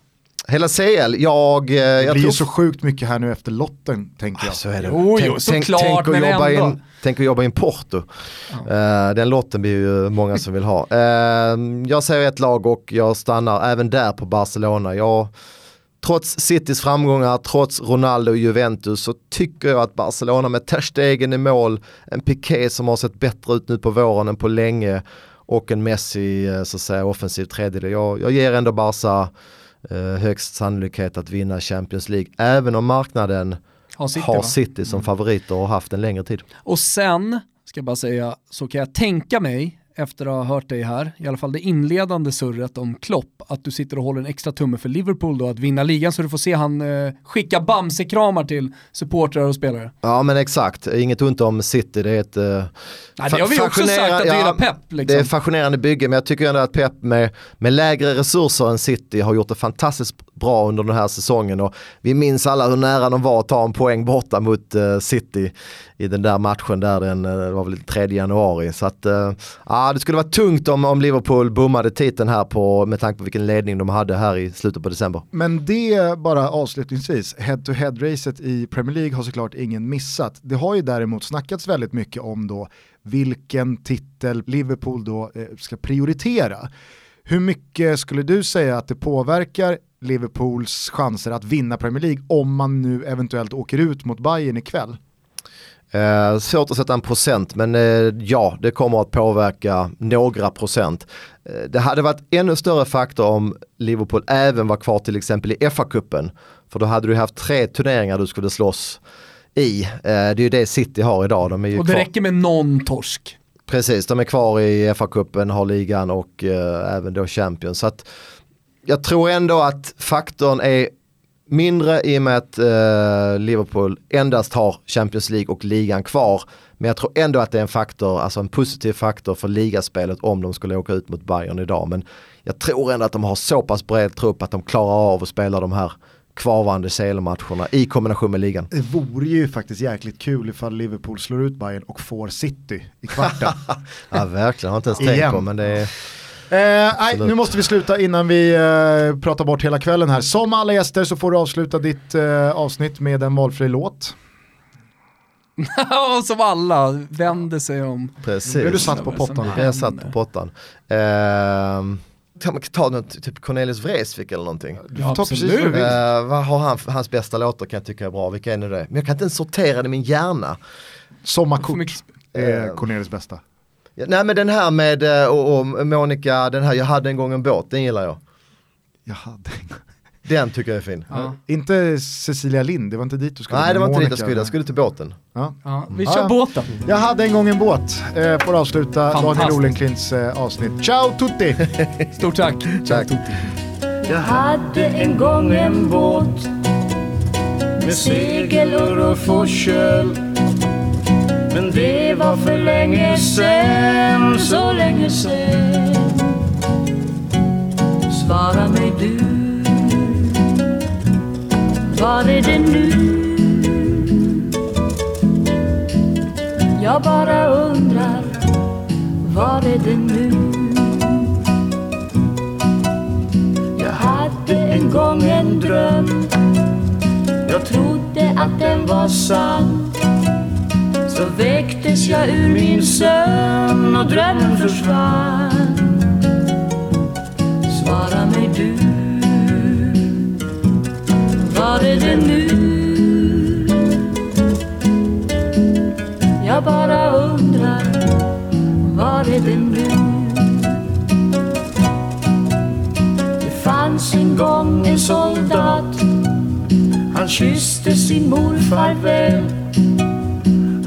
Hela CL, jag... Eh, det jag blir tror... så sjukt mycket här nu efter lotten tänker jag. Ah, så är det. Oh, tänk, jo, såklart, tänk, tänk men jobba ändå. In, tänk att jobba i en Porto. Ja. Uh, den lotten blir ju många som vill ha. Uh, jag säger ett lag och jag stannar även där på Barcelona. Jag trots Citys framgångar, trots Ronaldo och Juventus så tycker jag att Barcelona med Ter Stegen i mål, en Piqué som har sett bättre ut nu på våren än på länge och en Messi så att säga offensiv tredjedel. Jag, jag ger ändå Barca högst sannolikhet att vinna Champions League även om marknaden har City, har City som mm. favoriter och har haft en längre tid. Och sen, ska jag bara säga, så kan jag tänka mig efter att ha hört dig här, i alla fall det inledande surret om Klopp, att du sitter och håller en extra tumme för Liverpool då att vinna ligan så du får se han eh, skicka Bamse-kramar till supportrar och spelare. Ja men exakt, inget ont om City, det är ett... Eh, Nej, det har vi också sagt att vi gillar Pep. Liksom. Det är fascinerande bygge men jag tycker ändå att Pep med, med lägre resurser än City har gjort det fantastiskt bra under den här säsongen och vi minns alla hur nära de var att ta en poäng borta mot uh, City i den där matchen där den, uh, det var väl 3 januari. Så att, uh, ja, det skulle vara tungt om, om Liverpool bommade titeln här på, med tanke på vilken ledning de hade här i slutet på december. Men det bara avslutningsvis, head-to-head-racet i Premier League har såklart ingen missat. Det har ju däremot snackats väldigt mycket om då vilken titel Liverpool då eh, ska prioritera. Hur mycket skulle du säga att det påverkar Liverpools chanser att vinna Premier League om man nu eventuellt åker ut mot Bayern ikväll? Eh, svårt att sätta en procent men eh, ja, det kommer att påverka några procent. Eh, det hade varit ännu större faktor om Liverpool även var kvar till exempel i FA-cupen. För då hade du haft tre turneringar du skulle slåss i. Eh, det är ju det City har idag. De är och det kvar. räcker med någon torsk. Precis, de är kvar i FA-cupen, har ligan och eh, även då Champions. Så att, jag tror ändå att faktorn är mindre i och med att eh, Liverpool endast har Champions League och ligan kvar. Men jag tror ändå att det är en faktor, alltså en positiv faktor för ligaspelet om de skulle åka ut mot Bayern idag. Men jag tror ändå att de har så pass bred trupp att de klarar av att spela de här kvarvarande CL-matcherna i kombination med ligan. Det vore ju faktiskt jäkligt kul ifall Liverpool slår ut Bayern och får City i kvarten. ja verkligen, har inte ens tänkt på men det är Eh, nej, nu måste vi sluta innan vi eh, pratar bort hela kvällen här. Som alla gäster så får du avsluta ditt eh, avsnitt med en valfri låt. Och som alla vänder sig om. Precis. Är du satt på pottan. Jag satt på pottan. Kan man ta något, typ Cornelis Vreeswijk eller någonting? Du får ta precis vad. Eh, har han, hans bästa låtar kan jag tycka är bra, vilka är nu det? Men jag kan inte ens sortera det i min hjärna. Sommarkort är Eh, Cornelis bästa. Ja, nej men den här med, eh, och, och Monica, den här Jag hade en gång en båt, den gillar jag. Jag hade en Den tycker jag är fin. Ja. Inte Cecilia Lind, det var inte dit du skulle. Nej det var inte dit jag skulle, jag skulle till båten. Ja. Ja, vi kör ja. båten. Jag hade en gång en båt, eh, får avsluta Daniel. Olenklints eh, avsnitt. Ciao tutti! Stort tack. Tack. Jag hade en gång en båt med segel och ruff och köl. Men det var för länge sen, så länge sen. Svara mig du, var är det nu? Jag bara undrar, var är det nu? Jag hade en gång en dröm Jag trodde att den var sann så väcktes jag ur min sömn och drömmen försvann Svara mig du Var är det nu? Jag bara undrar Var är det nu? Det fanns en gång en soldat Han kysste sin mor farväl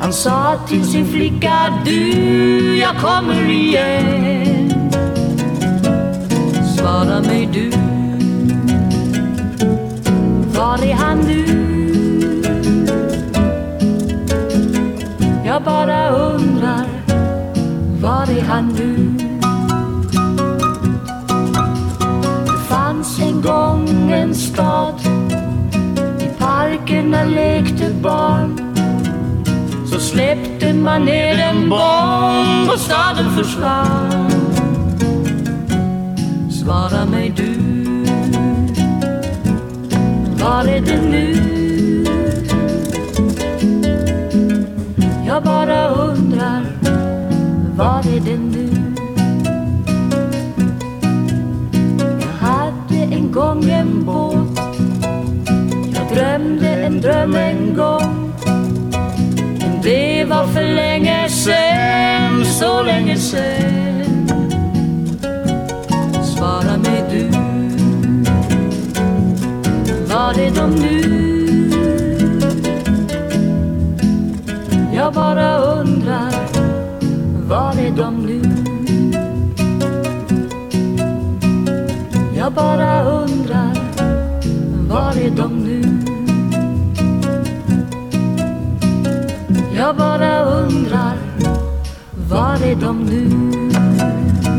han sa till sin flicka Du, jag kommer igen Svara mig du Var är han nu? Jag bara undrar Var är han nu? Det fanns en gång en stad I parkerna lekte barn så släppte man ner en bomb och staden försvann Svara mig du Var är det nu? Jag bara undrar Var är det nu? Jag hade en gång en båt Jag drömde en dröm en gång det var för länge sen, så länge sen Svara mig du Var är de nu? Jag bara undrar Var är de nu? Jag bara undrar Var är de nu? Jag bara undrar Var är de nu?